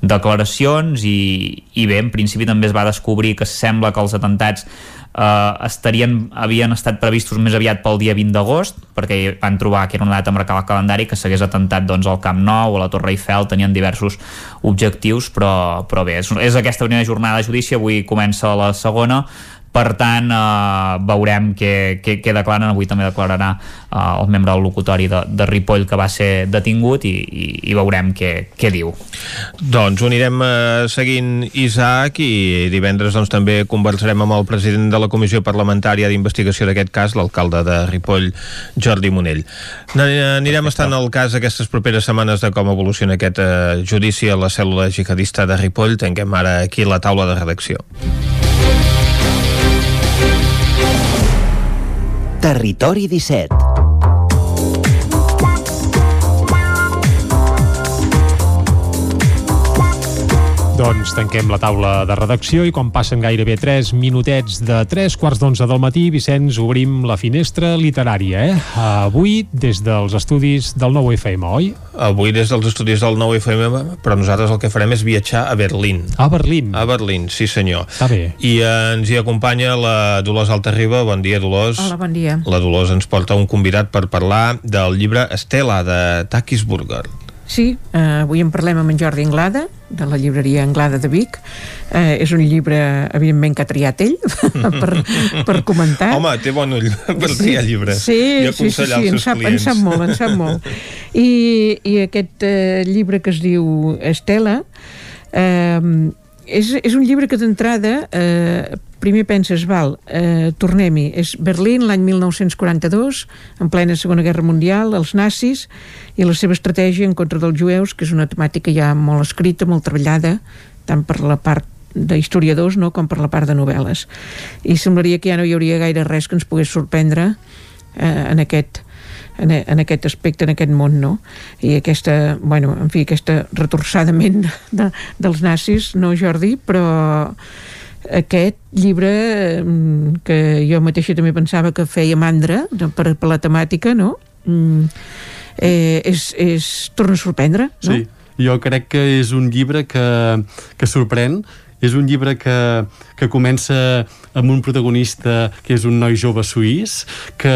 declaracions i, i bé, en principi també es va descobrir que sembla que els atentats eh, estarien, havien estat previstos més aviat pel dia 20 d'agost perquè van trobar que era una data marcada al calendari que s'hagués atentat doncs, al Camp Nou o a la Torre Eiffel, tenien diversos objectius però, però bé, és, és aquesta primera jornada de judici, avui comença la segona per tant eh, veurem què, què, què declaren. Avui també declararà eh, el membre del locutori de, de Ripoll que va ser detingut i, i, i veurem què, què diu. Doncs ho anirem eh, seguint Isaac i divendres doncs, també conversarem amb el president de la Comissió Parlamentària d'Investigació d'aquest cas, l'alcalde de Ripoll Jordi Monell. Anirem estant al cas aquestes properes setmanes de com evoluciona aquest eh, judici a la cèl·lula jihadista de Ripoll. Tanquem ara aquí la taula de redacció Territori 17 Doncs tanquem la taula de redacció i quan passen gairebé 3 minutets de 3 quarts d'11 del matí, Vicenç, obrim la finestra literària, eh? Avui des dels estudis del nou FM, oi? Avui des dels estudis del nou FM, però nosaltres el que farem és viatjar a Berlín. A Berlín? A Berlín, sí senyor. Està bé. I eh, ens hi acompanya la Dolors Altarriba. Bon dia, Dolors. Hola, bon dia. La Dolors ens porta un convidat per parlar del llibre Estela, de Takis Burger. Sí, eh, avui en parlem amb en Jordi Anglada, de la llibreria Anglada de Vic. Eh, és un llibre, evidentment, que ha triat ell <laughs> per, per comentar. Home, té bon ull <laughs> per triar llibres sí, i aconsellar sí, sí, sí, els seus en sap, clients. En sap molt, en sap molt. I, i aquest eh, llibre que es diu Estela eh, és, és un llibre que d'entrada eh, primer penses, val, eh, tornem-hi, és Berlín l'any 1942, en plena Segona Guerra Mundial, els nazis i la seva estratègia en contra dels jueus, que és una temàtica ja molt escrita, molt treballada, tant per la part d'historiadors no? com per la part de novel·les i semblaria que ja no hi hauria gaire res que ens pogués sorprendre eh, en aquest en, aquest aspecte, en aquest món, no? I aquesta, bueno, en fi, aquesta retorçadament de, dels nazis, no, Jordi? Però aquest llibre mm, que jo mateixa també pensava que feia mandra per, per la temàtica, no? Mm, eh, és, és, torna a sorprendre, no? Sí, jo crec que és un llibre que, que sorprèn és un llibre que, que comença amb un protagonista que és un noi jove suís que,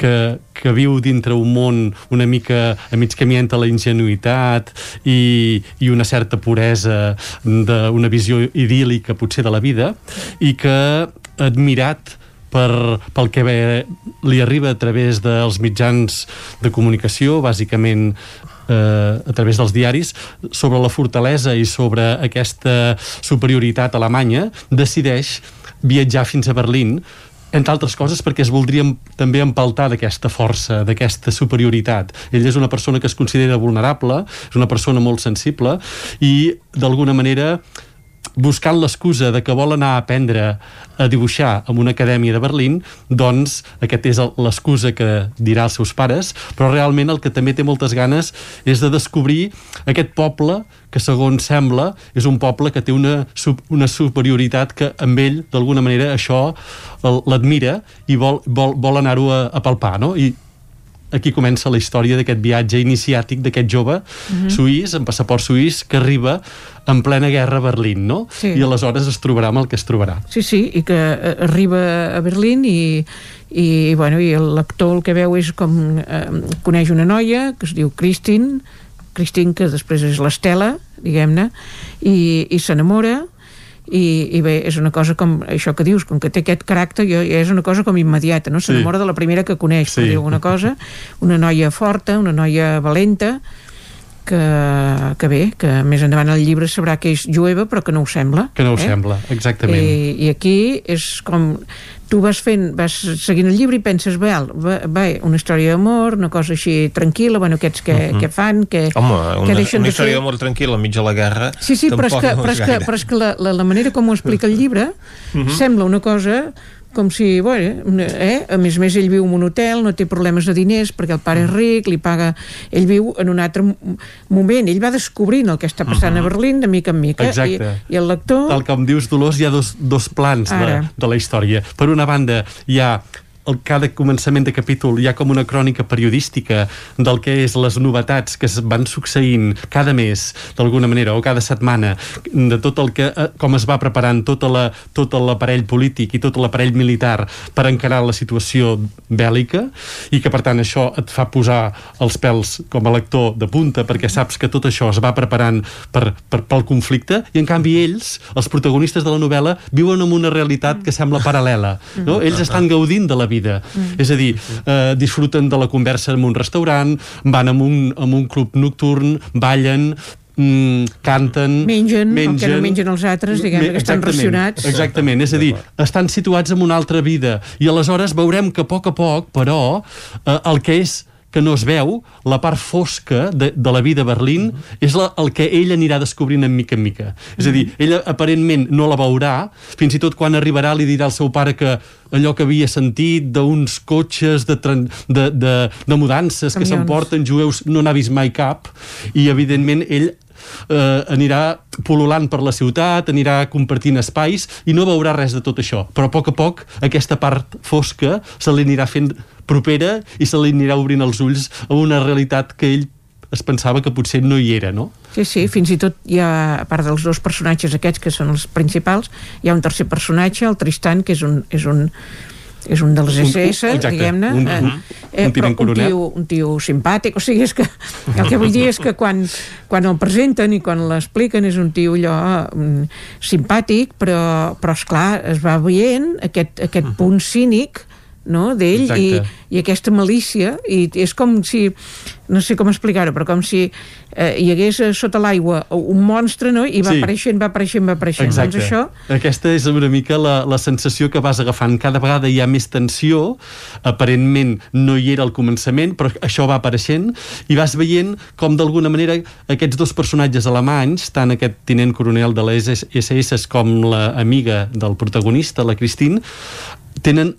que, que viu dintre un món una mica a mig camí entre la ingenuïtat i, i una certa puresa d'una visió idíl·lica potser de la vida i que admirat per, pel que ve, li arriba a través dels mitjans de comunicació, bàsicament eh, a través dels diaris sobre la fortalesa i sobre aquesta superioritat alemanya decideix viatjar fins a Berlín entre altres coses perquè es voldrien també empaltar d'aquesta força, d'aquesta superioritat. Ell és una persona que es considera vulnerable, és una persona molt sensible i d'alguna manera buscant l'excusa de que vol anar a aprendre a dibuixar en una acadèmia de Berlín, doncs aquest és l'excusa que dirà als seus pares, però realment el que també té moltes ganes és de descobrir aquest poble que segons sembla és un poble que té una, una superioritat que amb ell d'alguna manera això l'admira i vol, vol, vol anar-ho a, a palpar, no? I aquí comença la història d'aquest viatge iniciàtic d'aquest jove uh mhm. -huh. suís, amb passaport suís, que arriba en plena guerra a Berlín, no? Sí. I aleshores es trobarà amb el que es trobarà. Sí, sí, i que eh, arriba a Berlín i, i, bueno, i el lector el que veu és com eh, coneix una noia que es diu Christine, Christine que després és l'Estela, diguem-ne, i, i s'enamora, i, i bé, és una cosa com això que dius, com que té aquest caràcter jo, és una cosa com immediata, no? s'enamora sí. de la primera que coneix, sí. per dir alguna cosa una noia forta, una noia valenta que, que bé, que més endavant el llibre sabrà que és jueva però que no ho sembla. Que no ho eh? sembla, exactament. I, I aquí és com tu vas fent, vas seguint el llibre i penses, bé, va, una història d'amor, una cosa així tranquil·la, bueno, aquests que, uh mhm. -huh. que fan, que, Home, una, que deixen una història d'amor tranquil·la enmig de la guerra, Sí, sí, però és que, però és que, però és que la, la, la manera com ho explica el llibre uh mhm. -huh. sembla una cosa com si, bueno, eh? a més a més ell viu en un hotel, no té problemes de diners perquè el pare és ric, li paga ell viu en un altre moment, ell va descobrint el que està passant uh -huh. a Berlín de mica en mica Exacte. I, i el lector... Tal com dius Dolors, hi ha dos, dos plans de, de la història. Per una banda hi ha el, cada començament de capítol hi ha com una crònica periodística del que és les novetats que es van succeint cada mes, d'alguna manera, o cada setmana, de tot el que, eh, com es va preparant tota la, tot l'aparell polític i tot l'aparell militar per encarar la situació bèl·lica i que per tant això et fa posar els pèls com a lector de punta perquè saps que tot això es va preparant per, per, pel conflicte i en canvi ells, els protagonistes de la novel·la, viuen en una realitat que sembla paral·lela. No? Ells estan gaudint de la vida vida. Mm. És a dir, eh, disfruten de la conversa en un restaurant, van a un, a un club nocturn, ballen, mm, canten... Mengen, mengen, el que no mengen els altres, diguem, que estan racionats. Exactament, és a dir, estan situats en una altra vida i aleshores veurem que a poc a poc, però, eh, el que és que no es veu, la part fosca de, de la vida a Berlín mm -hmm. és la, el que ell anirà descobrint en mica en mica. Mm -hmm. És a dir, mm-hmm. ell aparentment no la veurà, fins i tot quan arribarà li dirà al seu pare que allò que havia sentit d'uns cotxes de, de, de, de mudances Camions. que s'emporten jueus no n'ha vist mai cap i evidentment ell eh, anirà pol·lulant per la ciutat, anirà compartint espais i no veurà res de tot això. Però a poc a poc aquesta part fosca se li anirà fent propera i se li anirà obrint els ulls a una realitat que ell es pensava que potser no hi era, no? Sí, sí, fins i tot hi ha, a part dels dos personatges aquests que són els principals, hi ha un tercer personatge, el Tristan, que és un, és un, és un dels SS, diguem-ne, un, eh, eh, un, però un tio, un tio simpàtic, o sigui, és que el que vull dir és que quan, quan el presenten i quan l'expliquen és un tio allò um, simpàtic, però, però esclar, es va veient aquest, aquest punt cínic no? d'ell i, i aquesta malícia i és com si, no sé com explicar-ho però com si eh, hi hagués eh, sota l'aigua un monstre no? i va Sí. apareixent, va apareixent, va apareixent Exacte. doncs això Aquesta és una mica la, la sensació que vas agafant. Cada vegada hi ha més tensió, aparentment no hi era al començament, però això va apareixent, i vas veient com d'alguna manera aquests dos personatges alemanys, tant aquest tinent coronel de les SS com la amiga del protagonista, la Christine, tenen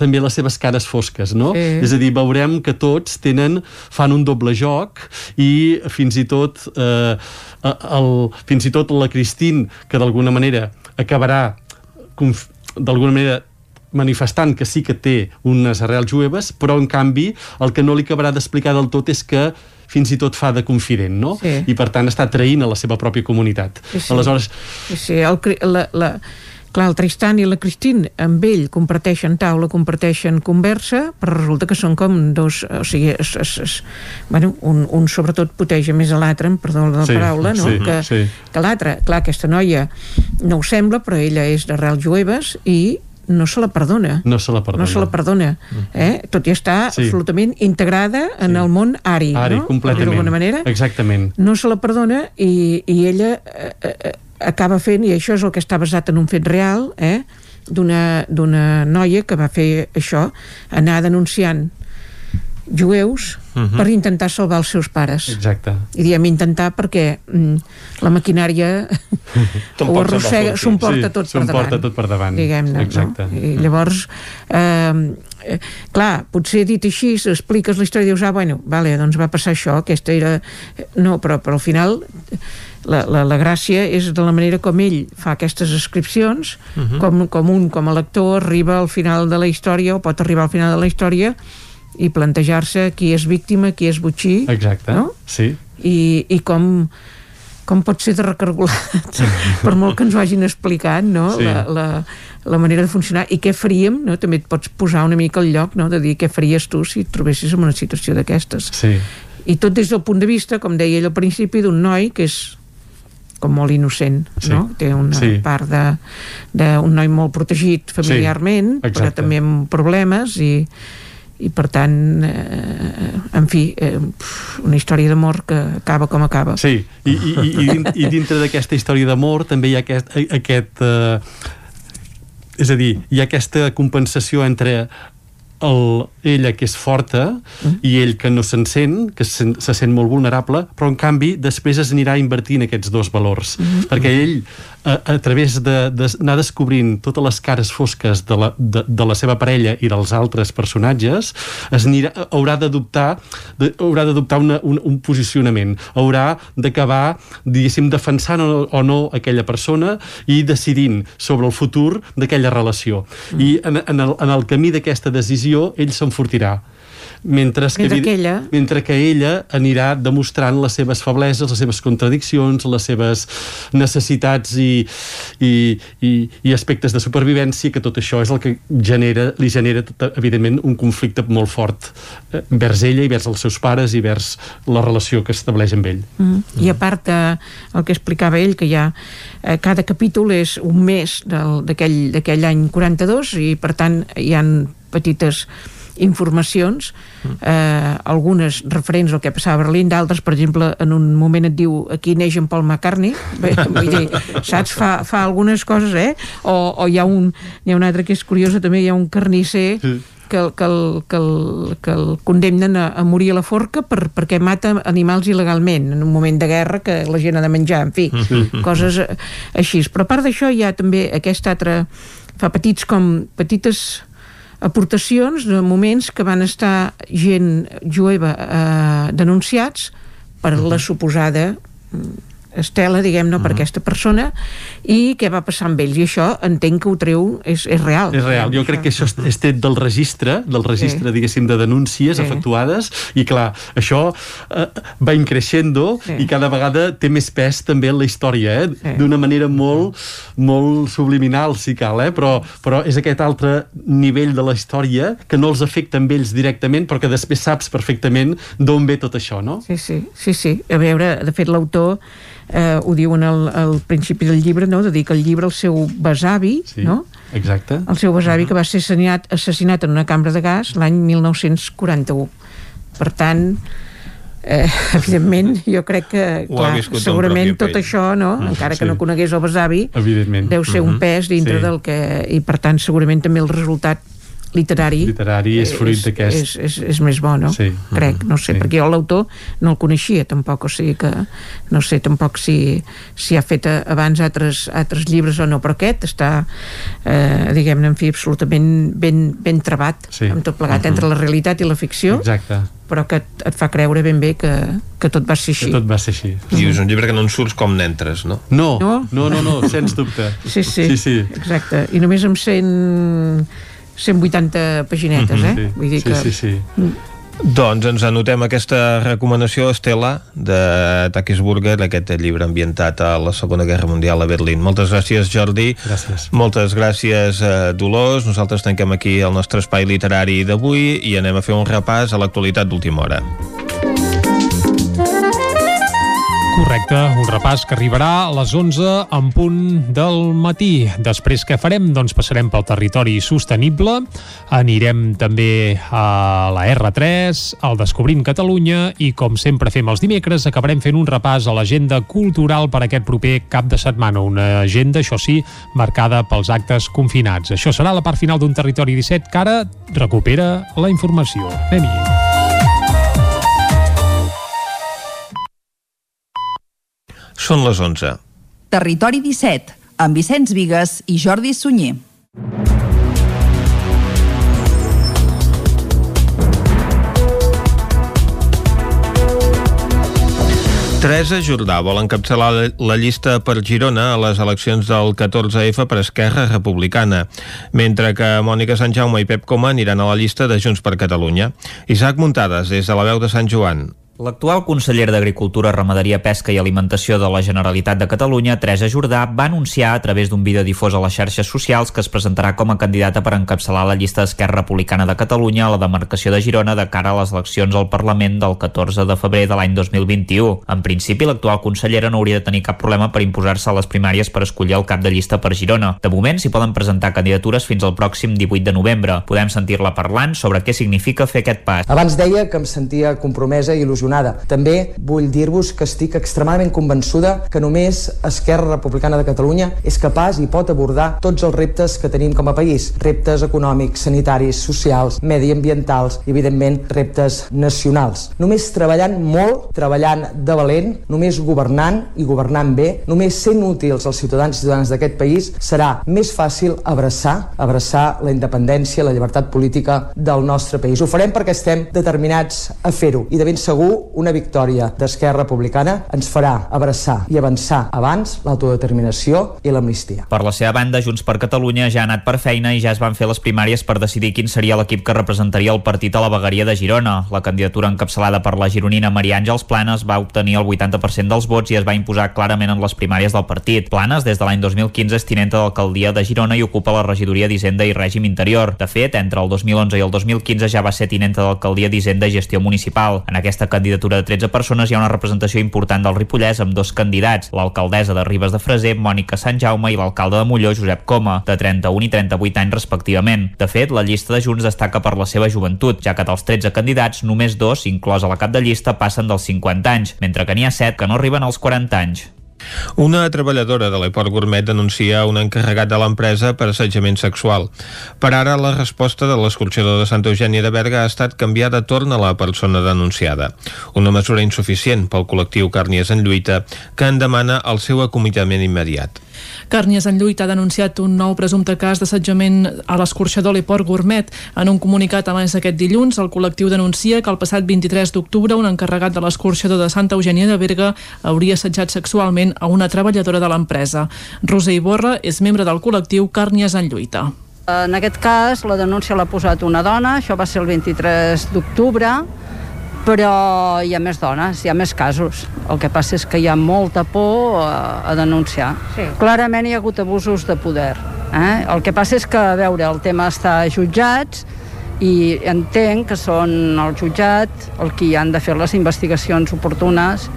també les seves cares fosques, no? Sí. És a dir, veurem que tots tenen, fan un doble joc i fins i tot eh, el, fins i tot la Christine, que d'alguna manera acabarà d'alguna manera manifestant que sí que té unes arrels jueves, però en canvi el que no li acabarà d'explicar del tot és que fins i tot fa de confident, no? Sí. I per tant està traint a la seva pròpia comunitat. Sí, sí. Aleshores, Sí, sí, el, la, la, clar, el Tristan i la Christine amb ell comparteixen taula, comparteixen conversa, però resulta que són com dos, o sigui, es, es, es, bueno, un, un sobretot puteja més a l'altre, amb perdó la Sí, paraula, no? sí, que, sí. que l'altre, clar, aquesta noia no ho sembla, però ella és d'arrels jueves i no se la perdona. no se la perdona. No se la perdona, eh? tot i estar Sí. absolutament integrada en el món ari, Ari, no? Completament. d'alguna manera Exactament. no se la perdona i, i ella eh, eh, acaba fent, i això és el que està basat en un fet real, eh, d'una noia que va fer això, anar denunciant jueus Mhm. per intentar salvar els seus pares. Exacte. I diem intentar perquè mm, la maquinària <laughs> ho arrossega, s'ho emporta Sí, tot per davant. tot per davant. Diguem-ne, Exacte. no? I llavors, eh, eh, clar, potser dit així, expliques la història i dius, ah, bueno, vale, doncs va passar això, aquesta era... No, però, però al final la, la, la gràcia és de la manera com ell fa aquestes descripcions, Mhm. com, com un, com a lector, arriba al final de la història o pot arribar al final de la història i plantejar-se qui és víctima, qui és botxí, Exacte. no? Sí. i, i com, com pot ser de recargolat <laughs> per molt que ens ho hagin explicat no? Sí. la, la, la manera de funcionar i què faríem, no? també et pots posar una mica al lloc no? de dir què faries tu si et trobessis en una situació d'aquestes Sí. i tot des del punt de vista, com deia ell al principi d'un noi que és com molt innocent, Sí. no? Té una Sí. part de- d'un noi molt protegit familiarment, Sí, però també amb problemes i, i per tant, eh, en fi, eh, una història d'amor que acaba com acaba. Sí, i, i, i, i, i dintre d'aquesta història d'amor també hi ha aquest, aquest eh, és a dir, hi ha aquesta compensació entre el, ella que és forta Mm. i ell que no se'n sent, que se, se sent molt vulnerable, però en canvi després es anirà invertint aquests dos valors. Mm-hmm. Perquè ell, a, a través d'anar de, d'anar descobrint totes les cares fosques de la, de, de la seva parella i dels altres personatges, es anirà, haurà d'adoptar de, haurà d'adoptar una- un, un posicionament. Haurà d'acabar, diguéssim, defensant o, o no aquella persona i decidint sobre el futur d'aquella relació. I en, en, el, en el camí d'aquesta decisió ell s'enfortirà mentre que, Mentre que ella- mentre que ella anirà demostrant les seves febleses, les seves contradiccions, les seves necessitats i, i, i, i aspectes de supervivència, que tot això és el que genera, li genera, tot, evidentment, un conflicte molt fort eh, vers ella i vers els seus pares i vers la relació que estableix amb ell. Mm. I a part de, el que explicava ell, que ja eh, cada capítol és un mes d'aquell any 42 i per tant hi han petites informacions eh, algunes referents al que passava a Berlín d'altres, per exemple, en un moment et diu aquí neix en Paul McCartney <laughs> Bé, vull dir, saps? Fa, fa algunes coses eh? o, o hi ha un n'hi ha una altra que és curiosa també, hi ha un carnisser que, el- que, el, que, el, que el condemnen a, a morir a la forca per, perquè mata animals il·legalment en un moment de guerra que la gent ha de menjar, en fi, coses eh, així. Però a part d'això hi ha també aquest altre fa petits com petites aportacions de moments que van estar gent jueva eh, denunciats per la suposada mm, estela, diguem-ne, per aquesta persona i què va passar amb ells i això entenc que ho treu, és, és real És real, jo crec que això és tret del registre, del registre, Sí. diguéssim, de denúncies Sí. efectuades, i clar, això eh, va increixendo Sí. i cada vegada té més pes també en la història, eh? Sí. d'una manera molt, molt subliminal, si cal, eh? però, però és aquest altre nivell de la història que no els afecta amb ells directament, però que després saps perfectament d'on ve tot això, no? Sí, sí, sí, sí. A veure, de fet, l'autor eh, ho diuen al, al principi del llibre, no? dedica el llibre al seu besavi, Sí, no? exacte. el seu besavi que va ser assassinat, assassinat en una cambra de gas l'any 1941 per tant eh, <laughs> evidentment jo crec que clar, segurament tot pell. això no? Mm, encara que sí. no conegués el besavi deu ser un Mhm. pes dintre Sí. del que i per tant segurament també el resultat literari Literari és fruit d'aquest- és, és, és més bo, no? Sí. crec, no sé, Sí. perquè jo l'autor no el coneixia tampoc, o sigui que no sé tampoc si, si ha fet a- abans altres, altres llibres o no, però aquest està eh, diguem-ne, en fi, absolutament ben, ben trebat, Sí. amb tot plegat Mhm. entre la realitat i la ficció Exacte. però que et, et fa creure ben bé que, que tot va ser així Que tot va ser així. I és un llibre que no en surts com n'entres, no? No, No? no, no, no, sens dubte. sí, sí, sí, sí. exacte i només amb 100 180 paginetes, eh? Sí, Vull dir sí, que... sí, sí. Doncs ens anotem aquesta recomanació, Estela, de Takisburger, aquest llibre ambientat a la Segona Guerra Mundial a Berlín. Moltes gràcies, Jordi. Gràcies. Moltes gràcies, eh, Dolors. Nosaltres tanquem aquí el nostre espai literari d'avui i anem a fer un repàs a l'actualitat d'última hora. Correcte, un repàs que arribarà a les 11 en punt del matí. Després què farem? Doncs passarem pel territori sostenible, anirem també a la R3, al Descobrint Catalunya i com sempre fem els dimecres acabarem fent un repàs a l'agenda cultural per aquest proper cap de setmana. Una agenda, això sí, marcada pels actes confinats. Això serà la part final d'un territori 17 que ara recupera la informació. Anem-hi. Són les 11. Territori 17, amb Vicenç Vigues i Jordi Sunyer. Teresa Jordà vol encapçalar la- llista per Girona a les eleccions del 14F per Esquerra Republicana, mentre que Mònica Sant Jaume i Pep Coma aniran a la llista de Junts per Catalunya. Isaac Muntades, des de la veu de Sant Joan. L'actual conseller d'Agricultura, Ramaderia, Pesca i Alimentació de la Generalitat de Catalunya, Teresa Jordà, va anunciar a través d'un vídeo difós a les xarxes socials que es presentarà com a candidata per encapçalar la llista d'Esquerra Republicana de Catalunya a la demarcació de Girona de cara a les eleccions al Parlament del 14 de febrer de l'any 2021. En principi, l'actual consellera no hauria de tenir cap problema per imposar-se a les primàries per escollir el cap de llista per Girona. De moment, s'hi poden presentar candidatures fins al pròxim 18 de novembre. Podem sentir-la parlant sobre què significa fer aquest pas. Abans deia que em sentia compromesa i il·lusionada. També vull dir-vos que estic extremadament convençuda que només Esquerra Republicana de Catalunya és capaç i pot abordar tots els reptes que tenim com a país. Reptes econòmics, sanitaris, socials, mediambientals i, evidentment, reptes nacionals. Només treballant molt, treballant de valent, només governant i governant bé, només sent útils als ciutadans i ciutadanes d'aquest país, serà més fàcil abraçar, abraçar la independència, la llibertat política del nostre país. Ho farem perquè estem determinats a fer-ho i de ben segur una victòria d'Esquerra Republicana ens farà abraçar i avançar abans l'autodeterminació i l'amnistia. Per la seva banda, Junts per Catalunya ja ha anat per feina i ja es van fer les primàries per decidir quin seria l'equip que representaria el partit a la vegueria de Girona. La candidatura encapçalada per la gironina Maria Àngels Planes va obtenir el 80% dels vots i es va imposar clarament en les primàries del partit. Planes, des de l'any 2015, és tinenta d'alcaldia de Girona i ocupa la regidoria d'Hisenda i Règim Interior. De fet, entre el 2011 i el 2015 ja va ser tinenta d'alcaldia d'Hisenda i Gestió Municipal. En aquesta candidatura de 13 persones hi ha una representació important del Ripollès amb dos candidats, l'alcaldessa de Ribes de Freser, Mònica Sant Jaume, i l'alcalde de Molló, Josep Coma, de 31 i 38 anys respectivament. De fet, la llista de Junts destaca per la seva joventut, ja que dels 13 candidats, només dos, inclosa la cap de llista, passen dels 50 anys, mentre que n'hi ha 7 que no arriben als 40 anys. Una treballadora de l'Eport Gourmet denuncia un encarregat de l'empresa per assetjament sexual. Per ara, la resposta de l'escorxador de Santa Eugènia de Berga ha estat canviar de torn a la persona denunciada. Una mesura insuficient pel col·lectiu Càrnies en Lluita, que en demana el seu acomitament immediat. Càrnies en lluita ha denunciat un nou presumpte cas d'assetjament a l'escorxador Leport Gourmet. En un comunicat a més aquest dilluns, el col·lectiu denuncia que el passat 23 d'octubre un encarregat de l'escorxador de Santa Eugènia de Berga hauria assetjat sexualment a una treballadora de l'empresa. Roser Iborra és membre del col·lectiu Càrnies en lluita. En aquest cas, la denúncia l'ha posat una dona, això va ser el 23 d'octubre, però hi ha més dones, hi ha més casos. El que passa és que hi ha molta por a, a denunciar. Sí. Clarament hi ha hagut abusos de poder. Eh? El que passa és que, a veure, el tema està jutjats i entenc que són el jutjat el qui han de fer les investigacions oportunes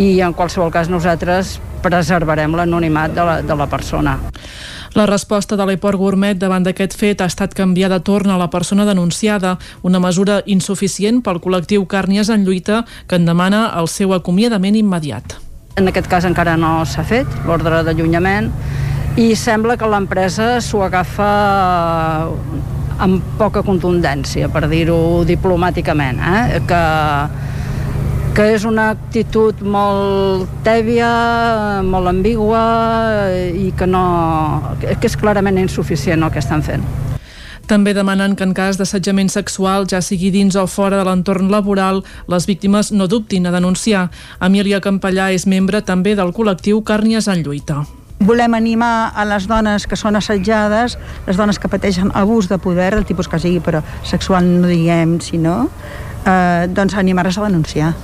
i en qualsevol cas nosaltres preservarem l'anonimat de, la, de la persona. La resposta de l'Eport Gourmet davant d'aquest fet ha estat canviar de torn a la persona denunciada, una mesura insuficient pel col·lectiu Càrnies en lluita que en demana el seu acomiadament immediat. En aquest cas encara no s'ha fet l'ordre d'allunyament i sembla que l'empresa s'ho agafa amb poca contundència, per dir-ho diplomàticament, eh? que que és una actitud molt tèbia, molt ambigua i que, no, que és clarament insuficient el que estan fent. També demanen que en cas d'assetjament sexual, ja sigui dins o fora de l'entorn laboral, les víctimes no dubtin a denunciar. Emília Campellà és membre també del col·lectiu Càrnies en lluita. Volem animar a les dones que són assetjades, les dones que pateixen abús de poder, del tipus que sigui, però sexual no diguem, sinó, eh, doncs animar-les a denunciar.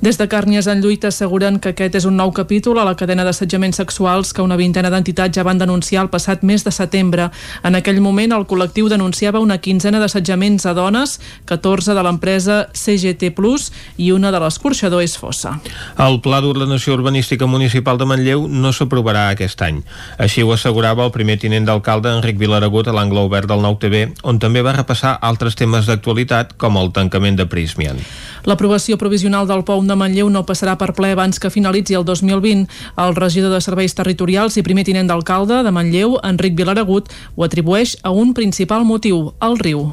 Des de Càrnies en lluita asseguren que aquest és un nou capítol a la cadena d'assetjaments sexuals que una vintena d'entitats ja van denunciar el passat mes de setembre. En aquell moment el col·lectiu denunciava una quinzena d'assetjaments a dones, 14 de l'empresa CGT Plus i una de l'escorxador és Fossa. El Pla d'Ordenació Urbanística Municipal de Manlleu no s'aprovarà aquest any. Així ho assegurava el primer tinent d'alcalde Enric Vilaragut a l'angle obert del Nou TV, on també va repassar altres temes d'actualitat com el tancament de Prismian. L'aprovació provisional del POU de Manlleu no passarà per ple abans que finalitzi el 2020. El regidor de Serveis Territorials i primer tinent d'alcalde de Manlleu, Enric Vilaragut, ho atribueix a un principal motiu, el riu.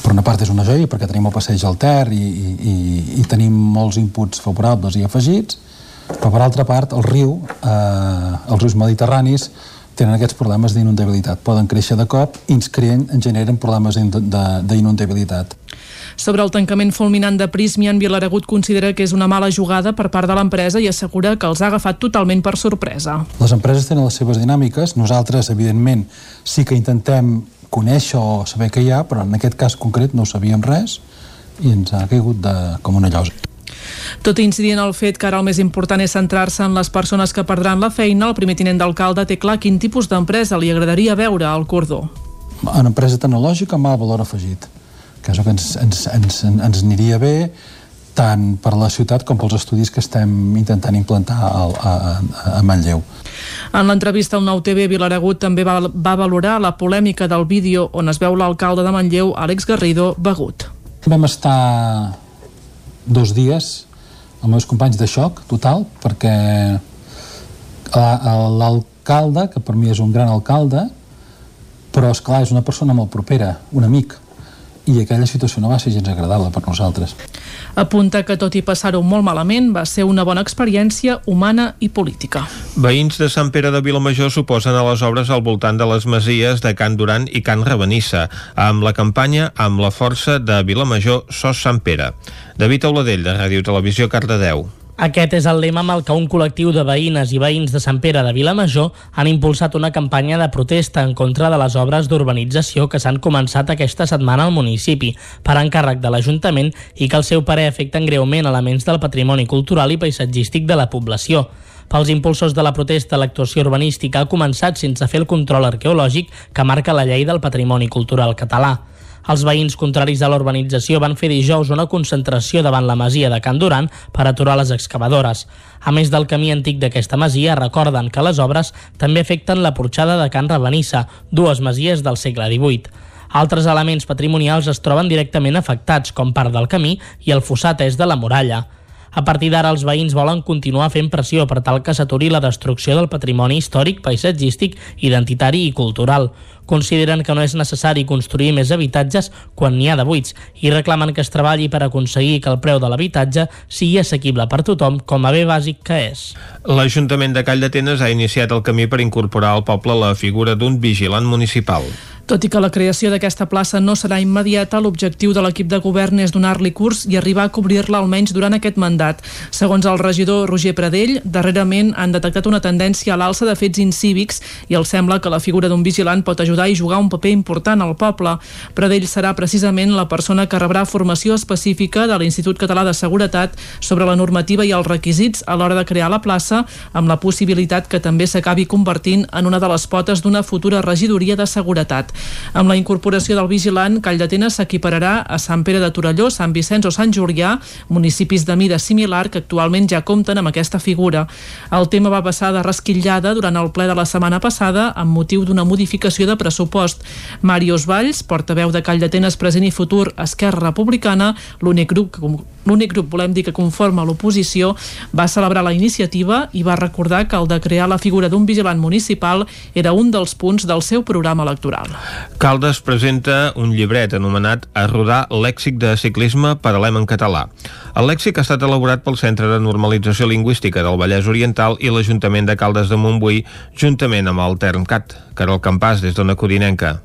Per una part és una joia perquè tenim el passeig al Ter i, i, i, tenim molts inputs favorables i afegits, però per altra part el riu, eh, els rius mediterranis, tenen aquests problemes d'inundabilitat. Poden créixer de cop i ens creen, en generen problemes d'inundabilitat. Sobre el tancament fulminant de Prismian, Vilaragut considera que és una mala jugada per part de l'empresa i assegura que els ha agafat totalment per sorpresa. Les empreses tenen les seves dinàmiques, nosaltres, evidentment, sí que intentem conèixer o saber què hi ha, però en aquest cas concret no sabíem res i ens ha caigut de, com una llosa. Tot i incidir en el fet que ara el més important és centrar-se en les persones que perdran la feina, el primer tinent d'alcalde té clar quin tipus d'empresa li agradaria veure al cordó. Una empresa tecnològica amb alt valor afegit que és el que ens, ens, ens, ens aniria bé tant per la ciutat com pels estudis que estem intentant implantar a, a, a Manlleu. En l'entrevista al Nou TV, Vilaragut també va, va valorar la polèmica del vídeo on es veu l'alcalde de Manlleu, Àlex Garrido, begut. Vam estar dos dies amb meus companys de xoc total perquè l'alcalde, que per mi és un gran alcalde, però és clar és una persona molt propera, un amic, i aquella situació no va ser gens agradable per nosaltres. Apunta que tot i passar-ho molt malament va ser una bona experiència humana i política. Veïns de Sant Pere de Vilamajor suposen a les obres al voltant de les masies de Can Duran i Can Rabenissa, amb la campanya amb la força de Vilamajor SOS Sant Pere. David Auladell, de Ràdio Televisió, Cardedeu. Aquest és el lema amb el que un col·lectiu de veïnes i veïns de Sant Pere de Vilamajor han impulsat una campanya de protesta en contra de les obres d'urbanització que s'han començat aquesta setmana al municipi per encàrrec de l'Ajuntament i que al seu parer afecten greument elements del patrimoni cultural i paisatgístic de la població. Pels impulsors de la protesta, l'actuació urbanística ha començat sense fer el control arqueològic que marca la llei del patrimoni cultural català. Els veïns contraris a l'urbanització van fer dijous una concentració davant la masia de Can Duran per aturar les excavadores. A més del camí antic d'aquesta masia, recorden que les obres també afecten la porxada de Can Ravenissa, dues masies del segle XVIII. Altres elements patrimonials es troben directament afectats, com part del camí i el fossat és de la muralla. A partir d'ara, els veïns volen continuar fent pressió per tal que s'aturi la destrucció del patrimoni històric, paisatgístic, identitari i cultural. Consideren que no és necessari construir més habitatges quan n'hi ha de buits i reclamen que es treballi per aconseguir que el preu de l'habitatge sigui assequible per tothom com a bé bàsic que és. L'Ajuntament de Call d'Atenes ha iniciat el camí per incorporar al poble la figura d'un vigilant municipal. Tot i que la creació d'aquesta plaça no serà immediata, l'objectiu de l'equip de govern és donar-li curs i arribar a cobrir-la almenys durant aquest mandat. Segons el regidor Roger Pradell, darrerament han detectat una tendència a l'alça de fets incívics i els sembla que la figura d'un vigilant pot ajudar i jugar un paper important al poble. Pradell serà precisament la persona que rebrà formació específica de l'Institut Català de Seguretat sobre la normativa i els requisits a l'hora de crear la plaça, amb la possibilitat que també s'acabi convertint en una de les potes d'una futura regidoria de seguretat. Amb la incorporació del vigilant, Call d'Atenes s'equipararà a Sant Pere de Torelló, Sant Vicenç o Sant Julià, municipis de mida similar que actualment ja compten amb aquesta figura. El tema va passar de resquitllada durant el ple de la setmana passada amb motiu d'una modificació de pressupost. Màrius Valls, portaveu de Call d'Atenes Present i Futur Esquerra Republicana, l'únic grup, l'únic grup volem dir que conforma l'oposició, va celebrar la iniciativa i va recordar que el de crear la figura d'un vigilant municipal era un dels punts del seu programa electoral. Caldes presenta un llibret anomenat A rodar lèxic de ciclisme paral·lem en català. El lèxic ha estat elaborat pel Centre de Normalització Lingüística del Vallès Oriental i l'Ajuntament de Caldes de Montbui, juntament amb el Termcat. Carol Campàs, des d'Ona Codinenca.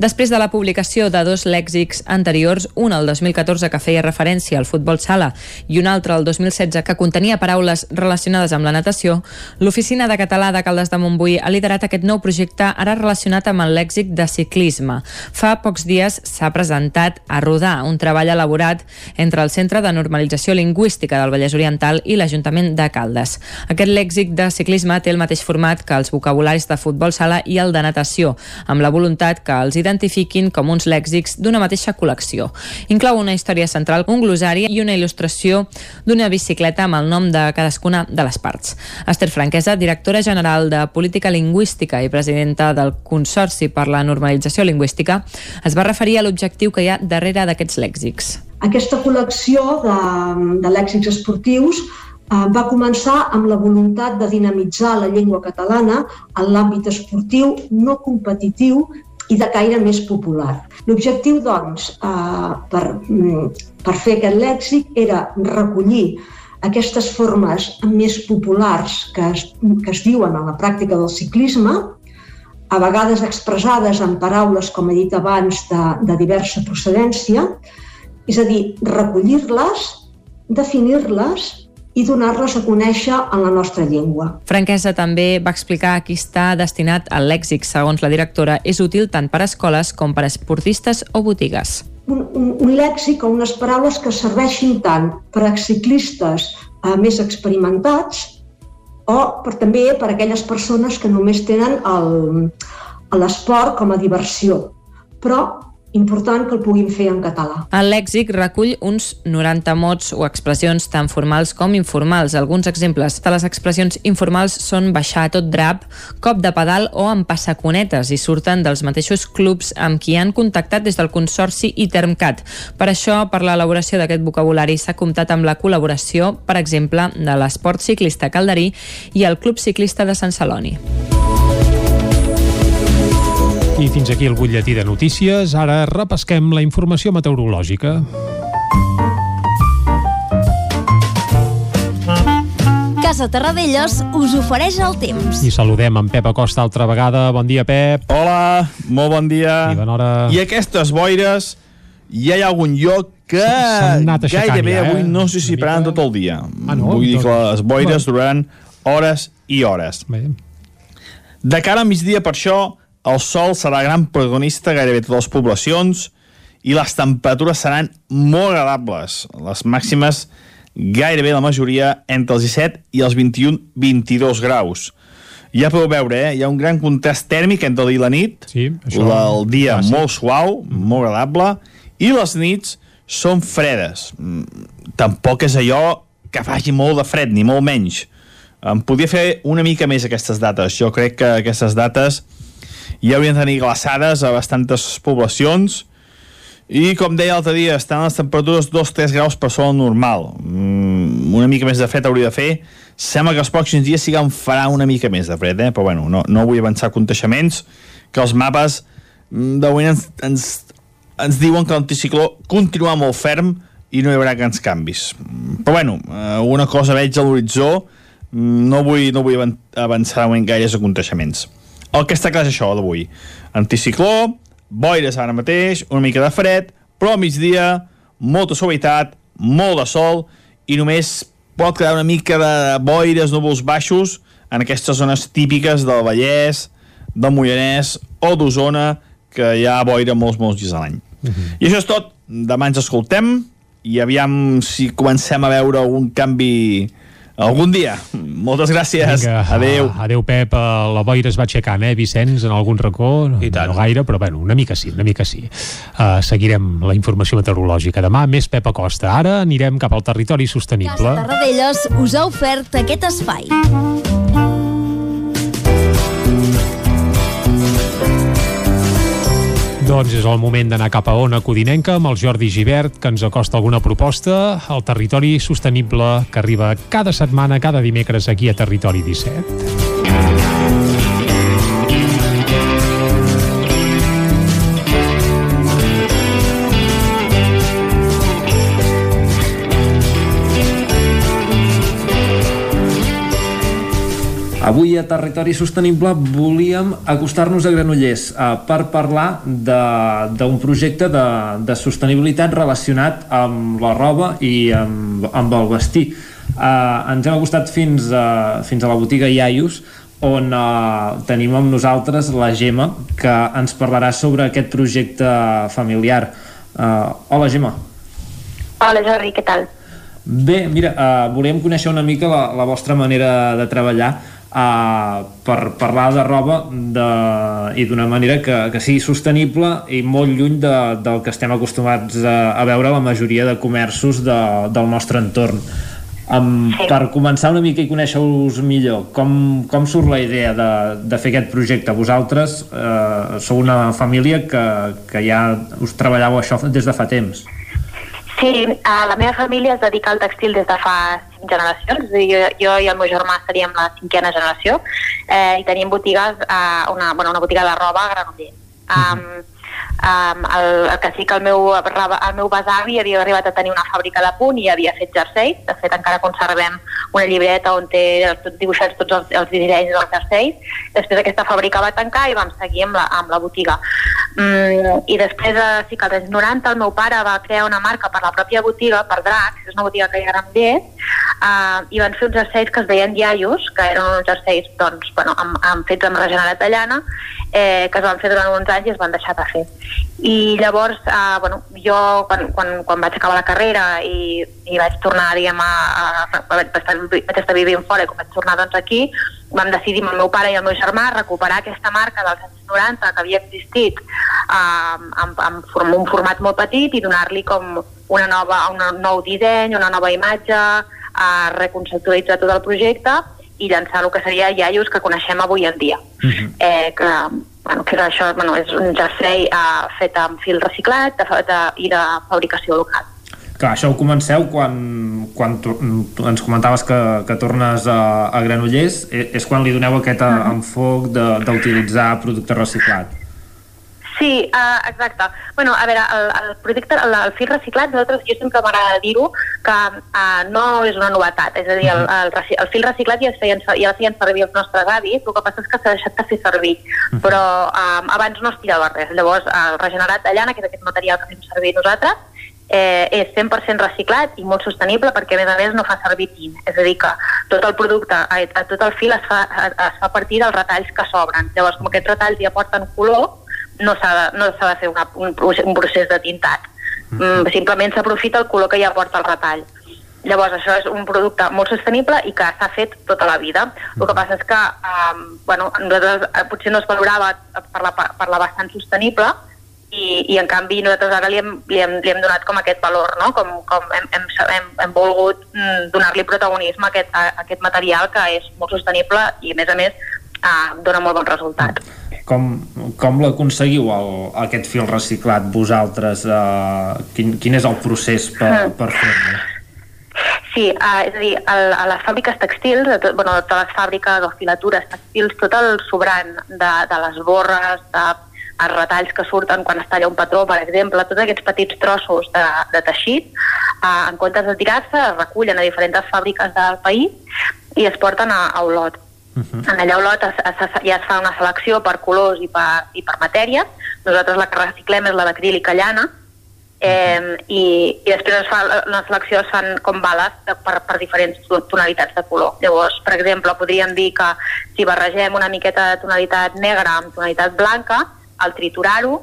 Després de la publicació de dos lèxics anteriors, un el 2014 que feia referència al futbol sala i un altre el 2016 que contenia paraules relacionades amb la natació, l'Oficina de Català de Caldes de Montbui ha liderat aquest nou projecte ara relacionat amb el lèxic de ciclisme. Fa pocs dies s'ha presentat a Rodar, un treball elaborat entre el Centre de Normalització Lingüística del Vallès Oriental i l'Ajuntament de Caldes. Aquest lèxic de ciclisme té el mateix format que els vocabularis de futbol sala i el de natació, amb la voluntat que els identifiquin com uns lèxics d'una mateixa col·lecció. Inclou una història central, un glossari i una il·lustració d'una bicicleta amb el nom de cadascuna de les parts. Esther Franquesa, directora general de Política Lingüística i presidenta del Consorci per la Normalització Lingüística, es va referir a l'objectiu que hi ha darrere d'aquests lèxics. Aquesta col·lecció de, de lèxics esportius eh, va començar amb la voluntat de dinamitzar la llengua catalana en l'àmbit esportiu no competitiu i de caire més popular. L'objectiu, doncs, eh, per, per fer aquest lèxic era recollir aquestes formes més populars que es, que es diuen en la pràctica del ciclisme, a vegades expressades en paraules, com he dit abans, de, de diversa procedència, és a dir, recollir-les, definir-les i donar-les a conèixer en la nostra llengua. Franquesa també va explicar a qui està destinat el lèxic. Segons la directora, és útil tant per a escoles com per a esportistes o botigues. Un, un, un lèxic o unes paraules que serveixin tant per a ciclistes eh, més experimentats o per, també per a aquelles persones que només tenen l'esport com a diversió. Però important que el puguin fer en català. El lèxic recull uns 90 mots o expressions tant formals com informals. Alguns exemples de les expressions informals són baixar tot drap, cop de pedal o amb passaconetes i surten dels mateixos clubs amb qui han contactat des del Consorci i Termcat. Per això, per l'elaboració d'aquest vocabulari s'ha comptat amb la col·laboració, per exemple, de l'Esport Ciclista Calderí i el Club Ciclista de Sant Celoni. I fins aquí el butlletí de notícies. Ara repesquem la informació meteorològica. Casa Terradellos us ofereix el temps. I saludem en Pep Acosta altra vegada. Bon dia, Pep. Hola, molt bon dia. I bona hora. I aquestes boires, ja hi ha algun lloc que gairebé ja, eh? avui no s'hi ciparan tot el dia. Ah, no? Vull dir que Doncs- les boires duraran hores i hores. Bé. De cara a migdia, per això, el sol serà gran protagonista gairebé a totes les poblacions i les temperatures seran molt agradables. Les màximes gairebé la majoria entre els 17 i els 21-22 graus. Ja podeu veure, eh? hi ha un gran contrast tèrmic entre el dia i la nit. Sí, això- el dia Ah, sí. molt suau, molt agradable, i les nits són fredes. Mm, Tampoc és allò que faci molt de fred, ni molt menys. Em podria fer una mica més aquestes dates. Jo crec que aquestes dates ja haurien de tenir glaçades a bastantes poblacions i com deia l'altre dia, estan les temperatures 2-3 graus per el normal. Mm, una mica més de fred hauria de fer. Sembla que els pròxims dies sí que en farà una mica més de fred, eh? però bueno, no, no vull avançar contaixements, que els mapes mm, de moment ens, ens, ens diuen que l'anticicló continua molt ferm i no hi haurà grans canvis. Mm, Però bueno, una cosa veig a l'horitzó, mm, no vull, no vull avan- avançar gaires aconteixements. El que està clar és això d'avui. Anticicló, boires ara mateix, una mica de fred, però a migdia molta suavitat, molt de sol i només pot quedar una mica de boires, núvols baixos en aquestes zones típiques del Vallès, del Moianès o d'Osona, que hi ha boira molts, molts dies a l'any. I això és tot. Demà ens escoltem i aviam si comencem a veure algun canvi algun dia. Moltes gràcies. Vinga, Adéu. ah, Adéu, Pep. Eh, La boira es va aixecant, eh, Vicenç, en algun racó? No, I tant. no gaire, però bueno, una mica sí, una mica sí. Uh, seguirem la informació meteorològica. Demà més Pep Acosta. Ara anirem cap al territori sostenible. Tarradellas us ha ofert aquest espai. Doncs és el moment d'anar cap a Ona Codinenca amb el Jordi Givert, que ens acosta alguna proposta al territori sostenible que arriba cada setmana, cada dimecres aquí a Territori 17. Avui a Territori Sostenible volíem acostar-nos a Granollers eh, per parlar de- d'un projecte de, de sostenibilitat relacionat amb la roba i amb, amb el vestir. Eh, ens hem acostat fins a, fins a la botiga Iaius on eh, tenim amb nosaltres la Gemma que ens parlarà sobre aquest projecte familiar. Eh, hola Gemma. Hola Jordi, què tal? Bé, mira, uh, volíem conèixer una mica la, la vostra manera de treballar uh, per parlar de roba de, i d'una manera que, que sigui sostenible i molt lluny de, del que estem acostumats a, a veure la majoria de comerços de, del nostre entorn. Um, per començar una mica i conèixer-vos millor, com, com surt la idea de, de fer aquest projecte? Vosaltres uh, sou una família que, que ja us treballeu això des de fa temps. Sí, a la meva família es dedica al textil des de fa cinc generacions, a jo, jo i el meu germà seríem la cinquena generació, eh, i tenim botigues, eh, una, bueno, una botiga de roba a Granollers. Um, um, el, el que sí que el meu, el meu besavi havia arribat a tenir una fàbrica de punt i havia fet jerseis, de fet encara conservem una llibreta on té tot dibuixats tots els, els dissenys dels jerseis, després aquesta fàbrica va tancar i vam seguir amb la, amb la botiga. Mm, I després, eh, sí que als anys 90, el meu pare va crear una marca per la pròpia botiga, per Drax, és una botiga que hi ha a Granollers, uh, i van fer uns jerseis que es deien iaios, que eren uns jerseis doncs, bueno, amb, amb, fets amb regenera tallana, eh, que es van fer durant uns anys i es van deixar de fer. I llavors, eh, bueno, jo quan, quan, quan vaig acabar la carrera i, i vaig tornar, diguem, a, a, a, vaig, estar, vaig estar vivint fora i quan vaig tornar doncs, aquí, vam decidir amb el meu pare i el meu germà recuperar aquesta marca dels anys 90 que havia existit eh, amb, amb, un format molt petit i donar-li com una nova, un nou disseny, una nova imatge, eh, reconceptualitzar tot el projecte i llançar el que seria iaios que coneixem avui en dia. Uh -huh. eh, que, bueno, que això bueno, és un jersei eh, fet amb fil reciclat de, de, i de fabricació local. Clar, això ho comenceu quan, quan tu, tu ens comentaves que, que tornes a, a Granollers, és, és quan li doneu aquest uh -huh. enfoc de- d'utilitzar producte reciclat. Sí, uh, exacte. bueno, a veure, el, el projecte, el, el fil reciclat, nosaltres, jo sempre m'agrada dir-ho, que uh, no és una novetat, és a dir, el, el, el fil reciclat ja es feien, ja el feien servir els nostres avis, el que passa és que s'ha deixat de fer servir, però um, abans no es tirava res. Llavors, el regenerat de llana, que és aquest material que fem servir nosaltres, eh, és 100% reciclat i molt sostenible perquè a més a més no fa servir tint, és a dir que tot el producte, a, a tot el fil es fa, es fa a partir dels retalls que sobren. Llavors com aquests retalls ja porten color no s'ha de, no de fer una, un, un procés de tintat mm, simplement s'aprofita el color que ja porta el retall Llavors, això és un producte molt sostenible i que s'ha fet tota la vida. El que passa és que um, bueno, nosaltres eh, potser no es valorava per la, per la bastant sostenible i, i en canvi nosaltres ara li hem, li hem, li hem donat com aquest valor, no? com, com hem, hem, hem, hem volgut mm, donar-li protagonisme a aquest, a, a aquest material que és molt sostenible i a més a més uh, dona molt bon resultat. Com, com l'aconseguiu, aquest fil reciclat, vosaltres? Uh, quin, quin és el procés per, per fer-lo? Sí, uh, és a dir, el, a les fàbriques textils, de tot, bueno, de totes les fàbriques o filatures textils, tot el sobrant de, de les borres, de els retalls que surten quan es talla un patró, per exemple, tots aquests petits trossos de, de teixit, uh, en comptes de tirar-se, es recullen a diferents fàbriques del país i es porten a, a Olot. Uh -huh. En allà Olot es, es, ja es fa una selecció per colors i per, i per matèries. Nosaltres la que reciclem és la d'acrílica llana, eh, i, i després es fa, la selecció es fan com bales de, per, per diferents to- tonalitats de color. Llavors, per exemple, podríem dir que si barregem una miqueta de tonalitat negra amb tonalitat blanca, al triturar-ho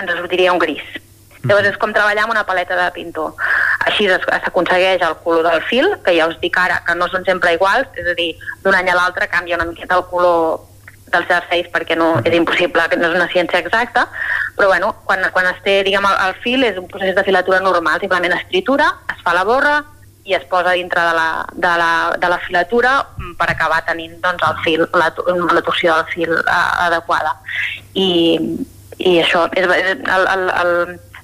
ens sortiria un gris. Llavors és com treballar amb una paleta de pintor. Així s'aconsegueix el color del fil, que ja us dic ara que no són sempre iguals, és a dir, d'un any a l'altre canvia una miqueta el color dels jerseis perquè no és impossible, que no és una ciència exacta, però bueno, quan, quan es té diguem, el, el fil és un procés de filatura normal, simplement es tritura, es fa la borra i es posa dintre de la, de la, de la filatura per acabar tenint doncs, el fil, la, la torsió del fil eh, adequada. I, i això, és el, el, el,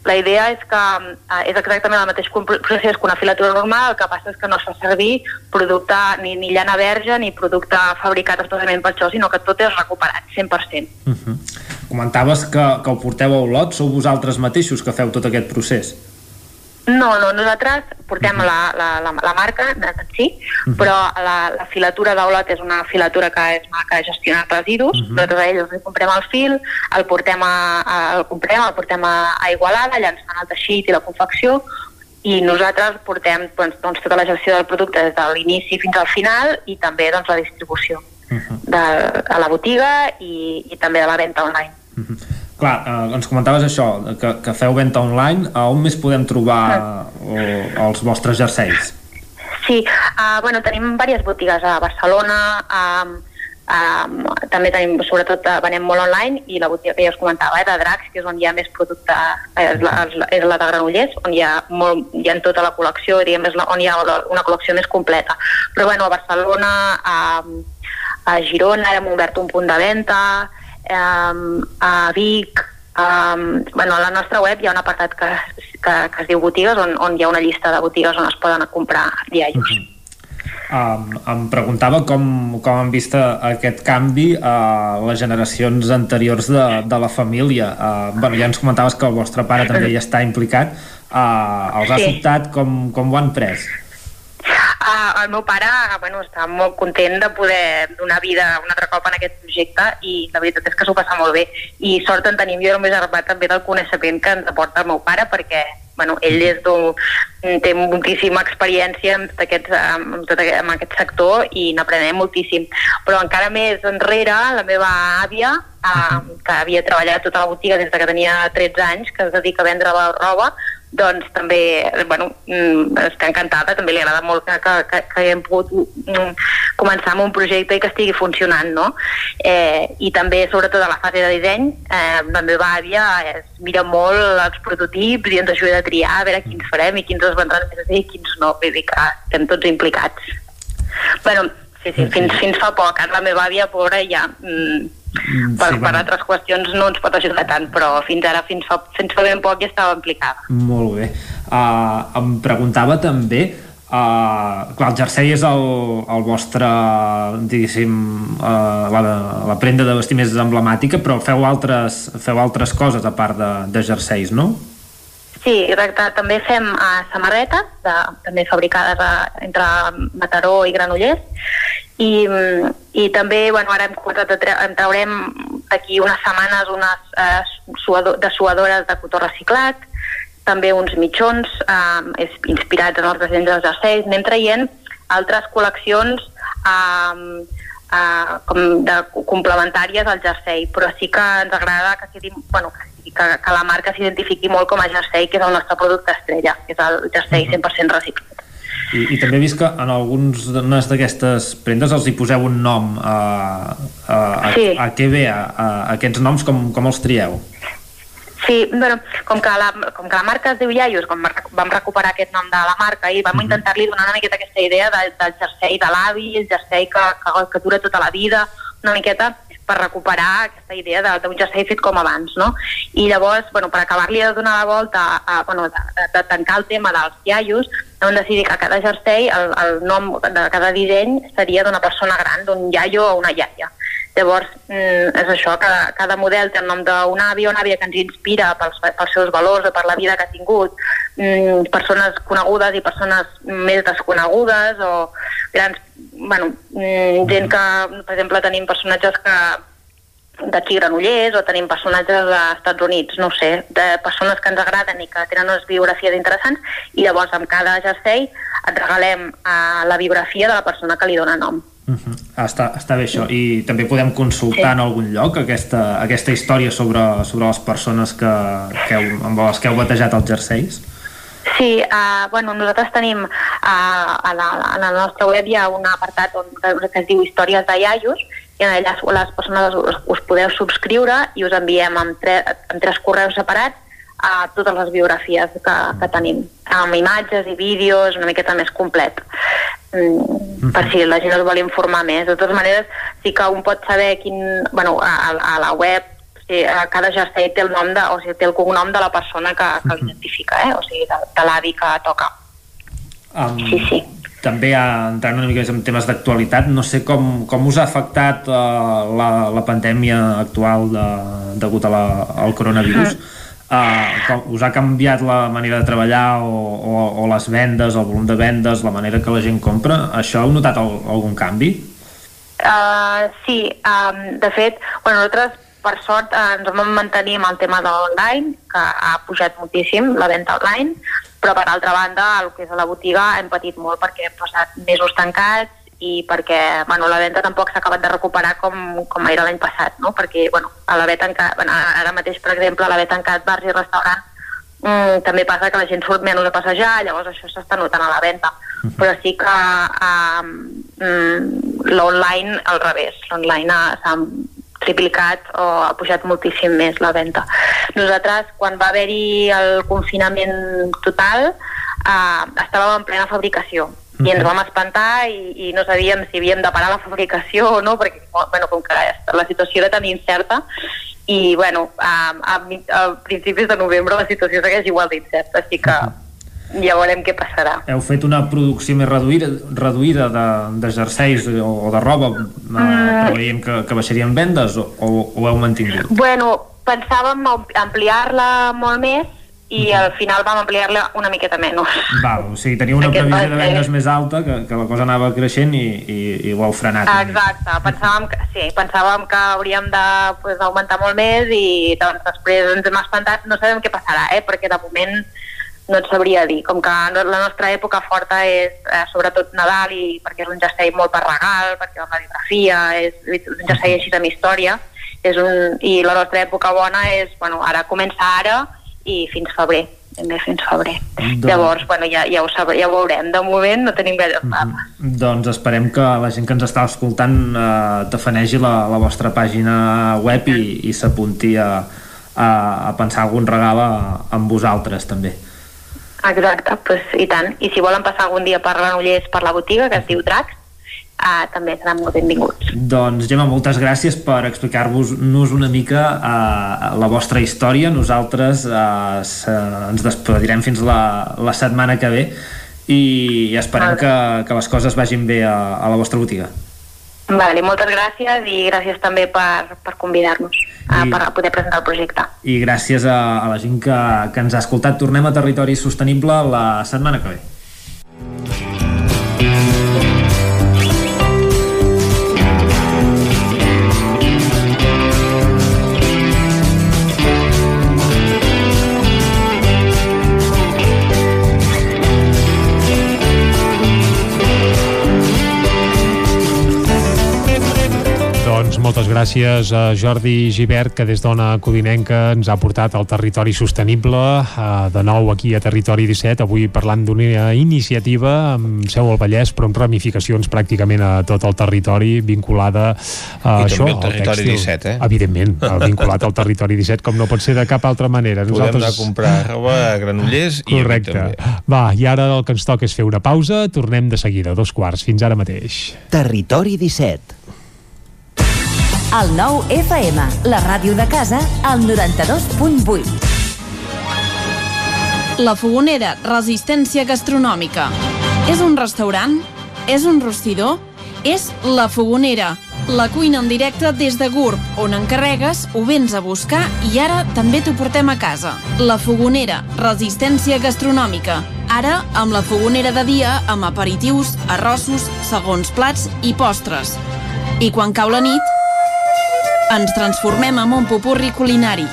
la idea és que eh, és exactament el mateix procés que una filatura normal, el que passa és que no es fa servir producte ni, ni llana verge ni producte fabricat especialment per això, sinó que tot és recuperat, 100%. Uh -huh. Comentaves que, que ho porteu a Olot, sou vosaltres mateixos que feu tot aquest procés. No, no, nosaltres portem la, la, la, la marca en si, Mhm. però la, la filatura d'Olot és una filatura que és marca de gestionar residus, Mhm. nosaltres a ells els comprem el fil, el portem a, a, el comprem, el portem a, a Igualada, fan el teixit i la confecció, i nosaltres portem doncs, doncs, tota la gestió del producte des de l'inici fins al final i també doncs, la distribució de, a la botiga i, i també de la venda online. Clar, eh, ens comentaves això, que, que feu venda online, a on més podem trobar eh, els vostres jerseis? Sí, uh, bueno, tenim diverses botigues a Barcelona, um, um, també tenim, sobretot, uh, venem molt online i la botiga que ja us comentava, eh, de Dracs, que és on hi ha més producte, eh, és, la, és la- de Granollers, on hi ha, molt, hi ha tota la col·lecció, diguem, és la, on hi ha una col·lecció més completa. Però bueno, a Barcelona, a, a Girona hem obert un punt de venda, um, a Vic, Um, bueno, a la nostra web hi ha un apartat que, que, que es diu botigues on, on hi ha una llista de botigues on es poden comprar diaris. Um, em preguntava com, com han vist aquest canvi a les generacions anteriors de, de la família. Uh, bueno, ja ens comentaves que el vostre pare també hi està implicat. Uh, els ha Sí. sobtat com, com ho han pres? Uh, el meu pare bueno, està molt content de poder donar vida un altre cop en aquest projecte i la veritat és que s'ho passa molt bé i sort en tenim jo el meu germà també del coneixement que ens aporta el meu pare perquè bueno, ell és té moltíssima experiència en tot aquest, en tot aquest, en aquest sector i n'aprenem moltíssim. Però encara més enrere, la meva àvia, eh, que havia treballat tota la botiga des de que tenia 13 anys, que es dedica a vendre la roba, doncs també, bueno, mm, està encantada, també li agrada molt que, que, que, haguem pogut mm, començar amb un projecte i que estigui funcionant, no? Eh, I també, sobretot a la fase de disseny, eh, la meva àvia es mira molt els prototips i ens ajuda a triar a veure quins farem i quins es vendran més bé i quins no, vull dir que estem tots implicats. bueno, sí, sí, fins, fins fa poc, ara la meva àvia, pobra, ja... Mm, sí, per bueno. altres qüestions no ens pot ajudar tant, però fins ara, fins fa, fins fa ben poc ja estava implicada. Molt bé. Uh, em preguntava també Uh, clar, el jersei és el, el vostre, diguéssim, uh, la, la prenda de vestir més emblemàtica, però feu altres, feu altres coses a part de, de jerseis, no? Sí, exacte. També fem uh, samarretes, de, també fabricades a, entre Mataró i Granollers, i, mm, i també, bueno, ara hem començat en traurem d'aquí unes setmanes unes uh, suado de suadores de cotó reciclat, també uns mitjons eh, inspirats en els dissenys dels jerseis. Anem traient altres col·leccions eh, eh, com de complementàries al jersei, però sí que ens agrada que, quedi, bueno, que, sigui- que, que la marca s'identifiqui molt com a jersei, que és el nostre producte estrella, que és el jersei 100% reciclat. I, i també he vist que en alguns unes d'aquestes prendes els hi poseu un nom a, a, a, Sí. a què ve a, a, aquests noms com, com els trieu? Sí, bueno, com que, la, com que la marca es diu Iaios, com vam recuperar aquest nom de la marca i vam intentar-li donar una miqueta aquesta idea de, del jersei de l'avi, el jersei que, que, que dura tota la vida, una miqueta per recuperar aquesta idea de- d'un jersei fet com abans, no? I llavors, bueno, per acabar-li de donar la volta, a, bueno, de, de, de tancar el tema dels iaios, vam decidir que cada jersei, el, el nom de cada disseny seria d'una persona gran, d'un iaio o una iaia. Llavors, mm, és això, cada, cada model té el nom d'un avi o una àvia que ens inspira pels, pels seus valors o per la vida que ha tingut, mm, persones conegudes i persones més desconegudes o grans, bueno, mm, gent que, per exemple, tenim personatges que d'aquí Granollers o tenim personatges als Estats Units, no sé, de persones que ens agraden i que tenen unes biografies interessants i llavors amb cada jersei et regalem uh, la biografia de la persona que li dona nom. Uh -huh. està, està bé això. I també podem consultar sí. en algun lloc aquesta, aquesta història sobre, sobre les persones que, que heu, amb les que heu batejat els jerseis? Sí, uh, bueno, nosaltres tenim uh, a, la, a la nostra web hi ha un apartat on, que es diu Històries de iaios i en allà les persones us, us podeu subscriure i us enviem amb, tre, amb tres correus separats a totes les biografies que, que tenim, amb imatges i vídeos, una miqueta més complet, per si la gent es vol informar més. De totes maneres, sí que un pot saber quin... Bueno, a, a la web sí, cada jersei té el nom de, o sigui, té el cognom de la persona que, que l'identifica, eh? o sigui, de, de l'avi que toca. Um, sí, sí. També entrant una mica en temes d'actualitat, no sé com, com us ha afectat uh, la, la pandèmia actual de, degut a la, al coronavirus. Mm com, us ha canviat la manera de treballar o, o, o les vendes, el volum de vendes, la manera que la gent compra? Això heu notat el, algun canvi? Uh, sí, um, de fet, bueno, nosaltres per sort uh, ens vam mantenir amb el tema de l'online, que ha pujat moltíssim la venda online, però per altra banda, el que és a la botiga hem patit molt perquè hem passat mesos tancats, i perquè bueno, la venda tampoc s'ha acabat de recuperar com, com era l'any passat, no? perquè bueno, a l'haver tancat, bueno, ara mateix, per exemple, a l'haver tancat bars i restaurants, mm, també passa que la gent surt menys a passejar, llavors això s'està notant a la venda. Uh -huh. Però sí que um, l'online al revés, l'online s'ha triplicat o ha pujat moltíssim més la venda. Nosaltres, quan va haver-hi el confinament total, uh, estàvem en plena fabricació i ens vam espantar i, i no sabíem si havíem de parar la fabricació o no, perquè bueno, com que la situació era tan incerta i bueno, a, a, a principis de novembre la situació segueix igual d'incerta, així que ja veurem què passarà. Heu fet una producció més reduïda, reduïda de, de jerseis o, o de roba, eh, mm. veiem que, que baixarien vendes o, o, o heu mantingut? Bueno, pensàvem ampliar-la molt més i al final vam ampliar-la una miqueta menys. Val, o sigui, tenia una Aquest previsió de vendes més alta, que, que la cosa anava creixent i, i, i ho heu frenat. Exacte, pensàvem que, sí, pensàvem que hauríem de pues, molt més i doncs, després ens hem espantat, no sabem què passarà, eh? perquè de moment no et sabria dir, com que la nostra època forta és eh, sobretot Nadal i perquè és un jersei molt per regal, perquè la biografia és un jersei així amb història, és un, i la nostra època bona és, bueno, ara comença ara, i fins febrer també fins febrer. Doncs... Llavors, bueno, ja, ja, ho sabré, ja ho veurem. De moment no tenim gaire mm -hmm. Doncs esperem que la gent que ens està escoltant eh, tafanegi la, la vostra pàgina web i, i s'apunti a, a, a pensar algun regal a, amb vosaltres també. Exacte, pues, i tant. I si volen passar algun dia per Granollers per la botiga, que es diu Dracs, uh, també seran molt benvinguts. Doncs, Gemma, moltes gràcies per explicar-vos-nos una mica uh, la vostra història. Nosaltres uh, ens despedirem fins la, la setmana que ve i esperem que, que les coses vagin bé a, a la vostra botiga. Vale, moltes gràcies i gràcies també per, per convidar-nos a, per poder presentar el projecte. I gràcies a, a la gent que, que ens ha escoltat. Tornem a Territori Sostenible la setmana que ve. Gràcies a Jordi Givert, que des d'Ona Codinenca ens ha portat al territori sostenible, eh, de nou aquí a Territori 17, avui parlant d'una iniciativa amb seu al Vallès, però amb ramificacions pràcticament a tot el territori, vinculada a I això, també al territori tèxtil. 17, eh? Evidentment, eh, vinculat al territori 17, com no pot ser de cap altra manera. Podem Nosaltres... anar a comprar roba a Granollers i Correcte. Va, i ara el que ens toca és fer una pausa, tornem de seguida, dos quarts, fins ara mateix. Territori 17 el 9 FM, la ràdio de casa, al 92.8. La Fogonera, resistència gastronòmica. És un restaurant? És un rostidor? És La Fogonera, la cuina en directe des de GURB, on encarregues, ho vens a buscar i ara també t'ho portem a casa. La Fogonera, resistència gastronòmica. Ara, amb la fogonera de dia, amb aperitius, arrossos, segons plats i postres. I quan cau la nit, ens transformem en un popurri culinari.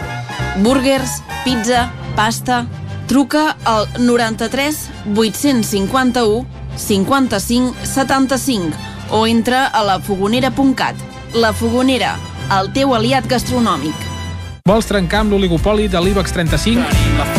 Burgers, pizza, pasta... Truca al 93 851 55 75 o entra a lafogonera.cat. La Fogonera, el teu aliat gastronòmic. Vols trencar amb l'oligopoli de l'IBEX 35?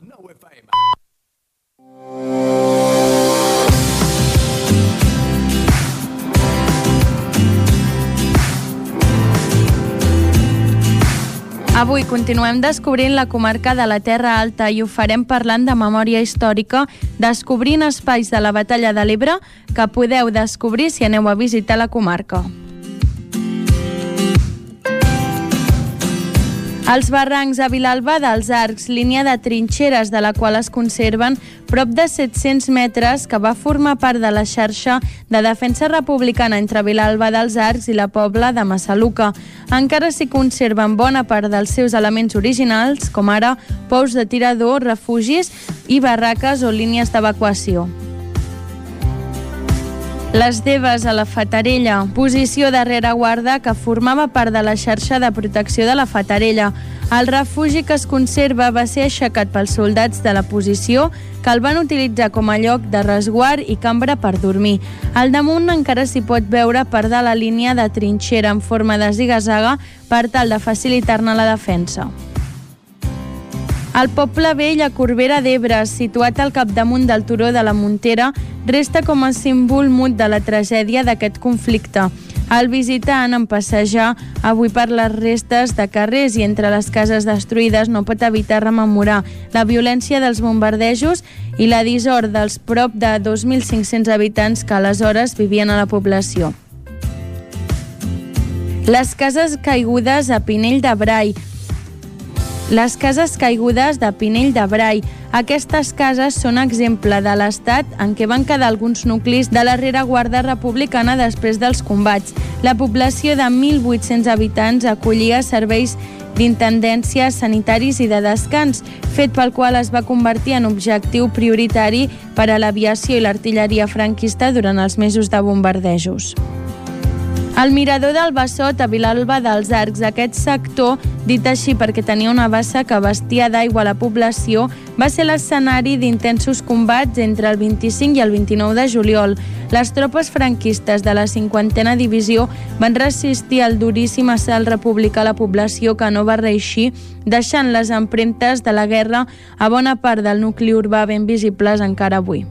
Avui continuem descobrint la comarca de la Terra Alta i ho farem parlant de memòria històrica, descobrint espais de la Batalla de l'Ebre que podeu descobrir si aneu a visitar la comarca. Els barrancs a Vilalba dels Arcs, línia de trinxeres de la qual es conserven prop de 700 metres que va formar part de la xarxa de defensa republicana entre Vilalba dels Arcs i la Pobla de Massaluca. Encara s'hi conserven bona part dels seus elements originals, com ara pous de tirador, refugis i barraques o línies d'evacuació. Les Deves a la Fatarella, posició de rereguarda que formava part de la xarxa de protecció de la Fatarella. El refugi que es conserva va ser aixecat pels soldats de la posició que el van utilitzar com a lloc de resguard i cambra per dormir. Al damunt encara s'hi pot veure part de la línia de trinxera en forma de zigazaga per tal de facilitar-ne la defensa. El poble vell a Corbera d'Ebre, situat al capdamunt del turó de la Montera, resta com a símbol mut de la tragèdia d'aquest conflicte. El visitant, en passejar avui per les restes de carrers i entre les cases destruïdes, no pot evitar rememorar la violència dels bombardejos i la dissort dels prop de 2.500 habitants que aleshores vivien a la població. Les cases caigudes a Pinell de Brai, les cases caigudes de Pinell de Brai. Aquestes cases són exemple de l'estat en què van quedar alguns nuclis de la rereguarda republicana després dels combats. La població de 1.800 habitants acollia serveis d'intendències sanitaris i de descans, fet pel qual es va convertir en objectiu prioritari per a l'aviació i l'artilleria franquista durant els mesos de bombardejos. El mirador del Bassot a Vilalba dels Arcs, aquest sector, dit així perquè tenia una bassa que vestia d'aigua la població, va ser l'escenari d'intensos combats entre el 25 i el 29 de juliol. Les tropes franquistes de la 50a divisió van resistir al duríssim assalt republicà a la població que no va reeixir, deixant les empremtes de la guerra a bona part del nucli urbà ben visibles encara avui.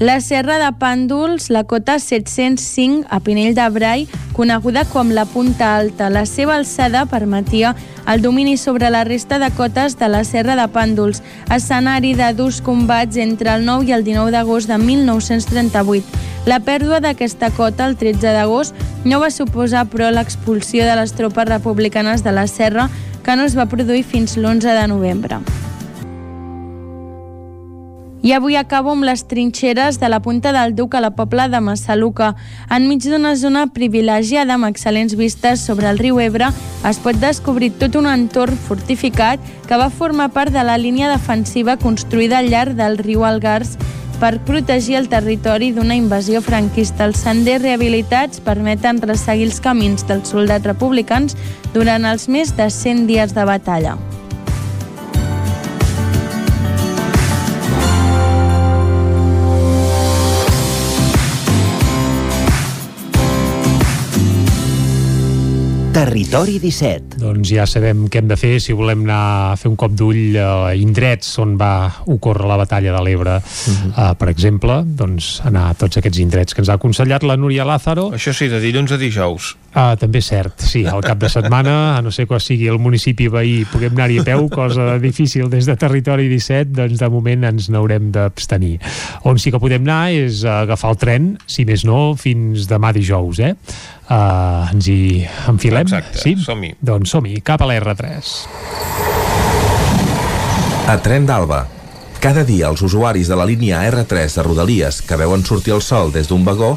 La Serra de Pàndols, la cota 705 a Pinell de Brai, coneguda com la Punta Alta. La seva alçada permetia el domini sobre la resta de cotes de la Serra de Pàndols, escenari de durs combats entre el 9 i el 19 d'agost de 1938. La pèrdua d'aquesta cota el 13 d'agost no va suposar, però, l'expulsió de les tropes republicanes de la Serra, que no es va produir fins l'11 de novembre. I avui acabo amb les trinxeres de la Punta del Duc a la Pobla de Massaluca. Enmig d'una zona privilegiada amb excel·lents vistes sobre el riu Ebre, es pot descobrir tot un entorn fortificat que va formar part de la línia defensiva construïda al llarg del riu Algars per protegir el territori d'una invasió franquista. Els senders rehabilitats permeten resseguir els camins dels soldats republicans durant els més de 100 dies de batalla. Territori 17. Doncs ja sabem què hem de fer si volem anar a fer un cop d'ull a indrets on va ocórrer la batalla de l'Ebre. Uh -huh. uh, per exemple, doncs anar a tots aquests indrets que ens ha aconsellat la Núria Lázaro. Això sí, de dilluns a dijous. Uh, també és cert, sí, al cap de setmana, a no sé quan sigui el municipi veí, puguem anar-hi a peu, cosa difícil des de Territori 17, doncs de moment ens n'haurem d'abstenir. On sí que podem anar és agafar el tren, si més no, fins demà dijous, eh? Uh, ens hi enfilem? Exacte, sí? som-hi. Doncs som-hi, cap a l'R3. A Tren d'Alba. Cada dia els usuaris de la línia R3 de Rodalies que veuen sortir el sol des d'un vagó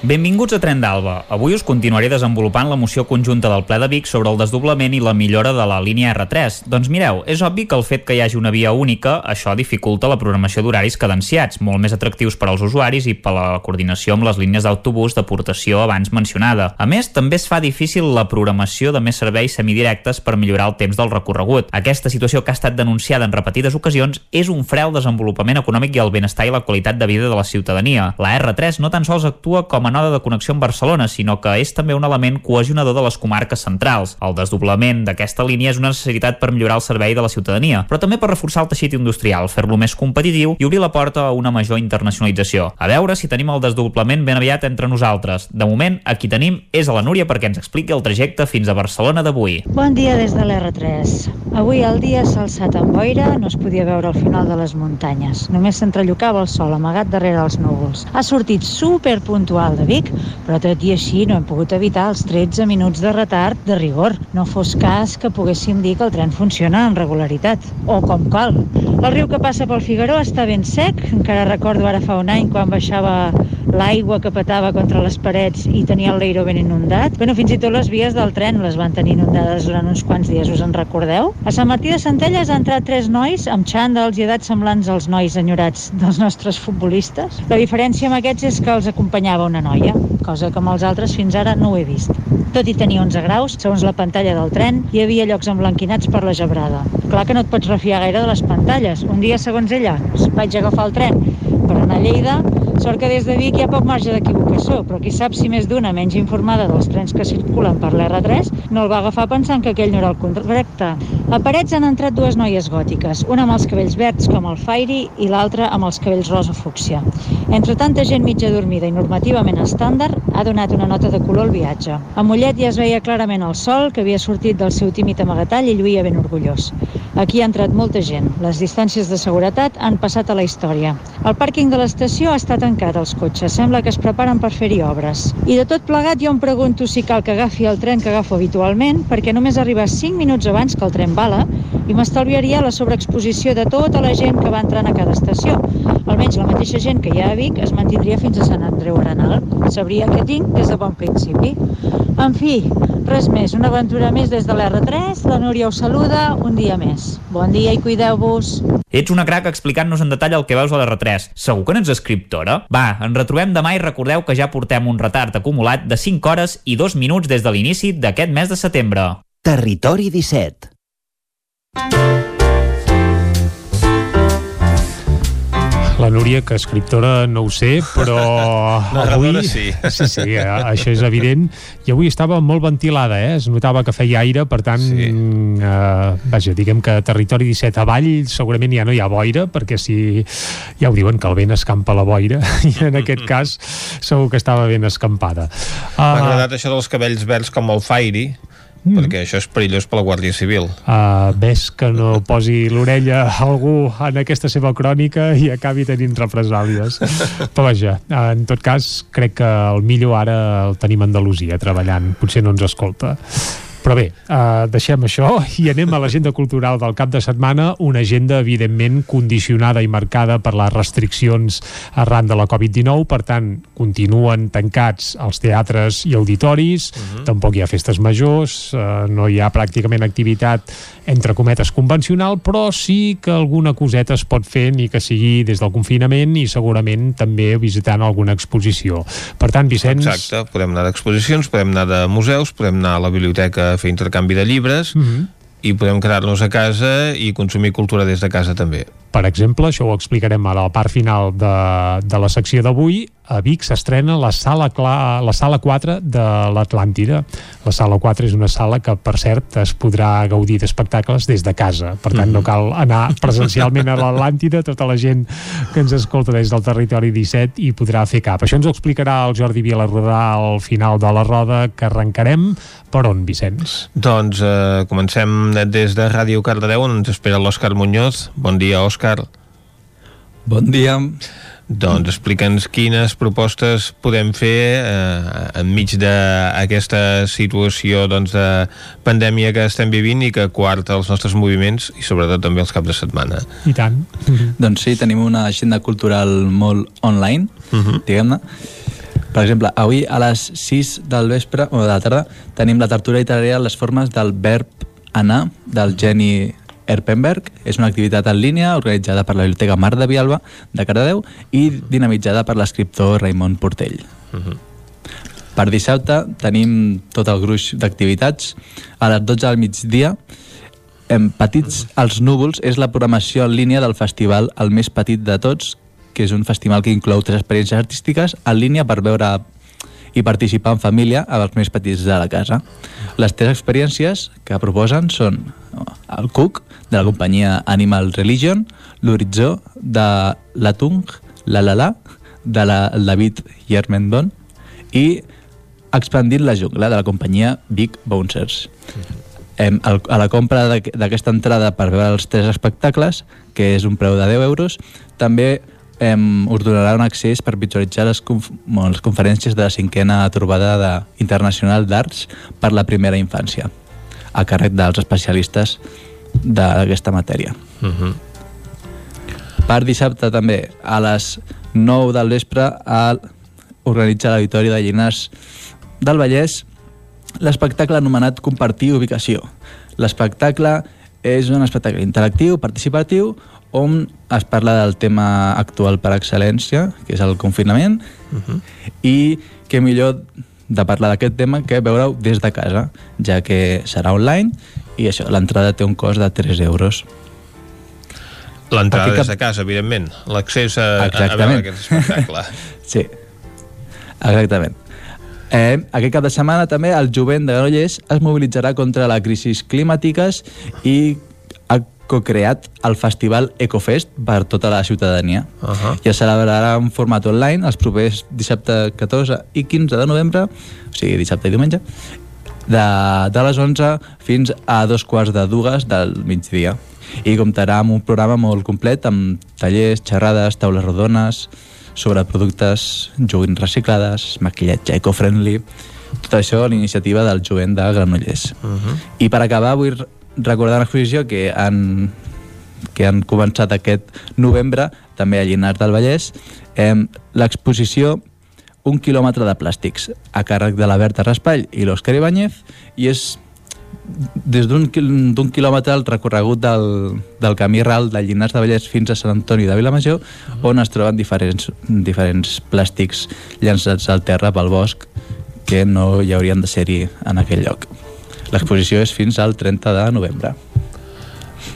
Benvinguts a Tren d'Alba. Avui us continuaré desenvolupant la moció conjunta del ple de Vic sobre el desdoblament i la millora de la línia R3. Doncs mireu, és obvi que el fet que hi hagi una via única, això dificulta la programació d'horaris cadenciats, molt més atractius per als usuaris i per la coordinació amb les línies d'autobús de portació abans mencionada. A més, també es fa difícil la programació de més serveis semidirectes per millorar el temps del recorregut. Aquesta situació que ha estat denunciada en repetides ocasions és un fre al desenvolupament econòmic i al benestar i la qualitat de vida de la ciutadania. La R3 no tan sols actua com a node de connexió amb Barcelona, sinó que és també un element cohesionador de les comarques centrals. El desdoblament d'aquesta línia és una necessitat per millorar el servei de la ciutadania, però també per reforçar el teixit industrial, fer-lo més competitiu i obrir la porta a una major internacionalització. A veure si tenim el desdoblament ben aviat entre nosaltres. De moment, aquí tenim és a la Núria perquè ens expliqui el trajecte fins a Barcelona d'avui. Bon dia des de l'R3. Avui el dia s'ha alçat amb boira, no es podia veure el final de les muntanyes. Només s'entrellocava el sol amagat darrere els núvols. Ha sortit super puntual de Vic, però tot i així no hem pogut evitar els 13 minuts de retard de rigor. No fos cas que poguéssim dir que el tren funciona amb regularitat, o com cal. El riu que passa pel Figaró està ben sec, encara recordo ara fa un any quan baixava l'aigua que petava contra les parets i tenia el leiro ben inundat. Bueno, fins i tot les vies del tren les van tenir inundades durant uns quants dies, us en recordeu? A Sant Martí de Centelles han entrat tres nois amb xandals i edats semblants als nois enyorats dels nostres futbolistes. La diferència amb aquests és que els acompanyava una noia, cosa que amb els altres fins ara no ho he vist. Tot i tenir 11 graus, segons la pantalla del tren, hi havia llocs emblanquinats per la gebrada. Clar que no et pots refiar gaire de les pantalles. Un dia, segons ella, vaig agafar el tren per anar a Lleida, Sort que des de Vic hi ha poc marge d'equivocació, però qui sap si més d'una menys informada dels trens que circulen per l'R3 no el va agafar pensant que aquell no era el correcte. A Parets han entrat dues noies gòtiques, una amb els cabells verds com el Fairy i l'altra amb els cabells rosa fúcsia. Entre tanta gent mitja dormida i normativament estàndard, ha donat una nota de color al viatge. A Mollet ja es veia clarament el sol, que havia sortit del seu tímid amagatall i lluïa ben orgullós. Aquí ha entrat molta gent. Les distàncies de seguretat han passat a la història. El pàrquing de l'estació està tancat als cotxes. Sembla que es preparen per fer-hi obres. I de tot plegat jo em pregunto si cal que agafi el tren que agafo habitualment, perquè només arriba 5 minuts abans que el tren bala i m'estalviaria la sobreexposició de tota la gent que va entrant a cada estació. Almenys la mateixa gent que hi ha a Vic es mantindria fins a Sant Andreu Arenal. Sabria què tinc des de bon principi. En fi, res més. Una aventura més des de l'R3. La Núria us saluda un dia més. Bon dia i cuideu-vos. Ets una crac explicant-nos en detall el que veus a l'R3. Segur que n'ets escriptora? Va, ens retrobem demà i recordeu que ja portem un retard acumulat de 5 hores i 2 minuts des de l'inici d'aquest mes de setembre. Territori 17. La Núria, que escriptora no ho sé, però <laughs> avui... sí. Sí, sí, eh, això és evident. I avui estava molt ventilada, eh? Es notava que feia aire, per tant, sí. eh, vaja, diguem que territori 17 avall segurament ja no hi ha boira, perquè si ja ho diuen que el vent escampa la boira, <laughs> i en aquest <laughs> cas segur que estava ben escampada. M'ha Uh, agradat això dels cabells verds com el Fairy, mm. perquè això és perillós per la Guàrdia Civil. uh, ves que no posi l'orella algú en aquesta seva crònica i acabi tenint represàlies. <laughs> Però vaja, en tot cas, crec que el millor ara el tenim a Andalusia treballant, potser no ens escolta. Però bé, eh, deixem això i anem a l'agenda cultural del cap de setmana, una agenda evidentment condicionada i marcada per les restriccions arran de la Covid-19, per tant, continuen tancats els teatres i auditoris, uh -huh. tampoc hi ha festes majors, eh, no hi ha pràcticament activitat entre cometes convencional, però sí que alguna coseta es pot fer ni que sigui des del confinament i segurament també visitant alguna exposició. Per tant, Vicenç... Exacte, podem anar d'exposicions, podem anar de museus, podem anar a la biblioteca a fer intercanvi de llibres uh -huh. i podem quedar-nos a casa i consumir cultura des de casa també. Per exemple, això ho explicarem a la part final de, de la secció d'avui, a Vic s'estrena la sala, cla, la sala 4 de l'Atlàntida. La sala 4 és una sala que, per cert, es podrà gaudir d'espectacles des de casa. Per tant, no cal anar presencialment a l'Atlàntida. Tota la gent que ens escolta des del territori 17 hi podrà fer cap. Això ens ho explicarà el Jordi Vilarrodà al final de la roda que arrencarem. Per on, Vicenç? Doncs eh, comencem des de Ràdio Cardedeu, on ens espera l'Òscar Muñoz. Bon dia, Òscar. Bon dia. Doncs explica'ns quines propostes podem fer eh, enmig d'aquesta situació doncs, de pandèmia que estem vivint i que quarta els nostres moviments i sobretot també els caps de setmana. I tant. Doncs sí, tenim una agenda cultural molt online, Mhm. -huh. diguem-ne. Per exemple, avui a les 6 del vespre, o de la tarda, tenim la tertúlia literària Les formes del verb anar, del Jenny Erpenberg. És una activitat en línia organitzada per la Biblioteca Mar de Vialba de Cardedeu i dinamitzada per l'escriptor Raimon Portell. Uh -huh. Per dissabte tenim tot el gruix d'activitats. A les 12 del migdia, en Petits als núvols és la programació en línia del festival El més petit de tots, que és un festival que inclou tres experiències artístiques en línia per veure i participar en família amb els més petits de la casa. Les tres experiències que proposen són el Cook, de la companyia Animal Religion, l'Horitzó, de l'Atung, la La La, de la David Yermendon, i Expandint la jungla, de la companyia Big Bouncers. Em, el, a la compra d'aqu- d'aquesta entrada per veure els tres espectacles, que és un preu de 10 euros, també em, us donarà un accés per visualitzar les, conf les conferències de la cinquena trobada de, internacional d'arts per la primera infància, a càrrec dels especialistes d'aquesta matèria. Uh -huh. Per dissabte també, a les 9 del vespre, a organitza l'Auditori de Llinars del Vallès l'espectacle anomenat Compartir Ubicació. L'espectacle és un espectacle interactiu, participatiu, on es parla del tema actual per excel·lència, que és el confinament, Uh -huh. i què millor de parlar d'aquest tema que veure-ho des de casa, ja que serà online i això, l'entrada té un cost de 3 euros. L'entrada des de casa, evidentment. L'accés a, a, a veure aquest espectacle. <laughs> Sí, exactament. Eh, aquest cap de setmana també el jovent de Granollers es mobilitzarà contra la crisi climàtiques i co-creat el festival Ecofest per tota la ciutadania. Uh -huh. I es celebrarà en format online els propers dissabte 14 i 15 de novembre, o sigui, dissabte i diumenge, de, de les 11 fins a dos quarts de dues del migdia. I comptarà amb un programa molt complet amb tallers, xerrades, taules rodones sobre productes joguins reciclades, maquillatge eco-friendly, tot això a l'iniciativa del jovent de Granollers. Uh -huh. I per acabar vull recordar una exposició que han, que han començat aquest novembre, també a Llinars del Vallès, eh, l'exposició Un quilòmetre de plàstics, a càrrec de la Berta Raspall i l'Òscar Ibáñez, i és des d'un quilòmetre el recorregut del, del camí ral de Llinars de Vallès fins a Sant Antoni de Vilamajor, on es troben diferents, diferents plàstics llançats al terra pel bosc que no hi haurien de ser-hi en aquell lloc. L'exposició és fins al 30 de novembre.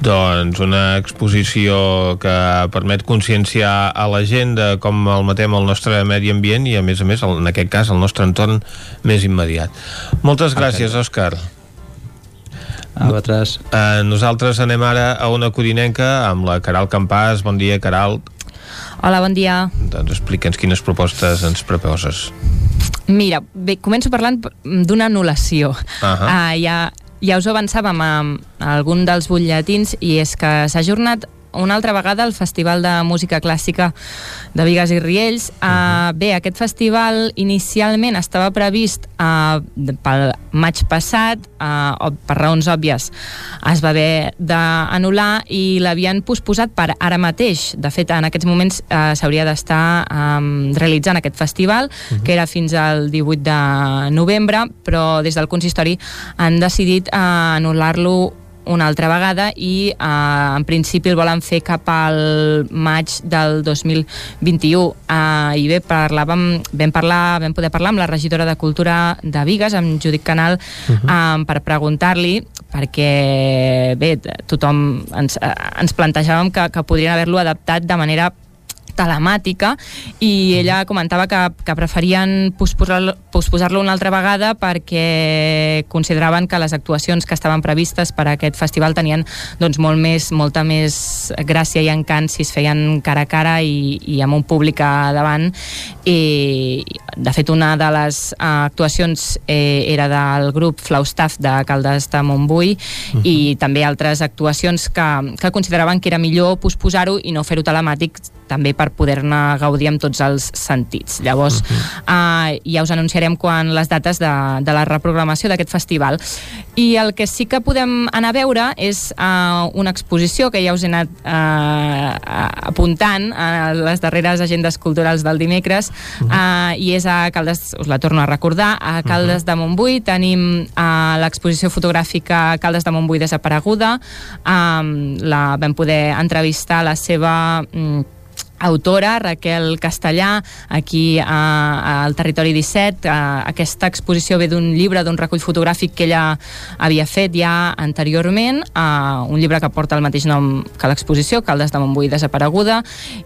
Doncs una exposició que permet conscienciar a la gent de com el matem el nostre medi ambient i a més a més, en aquest cas, el nostre entorn més immediat. Moltes gràcies, Òscar. A vosaltres. Eh, nosaltres anem ara a una codinenca amb la Caral Campàs. Bon dia, Caral. Hola, bon dia. Doncs explica'ns quines propostes ens proposes. Mira, bé, començo parlant d'una anul·lació. Uh -huh. uh, ja, ja us ho avançàvem amb algun dels butlletins i és que s'ha ajornat una altra vegada el Festival de Música Clàssica de Vigues i Riells. Uh -huh. uh, bé, aquest festival inicialment estava previst uh, pel maig passat, uh, per raons òbvies es va haver d'anul·lar i l'havien posposat per ara mateix. De fet, en aquests moments uh, s'hauria d'estar um, realitzant aquest festival, uh -huh. que era fins al 18 de novembre, però des del consistori han decidit uh, anul·lar-lo una altra vegada i eh, en principi el volen fer cap al maig del 2021 eh, i bé, parlàvem, vam, parlar, vam poder parlar amb la regidora de Cultura de Vigues, amb Judit Canal uh -huh. eh, per preguntar-li perquè bé, tothom ens, eh, ens plantejàvem que, que podrien haver-lo adaptat de manera telemàtica i ella comentava que, que preferien posposar-lo posposar una altra vegada perquè consideraven que les actuacions que estaven previstes per a aquest festival tenien doncs, molt més, molta més gràcia i encant si es feien cara a cara i, i amb un públic a davant i de fet una de les uh, actuacions eh, era del grup Flaustaff de Caldes de Montbui uh -huh. i també altres actuacions que, que consideraven que era millor posposar-ho i no fer-ho telemàtic també per poder-ne gaudir amb tots els sentits. Llavors, uh -huh. uh, ja us anunciarem quan les dates de, de la reprogramació d'aquest festival. I el que sí que podem anar a veure és uh, una exposició que ja us he anat uh, apuntant a les darreres agendes culturals del dimecres uh -huh. uh, i és a Caldes, us la torno a recordar, a Caldes uh -huh. de Montbui tenim uh, l'exposició fotogràfica Caldes de Montbui desapareguda um, la vam poder entrevistar la seva um, autora, Raquel Castellà, aquí a, al Territori 17. A, aquesta exposició ve d'un llibre, d'un recull fotogràfic que ella havia fet ja anteriorment, a un llibre que porta el mateix nom que l'exposició, Caldes de Montbui desapareguda,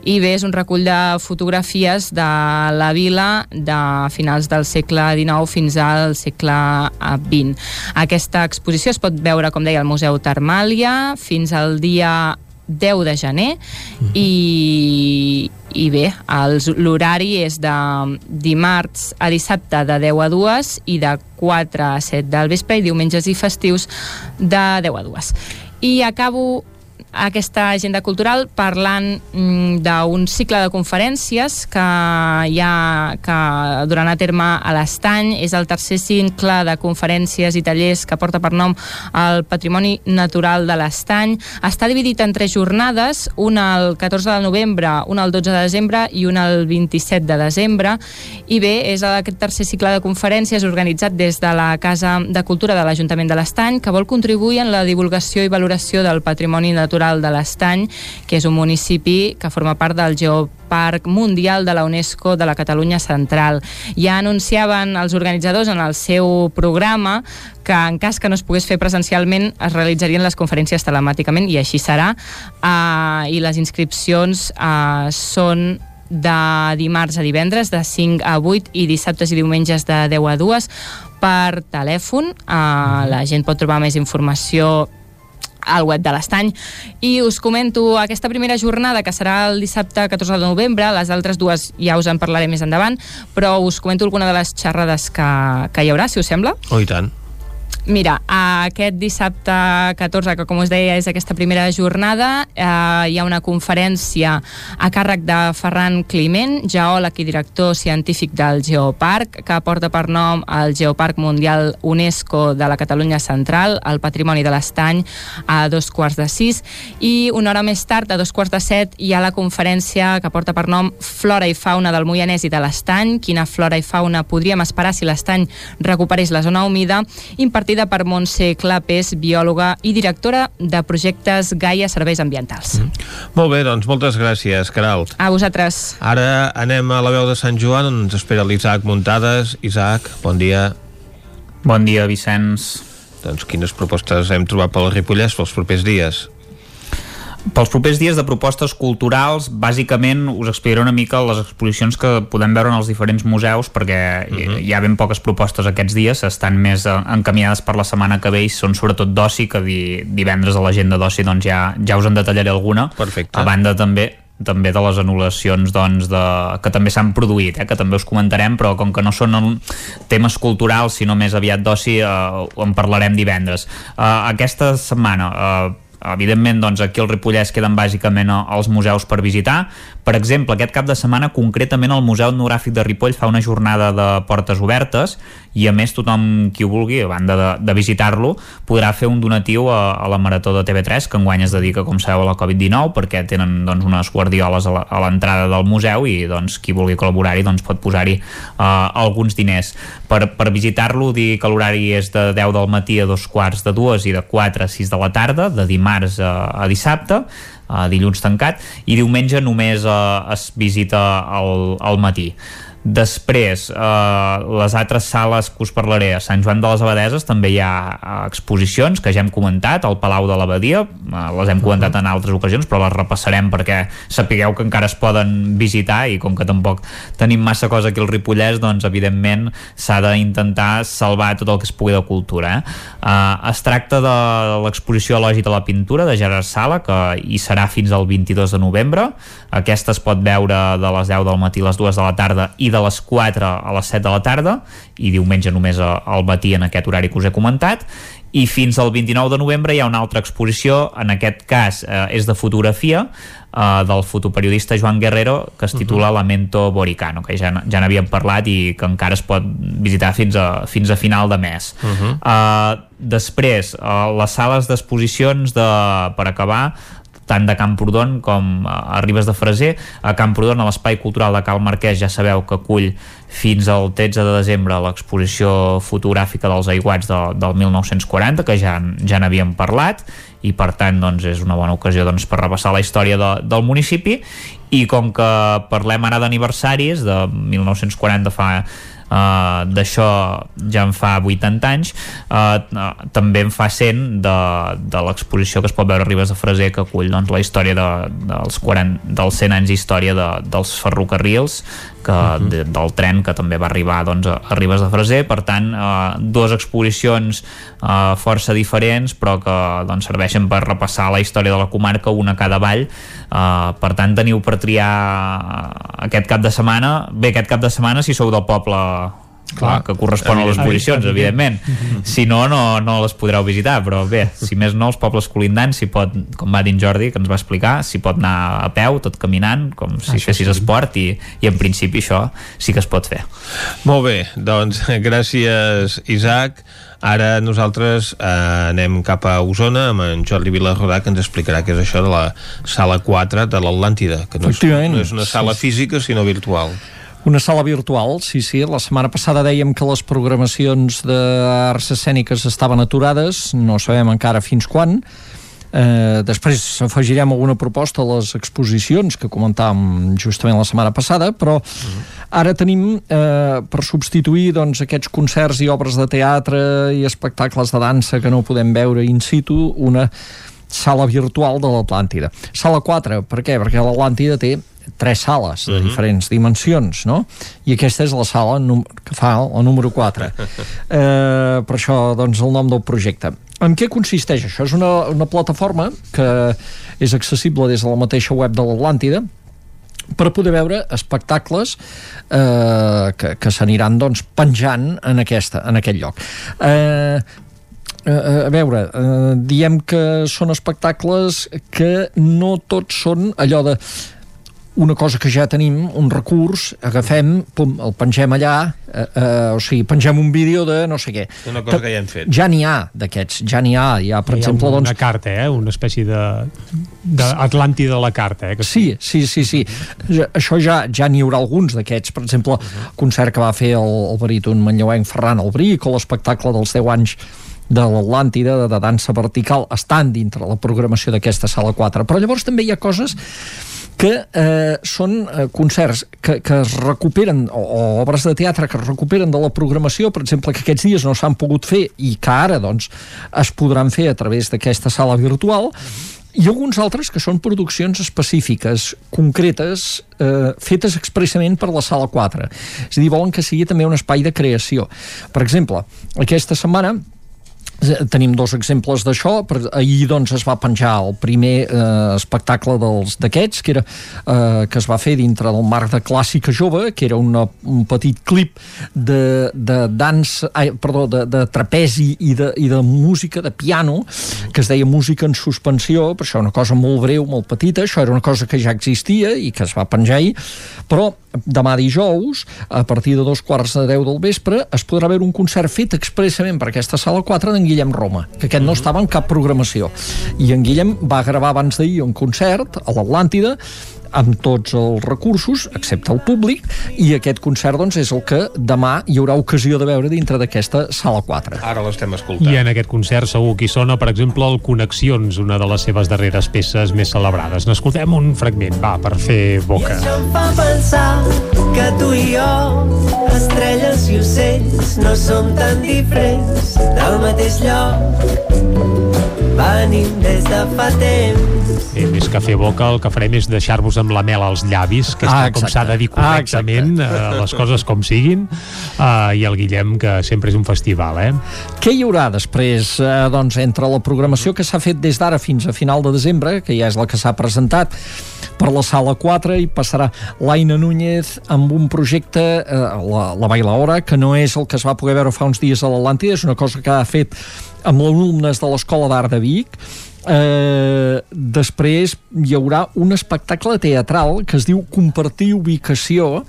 i bé, és un recull de fotografies de la vila de finals del segle XIX fins al segle XX. Aquesta exposició es pot veure, com deia, al Museu Termàlia fins al dia 10 de gener i, i bé, l'horari és de dimarts a dissabte de 10 a 2 i de 4 a 7 del vespre i diumenges i festius de 10 a 2. I acabo aquesta agenda cultural parlant mm, d'un cicle de conferències que hi ha que durant a terme a l'Estany. És el tercer cicle de conferències i tallers que porta per nom el Patrimoni Natural de l'Estany. Està dividit en tres jornades una el 14 de novembre, una el 12 de desembre i una el 27 de desembre. I bé, és aquest tercer cicle de conferències organitzat des de la Casa de Cultura de l'Ajuntament de l'Estany que vol contribuir en la divulgació i valoració del patrimoni natural Natural de l'Estany, que és un municipi que forma part del Geoparc Mundial de la UNESCO de la Catalunya Central. Ja anunciaven els organitzadors en el seu programa que en cas que no es pogués fer presencialment es realitzarien les conferències telemàticament i així serà uh, i les inscripcions uh, són de dimarts a divendres de 5 a 8 i dissabtes i diumenges de 10 a 2 per telèfon. Uh, la gent pot trobar més informació al web de l'Estany. I us comento aquesta primera jornada, que serà el dissabte 14 de novembre, les altres dues ja us en parlaré més endavant, però us comento alguna de les xerrades que, que hi haurà, si us sembla. Oh, i tant. Mira, aquest dissabte 14, que com us deia és aquesta primera jornada, eh, hi ha una conferència a càrrec de Ferran Climent, geòleg i director científic del Geoparc, que porta per nom el Geoparc Mundial UNESCO de la Catalunya Central, el Patrimoni de l'Estany, a dos quarts de sis, i una hora més tard, a dos quarts de set, hi ha la conferència que porta per nom Flora i Fauna del Moianès i de l'Estany, quina flora i fauna podríem esperar si l'Estany recuperés la zona humida, impartida dirigida per Montse Clapés, biòloga i directora de projectes Gaia Serveis Ambientals. Mm. Molt bé, doncs moltes gràcies, Caralt. A vosaltres. Ara anem a la veu de Sant Joan, on ens espera l'Isaac Muntades. Isaac, bon dia. Bon dia, Vicenç. Doncs quines propostes hem trobat pel Ripollès pels propers dies? Pels propers dies de propostes culturals, bàsicament us explicaré una mica les exposicions que podem veure en els diferents museus, perquè uh -huh. hi ha ben poques propostes aquests dies, estan més encaminades per la setmana que ve i són sobretot d'oci, que di, divendres a l'agenda d'oci doncs ja, ja us en detallaré alguna. Perfecte. A banda també també de les anul·lacions doncs, de, que també s'han produït, eh, que també us comentarem, però com que no són temes culturals, sinó més aviat d'oci, eh, en parlarem divendres. Eh, aquesta setmana eh, evidentment doncs, aquí al Ripollès queden bàsicament els museus per visitar per exemple, aquest cap de setmana concretament el Museu Etnogràfic de Ripoll fa una jornada de portes obertes i a més tothom qui ho vulgui, a banda de, de visitar-lo, podrà fer un donatiu a, a la Marató de TV3 que enguany es dedica, com sabeu, a la Covid-19 perquè tenen doncs, unes guardioles a l'entrada del museu i doncs, qui vulgui col·laborar-hi doncs, pot posar-hi uh, alguns diners. Per, per visitar-lo, dir que l'horari és de 10 del matí a dos quarts de dues i de 4 a 6 de la tarda, de dimarts a, a dissabte, uh, dilluns tancat i diumenge només uh, es visita al, al matí Després, eh, les altres sales que us parlaré, a Sant Joan de les Abadeses també hi ha eh, exposicions que ja hem comentat, al Palau de l'Abadia, eh, les hem comentat en altres ocasions, però les repassarem perquè sapigueu que encara es poden visitar i com que tampoc tenim massa cosa aquí al Ripollès, doncs evidentment s'ha d'intentar salvar tot el que es pugui de cultura. Eh? Eh, es tracta de l'exposició Lògic de la Pintura de Gerard Sala, que hi serà fins al 22 de novembre. Aquesta es pot veure de les 10 del matí a les 2 de la tarda i de les 4 a les 7 de la tarda i diumenge només al matí en aquest horari que us he comentat i fins al 29 de novembre hi ha una altra exposició, en aquest cas eh, és de fotografia, eh, del fotoperiodista Joan Guerrero, que es titula uh -huh. Lamento Boricano, que ja, ja n'havíem parlat i que encara es pot visitar fins a, fins a final de mes. Uh -huh. eh, després, eh, les sales d'exposicions de, per acabar tant de Camprodon com a Ribes de Freser. A Camprodon, a l'Espai Cultural de Cal Marquès, ja sabeu que acull fins al 13 de desembre l'exposició fotogràfica dels aiguats de, del 1940, que ja, ja n'havíem parlat, i per tant doncs, és una bona ocasió doncs, per repassar la història de, del municipi i com que parlem ara d'aniversaris de 1940 fa Uh, d'això ja en fa 80 anys. Uh, uh, també en fa 100 de, de l'exposició que es pot veure a Ribes de Freser que acull doncs, la història de, dels, 40, dels 100 anys d'història de, dels ferrocarrils que, uh -huh. de, del tren que també va arribar doncs, a, Ribes de Freser. Per tant, uh, dues exposicions uh, força diferents però que doncs, serveixen per repassar la història de la comarca, una a cada vall. Uh, per tant teniu per triar aquest cap de setmana. Bé, aquest cap de setmana si sou del poble Clar, que correspon a les posicions, evidentment. Si no, no, no les podreu visitar, però bé, si més no, els pobles colindants, si pot, com va dir Jordi, que ens va explicar, si pot anar a peu, tot caminant, com si això fessis sí. esport, i, i en principi això sí que es pot fer. Molt bé, doncs gràcies, Isaac. Ara nosaltres eh, anem cap a Osona amb en Jordi Vilarrodà que ens explicarà què és això de la sala 4 de l'Atlàntida, que no és, no és una sala física sinó virtual. Una sala virtual, sí, sí. La setmana passada dèiem que les programacions d'arts escèniques estaven aturades, no sabem encara fins quan. Eh, després afegirem alguna proposta a les exposicions que comentàvem justament la setmana passada, però ara tenim eh, per substituir doncs, aquests concerts i obres de teatre i espectacles de dansa que no podem veure in situ, una sala virtual de l'Atlàntida. Sala 4, per què? Perquè l'Atlàntida té tres sales de uh mhm. -huh. diferents dimensions, no? I aquesta és la sala que fa el número 4. <laughs> eh, per això, doncs, el nom del projecte. En què consisteix això? És una, una plataforma que és accessible des de la mateixa web de l'Atlàntida, per poder veure espectacles eh, que, que s'aniran doncs, penjant en, aquesta, en aquest lloc. Eh, a veure, eh, diem que són espectacles que no tots són allò de una cosa que ja tenim, un recurs, agafem, pum, el pengem allà, eh, eh, o sigui, pengem un vídeo de no sé què. Una cosa que ja hem fet. Ja n'hi ha d'aquests, ja n'hi ha, hi ha, per hi exemple, una, doncs... Una carta, eh? Una espècie de, de Atlàntida de la carta, eh? Que sí, sí, sí, sí. Ja, això ja ja n'hi haurà alguns d'aquests, per exemple, uh -huh. concert que va fer el, el baríton manlleuenc Ferran Albric o l'espectacle dels 10 anys de l'Atlàntida, de, de dansa vertical, estan dintre la programació d'aquesta sala 4. Però llavors també hi ha coses que eh, són eh, concerts que, que es recuperen, o, o obres de teatre que es recuperen de la programació, per exemple, que aquests dies no s'han pogut fer i que ara doncs, es podran fer a través d'aquesta sala virtual, i alguns altres que són produccions específiques, concretes, eh, fetes expressament per la Sala 4. És a dir, volen que sigui també un espai de creació. Per exemple, aquesta setmana tenim dos exemples d'això ahir doncs es va penjar el primer eh, espectacle d'aquests que era eh, que es va fer dintre del marc de Clàssica Jove que era una, un petit clip de, de dans, ai, perdó de, de trapezi i de, i de música de piano que es deia música en suspensió per això una cosa molt breu, molt petita això era una cosa que ja existia i que es va penjar ahir però demà dijous, a partir de dos quarts de deu del vespre, es podrà veure un concert fet expressament per aquesta sala 4 d'en Guillem Roma, que aquest no mhm. estava en cap programació. I en Guillem va gravar abans d'ahir un concert a l'Atlàntida amb tots els recursos, excepte el públic, i aquest concert doncs, és el que demà hi haurà ocasió de veure dintre d'aquesta sala 4. Ara l'estem escoltant. I en aquest concert segur que hi sona, per exemple, el Connexions, una de les seves darreres peces més celebrades. N'escoltem un fragment, va, per fer boca. I això em fa pensar que tu i jo, estrelles i ocells, no som tan diferents del mateix lloc venim des de fa temps. I més que fer boca, el que farem és deixar-vos amb la mel als llavis, que és ah, com s'ha de dir correctament, ah, les coses com siguin, uh, i el Guillem, que sempre és un festival, eh? Què hi haurà després, eh, doncs, entre la programació que s'ha fet des d'ara fins a final de desembre, que ja és la que s'ha presentat, per la sala 4 i passarà l'Aina Núñez amb un projecte, eh, la, la Bailaora, que no és el que es va poder veure fa uns dies a l'Atlàntida, és una cosa que ha fet amb alumnes de l'Escola d'Art de Vic eh, després hi haurà un espectacle teatral que es diu Compartir ubicació,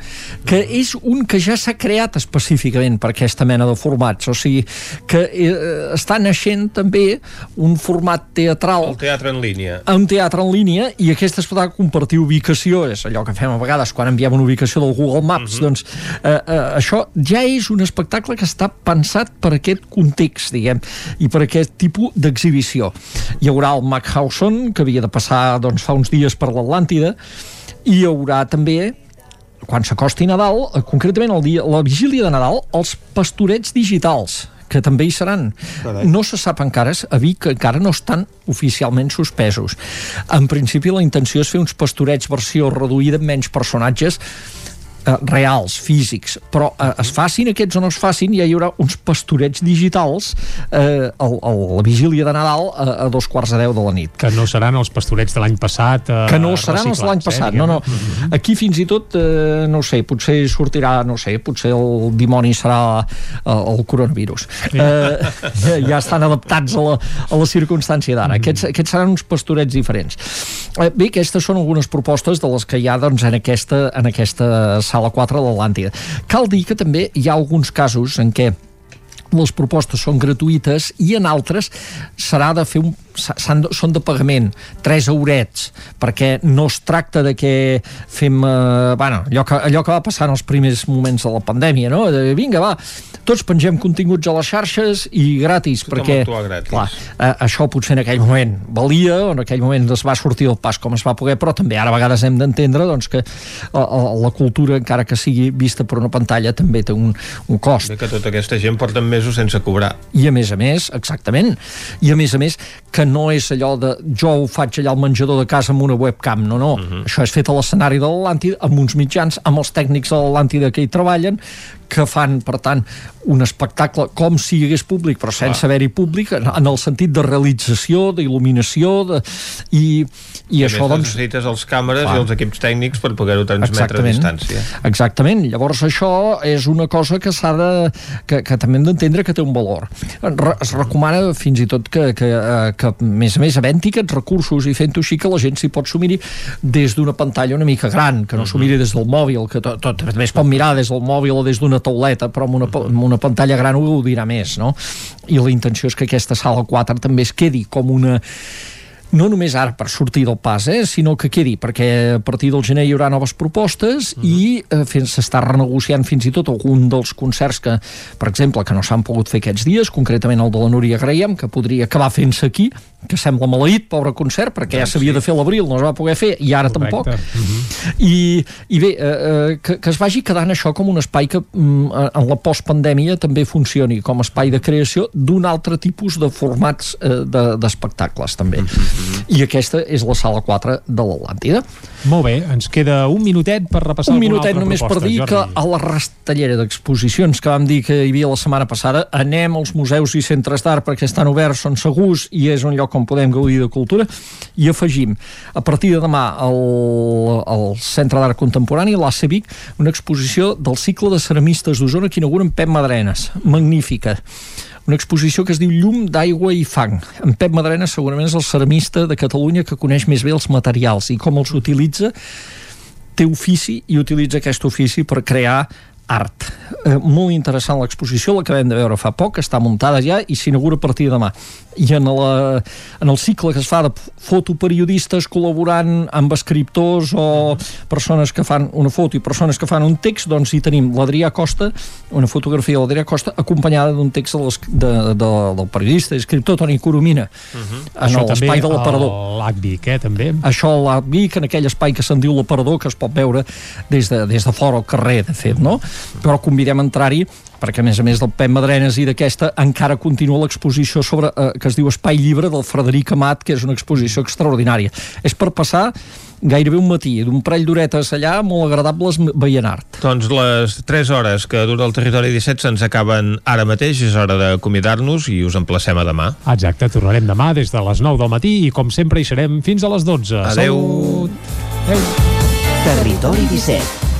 que és un que ja s'ha creat específicament per aquesta mena de formats, o sigui que eh, està naixent també un format teatral el teatre en línia un teatre en línia i aquest espectacle Compartir ubicació és allò que fem a vegades quan enviem una ubicació del Google Maps, mhm. -huh. doncs eh, eh, això ja és un espectacle que està pensat per aquest context, diguem, i per aquest tipus d'exhibició. Hi haurà el Mackhausen, que havia de passar doncs, fa uns dies per l'Atlàntida, i hi haurà també quan s'acosti Nadal, eh, concretament el dia, la vigília de Nadal, els pastorets digitals, que també hi seran. No se sap encara, a Vic encara no estan oficialment suspesos. En principi la intenció és fer uns pastorets versió reduïda amb menys personatges, eh, reals, físics, però eh, es facin aquests o no es facin, ja hi haurà uns pastorets digitals eh, a, a la vigília de Nadal a, a dos quarts de deu de la nit. Que no seran els pastorets de l'any passat eh, Que no seran els de l'any passat, eh, no, no. Mhm. Aquí fins i tot, eh, no sé, potser sortirà, no sé, potser el dimoni serà eh, el coronavirus. Eh, <laughs> ja estan adaptats a la, a la circumstància d'ara. Mm. Aquests, aquests seran uns pastorets diferents. Eh, bé, aquestes són algunes propostes de les que hi ha doncs, en aquesta, en aquesta sala 4 de l'Atlàntida. Cal dir que també hi ha alguns casos en què les propostes són gratuïtes i en altres serà de fer un són de pagament, 3 eurets, perquè no es tracta de que fem, eh, bueno, allò que, allò que va passar en els primers moments de la pandèmia, no? De, vinga, va, tots pengem continguts a les xarxes i gratis, Tothom perquè gratis. Clar, eh, això potser en aquell moment valia, o en aquell moment es va sortir el pas com es va poder, però també ara a vegades hem d'entendre doncs, que la, la cultura, encara que sigui vista per una pantalla, també té un, un cost. Bé que tota aquesta gent porta mesos sense cobrar. I a més a més, exactament, i a més a més que no és allò de jo ho faig allà al menjador de casa amb una webcam, no, no. Uh mhm. -huh. Això és fet a l'escenari de l'Atlàntida, amb uns mitjans, amb els tècnics de l'Atlàntida que hi treballen, que fan, per tant, un espectacle com si hi hagués públic, però sense haver-hi públic, en, en el sentit de realització, d'il·luminació, de, i, i, I això, doncs... necessites els càmeres clar. i els equips tècnics per poder-ho transmetre Exactament. a distància. Exactament. Llavors, això és una cosa que s'ha de... Que, que també hem d'entendre que té un valor. Es recomana fins i tot que, que, eh, que a més a més, havent-hi aquests recursos i fent-ho així que la gent s'hi pot sumir des d'una pantalla una mica gran, que no s'ho miri des del mòbil, que tot, tot també es pot mirar des del mòbil o des d'una tauleta, però amb una, amb una pantalla gran ho gaudirà més, no? I la intenció és que aquesta sala 4 també es quedi com una no només ara per sortir del pas, eh, sinó que quedi, perquè a partir del gener hi haurà noves propostes uh -huh. i eh, s'està renegociant fins i tot algun dels concerts que, per exemple, que no s'han pogut fer aquests dies, concretament el de la Núria Graiem, que podria acabar fent-se aquí, que sembla maleït, pobre concert, perquè ja s'havia de fer l'abril, no es va poder fer, i ara Correcte. tampoc. Uh -huh. I, I bé, eh, eh, que, que es vagi quedant això com un espai que mm, en la postpandèmia també funcioni com a espai de creació d'un altre tipus de formats eh, d'espectacles, de, també. Uh -huh. I aquesta és la sala 4 de l'Atlàntida. Molt bé, ens queda un minutet per repassar un minutet només proposta, per dir Jordi. que a la rastellera d'exposicions que vam dir que hi havia la setmana passada anem als museus i centres d'art perquè estan oberts, són segurs i és un lloc on podem gaudir de cultura i afegim a partir de demà al, al Centre d'Art Contemporani l'ACE Vic una exposició del cicle de ceramistes d'Osona que inauguren Pep Madrenes magnífica una exposició que es diu Llum d'aigua i fang. En Pep Madrena segurament és el ceramista de Catalunya que coneix més bé els materials i com els utilitza té ofici i utilitza aquest ofici per crear art. Eh, molt interessant l'exposició, l'acabem de veure fa poc, està muntada ja i s'inaugura a partir de demà. I en, la, en el cicle que es fa de fotoperiodistes col·laborant amb escriptors o persones que fan una foto i persones que fan un text, doncs hi tenim l'Adrià Costa, una fotografia de l'Adrià Costa acompanyada d'un text de, de, de, del periodista i escriptor Toni Coromina Uh en Això també l'espai de l'aparador. a l'ACVIC, eh, també. Això a la Vic, en aquell espai que se'n diu l'aparador, que es pot veure des de, des de fora al carrer, de fet, no? Però convidem a entrar-hi perquè a més a més del Pep Madrenes i d'aquesta encara continua l'exposició sobre eh, que es diu Espai Llibre del Frederic Amat, que és una exposició extraordinària. És per passar gairebé un matí, d'un parell d'horetes allà, molt agradables veient art. Doncs les 3 hores que dura el territori 17 se'ns acaben ara mateix, és hora d'acomiadar-nos i us emplacem a demà. Exacte, tornarem demà des de les 9 del matí i com sempre hi serem fins a les 12. Adeu. Salut. Adeu. Territori 17,